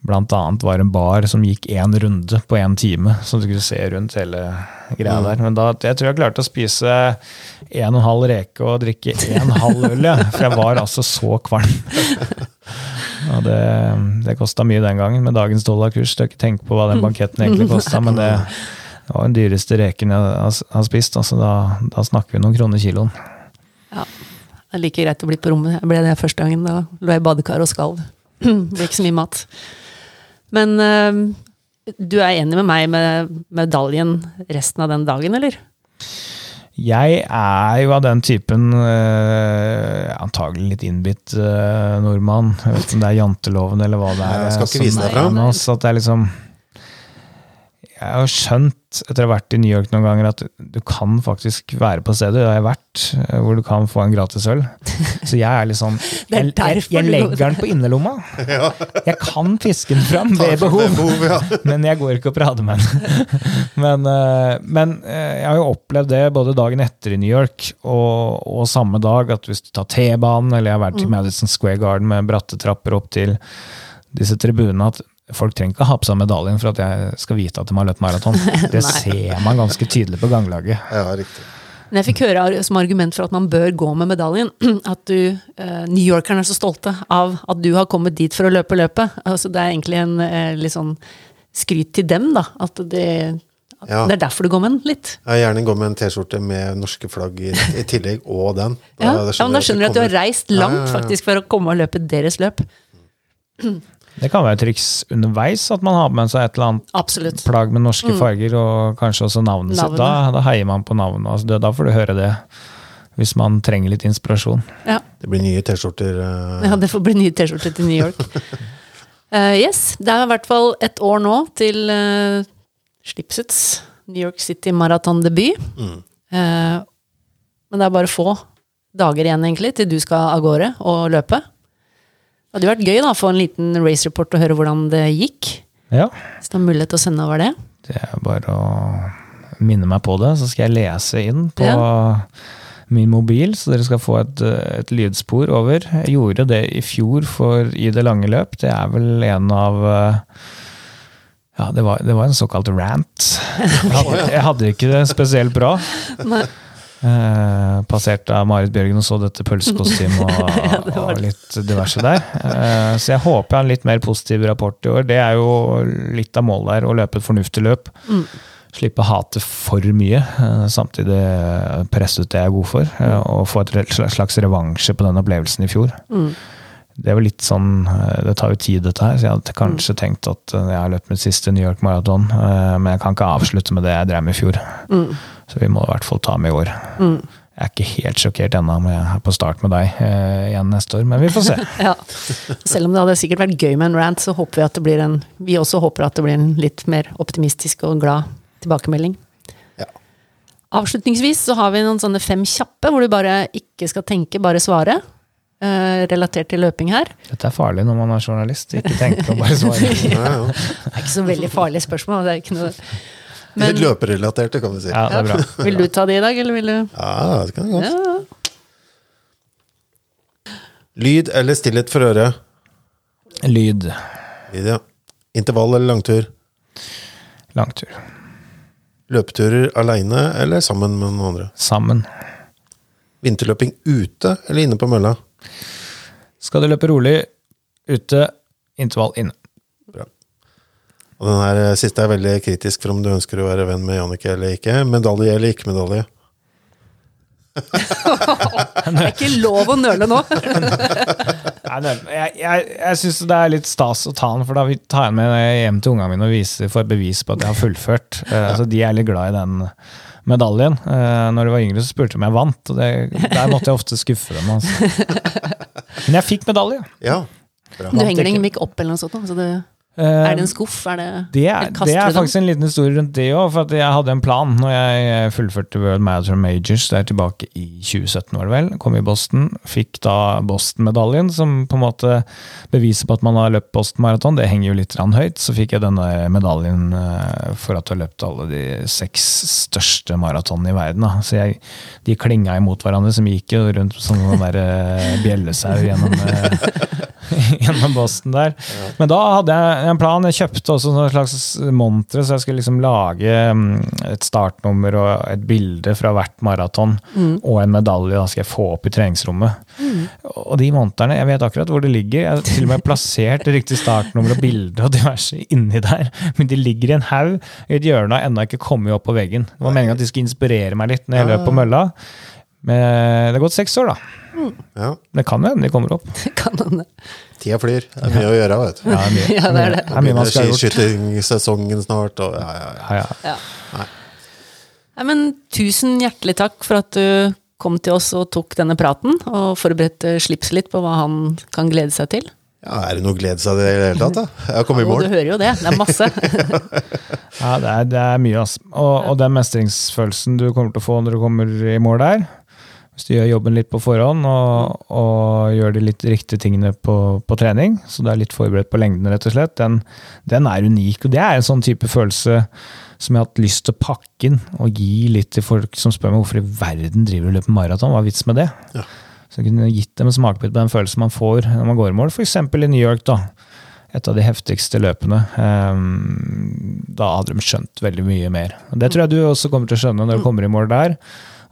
blant annet var det en bar som gikk én runde på én time, så du kunne se rundt hele greia der. Men da, jeg tror jeg klarte å spise en og en halv reke og drikke en halv øl, ja, for jeg var altså så kvalm. [LAUGHS] Og det, det kosta mye den gangen, med dagens dollarkurs. Du har ikke tenke på hva den banketten egentlig kosta, men det, det var den dyreste reken jeg har, har spist. Altså da, da snakker vi noen kroner kiloen. Ja. Det er like greit å bli på rommet. Jeg ble det første gangen. Da lå jeg i badekaret og skalv. [CLEARS THROAT] Det ble ikke så mye mat. Men uh, du er enig med meg med medaljen resten av den dagen, eller? Jeg er jo av den typen eh, antagelig litt innbitt eh, nordmann. Jeg vet ikke om det er janteloven eller hva det er. Jeg skal ikke vise deg fra. fram. oss, at det er liksom Jeg har skjønt, etter å ha vært i New York noen ganger, at du kan faktisk være på stedet. Det har jeg vært, eh, hvor du kan få en gratis øl. [LAUGHS] Så jeg er litt sånn Jeg, jeg, jeg legger den på innerlomma. [LAUGHS] Jeg kan fiske den fram [LAUGHS] ved behov. Men jeg går ikke og prater med den. Men, eh, men eh, jeg har jo opplevd det både dagen etter i New York og, og samme dag, at hvis du tar T-banen, eller jeg har vært Mm. i Madison Square Garden med bratte trapper opp til disse tribunene, at folk trenger ikke ha på seg medaljen for at jeg skal vite at de har løpt maraton. [LAUGHS] Det ser man ganske tydelig på ganglaget. ja, riktig. Men jeg fikk høre som argument for at man bør gå med medaljen, [CLEARS THROAT] at du, eh, New Yorkerne er så stolte av at du har kommet dit for å løpe løpet. Altså, det er egentlig en eh, litt sånn skryt til dem, da. At det, at Ja. det er derfor du går med den, litt. Jeg gjerne gå med en T-skjorte med norske flagg i, i tillegg, og den. Ja, ja, men da skjønner du at du har reist langt Ja, ja, ja. faktisk for å komme og løpe deres løp. [CLEARS THROAT] Det kan være triks underveis at man har med seg et eller annet Absolutt. plagg med norske farger, og kanskje også navnet, sitt. Da, da heier man på navnet. Altså, da får du høre det, hvis man trenger litt inspirasjon. Ja. Det blir nye T-skjorter. Uh... ja, det får bli nye T-skjorter til New York. uh, [LAUGHS] yes, det er i hvert fall et år nå til uh, Slipsets New York City Marathon-debut. Mm. Eh, men det er bare få dager igjen, egentlig, til du skal av gårde og løpe. Det hadde vært gøy da, å få en liten race report og høre hvordan det gikk. Ja, Hvis du har mulighet til å sende over det. det er bare å minne meg på det, så skal jeg lese inn på min mobil, så dere skal få et, et lydspor over. Jeg gjorde det i fjor for I det lange løp. Det er vel en av eh, ja, det var, det var en såkalt rant. Jeg [LAUGHS] hadde, jeg hadde ikke det spesielt bra. Nei. Eh, passert av Marit Bjørgen og så dette pølsekostymet og, [LAUGHS] det var og litt diverse der. Eh, så jeg håper jeg har en litt mer positiv rapport i år. Det er jo litt av målet her, å løpe et fornuftig løp. Mm. Slippe hate for mye, eh, samtidig presse ut det jeg er god for. Mm. og få et slags revansje på den opplevelsen i fjor. Mm. Det er jo litt sånn, eh, det tar jo tid dette her, så jeg hadde kanskje tenkt at eh, jeg har løpt mitt siste New York Marathon, eh, men jeg kan ikke avslutte med det jeg drev med i fjor. Mm. Så vi må i hvert fall ta med i år. Mm. Jeg er ikke helt sjokkert ennå om jeg er på start med deg eh, igjen neste år, men vi får se. [LAUGHS] Ja. Selv om det hadde sikkert vært gøy med en rant, så håper vi at det blir en Vi også håper at det blir en litt mer optimistisk og glad tilbakemelding. Ja. Avslutningsvis så har vi noen sånne fem kjappe, hvor du bare ikke skal tenke, bare svare. Eh, relatert til løping her. Dette er farlig når man er journalist. Ikke tenke og bare svare. [LAUGHS] Ja, ja. Det er ikke så veldig farlige spørsmål. Det er ikke noe Men Litt løperelaterte, kan vi si. Ja, det er bra. [LAUGHS] vil du ta det i dag, eller vil du Ja, det kan jeg godt. Ja. Lyd eller stillhet for øret? Lyd. Lyd, ja. Intervall eller langtur? Langtur. Løpeturer aleine eller sammen med noen andre? Sammen. Vinterløping ute eller inne på mølla? Skal du løpe rolig ute, intervall inne. Bra. Og den her eh, siste er veldig kritisk for om du ønsker å være venn med Jannicke eller ikke. Medalje eller ikke medalje? Det er ikke lov å nøle nå! [LAUGHS] Nei, jeg jeg, jeg syns det er litt stas å ta den, for da tar jeg den med hjem til ungene mine og viser, får bevis på at jeg har fullført. Eh, så de er litt glad i den medaljen. Eh, når de var yngre, så spurte de om jeg vant, og det, der måtte jeg ofte skuffe dem. Altså. [LAUGHS] Men jeg fikk medalje. Ja. Bra. Du henger den ikke opp eller noe sånt? Så det, er det en skuff? Er det, Det er, det er faktisk en liten historie rundt det òg. For jeg hadde en plan når jeg fullførte World Marathon Majors der tilbake i 2017, var det vel. Kom i Boston. Fikk da Boston-medaljen, som på en måte beviser på at man har løpt Boston Marathon. Det henger jo litt høyt. Så fikk jeg denne medaljen eh, for at du har løpt alle de seks største maratonene i verden. Da. Så jeg, de klinga imot hverandre, som gikk jo rundt som sånn der eh, bjellesau gjennom eh, [LAUGHS] gjennom Boston der. Men da hadde jeg en plan. Jeg kjøpte også en slags montre, så jeg skulle liksom lage mm, et startnummer og et bilde fra hvert maraton. Og en medalje da skal jeg få opp i treningsrommet. Og de montrene, jeg vet akkurat hvor de ligger. Jeg har til og med plassert det riktige startnummer og bilde og diverse inni der. Men de ligger i en haug i et hjørne og har ennå ikke kommet opp på veggen. Det var meningen at de skulle inspirere meg litt når jeg løp på mølla. Men det har gått seks år, da. ja. Det kan hende de kommer opp. [LAUGHS] Det Kan hende. Tida flyr. Det er mye å gjøre, vet du. Ja, det mye, Ja, det er det. det er mye man skal ha gjort. Skiskytingsesongen snart, og ja, ja, ja. Ja, ja. Ja. Nei, men tusen hjertelig takk for at du kom til oss og tok denne praten, og forberedte Slips litt på hva han kan glede seg til. ja, Er det noe å glede seg til i det hele tatt, da? Jeg har kommet i mål. du hører jo det, det er masse. [LAUGHS] Ja, det er, det er mye, altså. Og, og den mestringsfølelsen du kommer til å få når du kommer i mål der, hvis du gjør jobben litt på forhånd og, og gjør de litt riktige tingene på, på trening, så du er litt forberedt på lengden, rett og slett, den, den er unik. Og det er en sånn type følelse som jeg har hatt lyst til å pakke inn og gi litt til folk som spør meg hvorfor i verden driver du og løper maraton, hva er vits med det? Ja. Så jeg kunne gitt dem en smakebit på den følelsen man får når man går i mål, f.eks. i New York. da et av de heftigste løpene. Ehm, da hadde de skjønt veldig mye mer. Det tror jeg du også kommer til å skjønne når du kommer i mål der.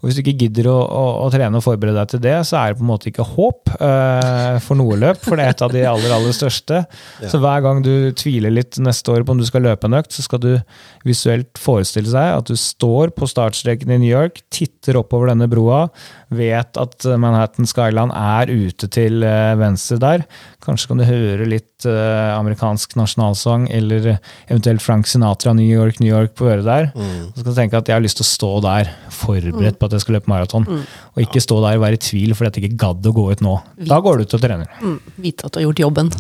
Og Hvis du ikke gidder å, å, å trene og forberede deg til det, så er det på en måte ikke håp uh, for noe løp, for det er et av de aller aller største. Så hver gang du tviler litt neste år på om du skal løpe en økt, så skal du visuelt forestille seg at du står på startstreken i New York, titter oppover denne broa, vet at Manhattan Skyland er ute til eh, venstre der. Kanskje kan du høre litt eh, amerikansk nasjonalsang, eller eventuelt Frank Sinatra, New York, New York på øret der. Mm. så kan du tenke at jeg har lyst til å stå der, forberedt på at jeg skal løpe maraton. Og ikke stå der og være i tvil fordi at jeg ikke gadd å gå ut nå. Da går du ut og trener. Mm, vite at du har gjort jobben.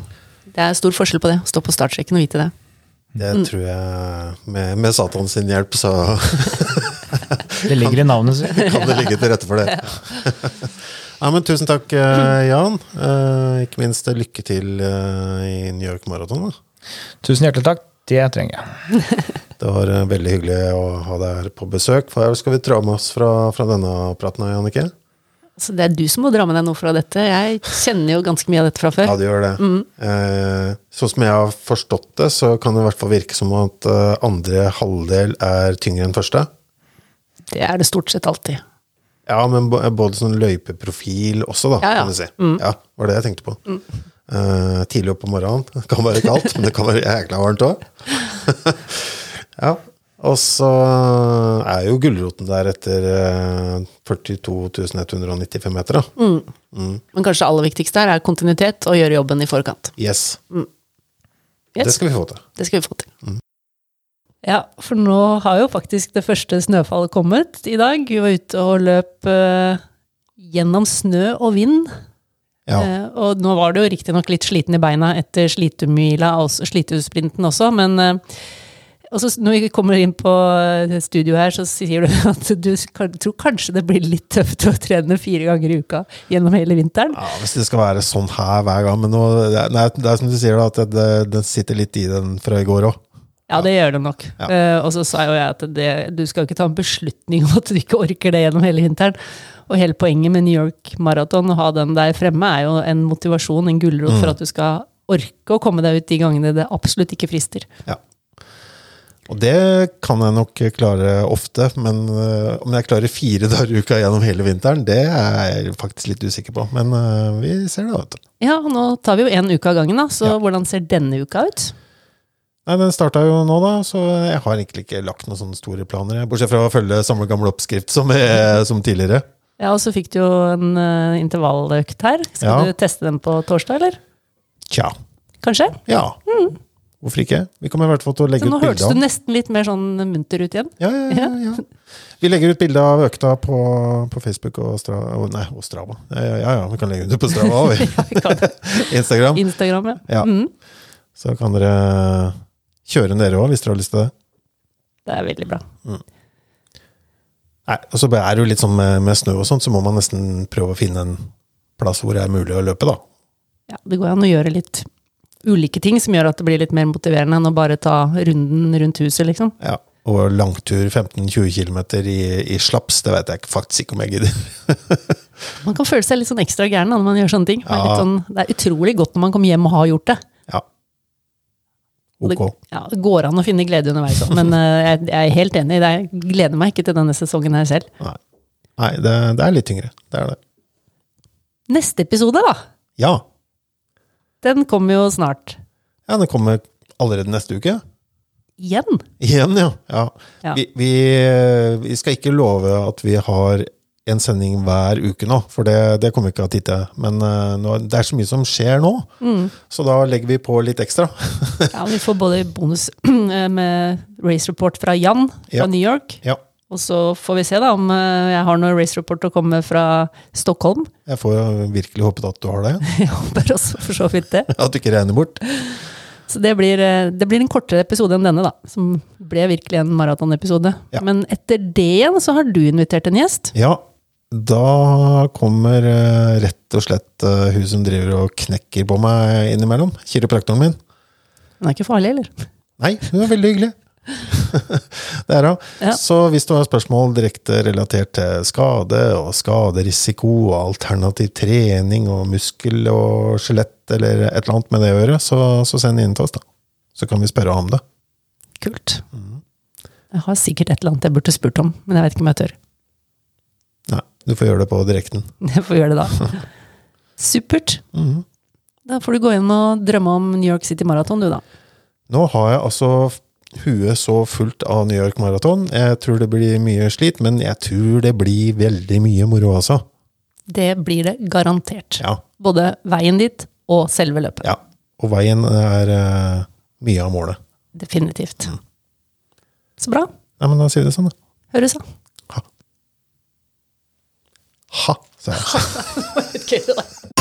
Det er stor forskjell på det, stå på startstreken og vite det. Det tror jeg, med, med Satan sin hjelp, så [LAUGHS] Det ligger i navnet sitt. [LAUGHS] kan det ligge til rette for det. [LAUGHS] Ja, men Tusen takk, eh, Jan. Eh, Ikke minst eh, lykke til i New York Marathon. Tusen hjertelig takk. Det trenger jeg. [LAUGHS] Det var veldig hyggelig å ha deg her på besøk. Hva skal vi dra med oss fra, fra denne praten, Jannicke? Så det er du som må dra med deg noe fra dette. Jeg kjenner jo ganske mye av dette fra før. Ja, det gjør det. Eh, sånn som jeg har forstått det, så kan det i hvert fall virke som at andre halvdel er tyngre enn første. Det er det stort sett alltid. Ja, men både sånn løypeprofil også, da, Ja, ja. kan du si. Ja, var det jeg tenkte på. Eh, tidlig opp på morgenen. [LAUGHS] Det kan være kaldt, men det kan være jækla varmt òg. [LAUGHS] ja. Og så er jo gulroten der etter eh, 42 195 meter, da. Men kanskje det aller viktigste her er kontinuitet og gjøre jobben i forkant. Yes. Yes. Det skal vi få til. Det skal vi få til. Ja, for nå har jo faktisk det første snøfallet kommet i dag. Vi var ute og løp eh, gjennom snø og vind. Ja. Eh, og nå var det jo riktignok litt sliten i beina etter slitemila og Slitusprinten også, men eh, Og så når vi kommer inn på eh, studio her, så sier du [LAUGHS] at du tror kanskje det blir litt tøft å trene fire ganger i uka gjennom hele vinteren. Ja, Hvis det skal være sånn her hver gang. Men nå, nei, det er som du sier, da, at det, det sitter litt i den fra i går òg. Ja, det gjør det nok. Ja. Uh, og så sa jo jeg at det, du skal ikke ta en beslutning om at du ikke orker det gjennom hele vinteren. Og hele poenget med New York Marathon, å ha den der fremme, er jo en motivasjon, en gulrot, Mm. for at du skal orke å komme deg ut de gangene det absolutt ikke frister. Ja. Og det kan jeg nok klare ofte, men uh, om jeg klarer fire dager i uka gjennom hele vinteren, det er jeg faktisk litt usikker på. Men uh, vi ser det, vet du. Ja, nå tar vi jo én uke av gangen, da. Så Ja. hvordan ser denne uka ut? Nei, Den starta jo nå, da, så jeg har egentlig ikke lagt noen sånne store planer. jeg. Bortsett fra å følge samme gamle oppskrift som, jeg- som tidligere. Ja, og så fikk du jo en uh, intervalløkt her. Skal Ja. du teste den på torsdag, eller? Tja. Kanskje? Ja. Hvorfor ikke? Vi kommer i hvert fall til å legge Så nå ut hørtes du nesten litt mer sånn munter ut igjen. ja, ja, ja, [LAUGHS] ja. Vi legger ut bilde av økta på, på Facebook og, Stra nei, og Strava. Ja, ja, ja, vi kan legge ut det på Strava òg, Vi. [LAUGHS] [LAUGHS] Instagram. Instagram, ja. Ja. Mm, Så kan dere kjøre dere òg, hvis dere har lyst til det. det er veldig bra. Nei, og så er det jo litt sånn med, med snø og sånt, så må man nesten prøve å finne en plass hvor det er mulig å løpe, da. Ja, det går an å gjøre litt ulike ting som gjør at det blir litt mer motiverende enn å bare ta runden rundt huset, liksom. Ja. Og langtur 15-20 km i, i slaps, det vet jeg faktisk ikke om jeg gidder. [LAUGHS] Man kan føle seg litt sånn ekstra gæren når man gjør sånne ting. Ja. sånn, det er utrolig godt når man kommer hjem og har gjort det. Og. Det, ja, det går an å finne glede underveis òg, men [LAUGHS] eh, jeg, jeg er helt enig. Jeg gleder meg ikke til denne sesongen her selv. Nei, Nei det, det er litt tyngre. Det er det. Neste episode, da, Ja. den kommer jo snart. ja, den kommer allerede neste uke. Igjen. Igjen, ja. ja. Ja. Vi, vi, vi skal ikke love at vi har en sending hver uke nå, for det, det kommer vi ikke til. til. Men uh, nå, det er så mye som skjer nå, Mm. så da legger vi på litt ekstra. [LAUGHS] Ja, vi får både bonus [CLEARS THROAT] eh, med race report fra Jan fra Ja. New York, Ja, og så får vi se da om eh, jeg har noen race report å komme fra Stockholm. [LAUGHS] jeg får virkelig håpet at du har det. Jeg håper også for så vidt det. [LAUGHS] At du ikke regner bort. Så det blir, det blir en kortere episode enn denne, da. Som ble virkelig en maratonepisode. Ja. Men etter det igjen så har du invitert en gjest. Ja, da kommer eh, rett og slett eh, hun som driver og knekker på meg innimellom. Kiropraktoren min. Hun er ikke farlig, eller? Nei, hun er veldig hyggelig. [LAUGHS] det er hun. Ja. Så hvis du har spørsmål direkte relatert til skade og skaderisiko og alternativ trening og muskel og skjelett eller et eller annet med det å gjøre, så, så send inn til oss, da. Så kan vi spørre om det. Kult. Jeg har sikkert et eller annet jeg burde spurt om, men jeg vet ikke om jeg tør. Du får gjøre det på direkten. [LAUGHS] Jeg får gjøre det da. [LAUGHS] Supert. Mhm. Da får du gå inn og drømme om New York City Marathon, du, da. Nå har jeg altså huet så fullt av New York Marathon. Jeg tror det blir mye slit, men jeg tror det blir veldig mye moro altså. Det blir det garantert. Ja, Både veien dit og selve løpet. ja. Og veien er uh, mye av målet. Definitivt. Så bra. Nei, men da sier vi det sånn, da. Høres da. Ha, sa jeg. [LAUGHS]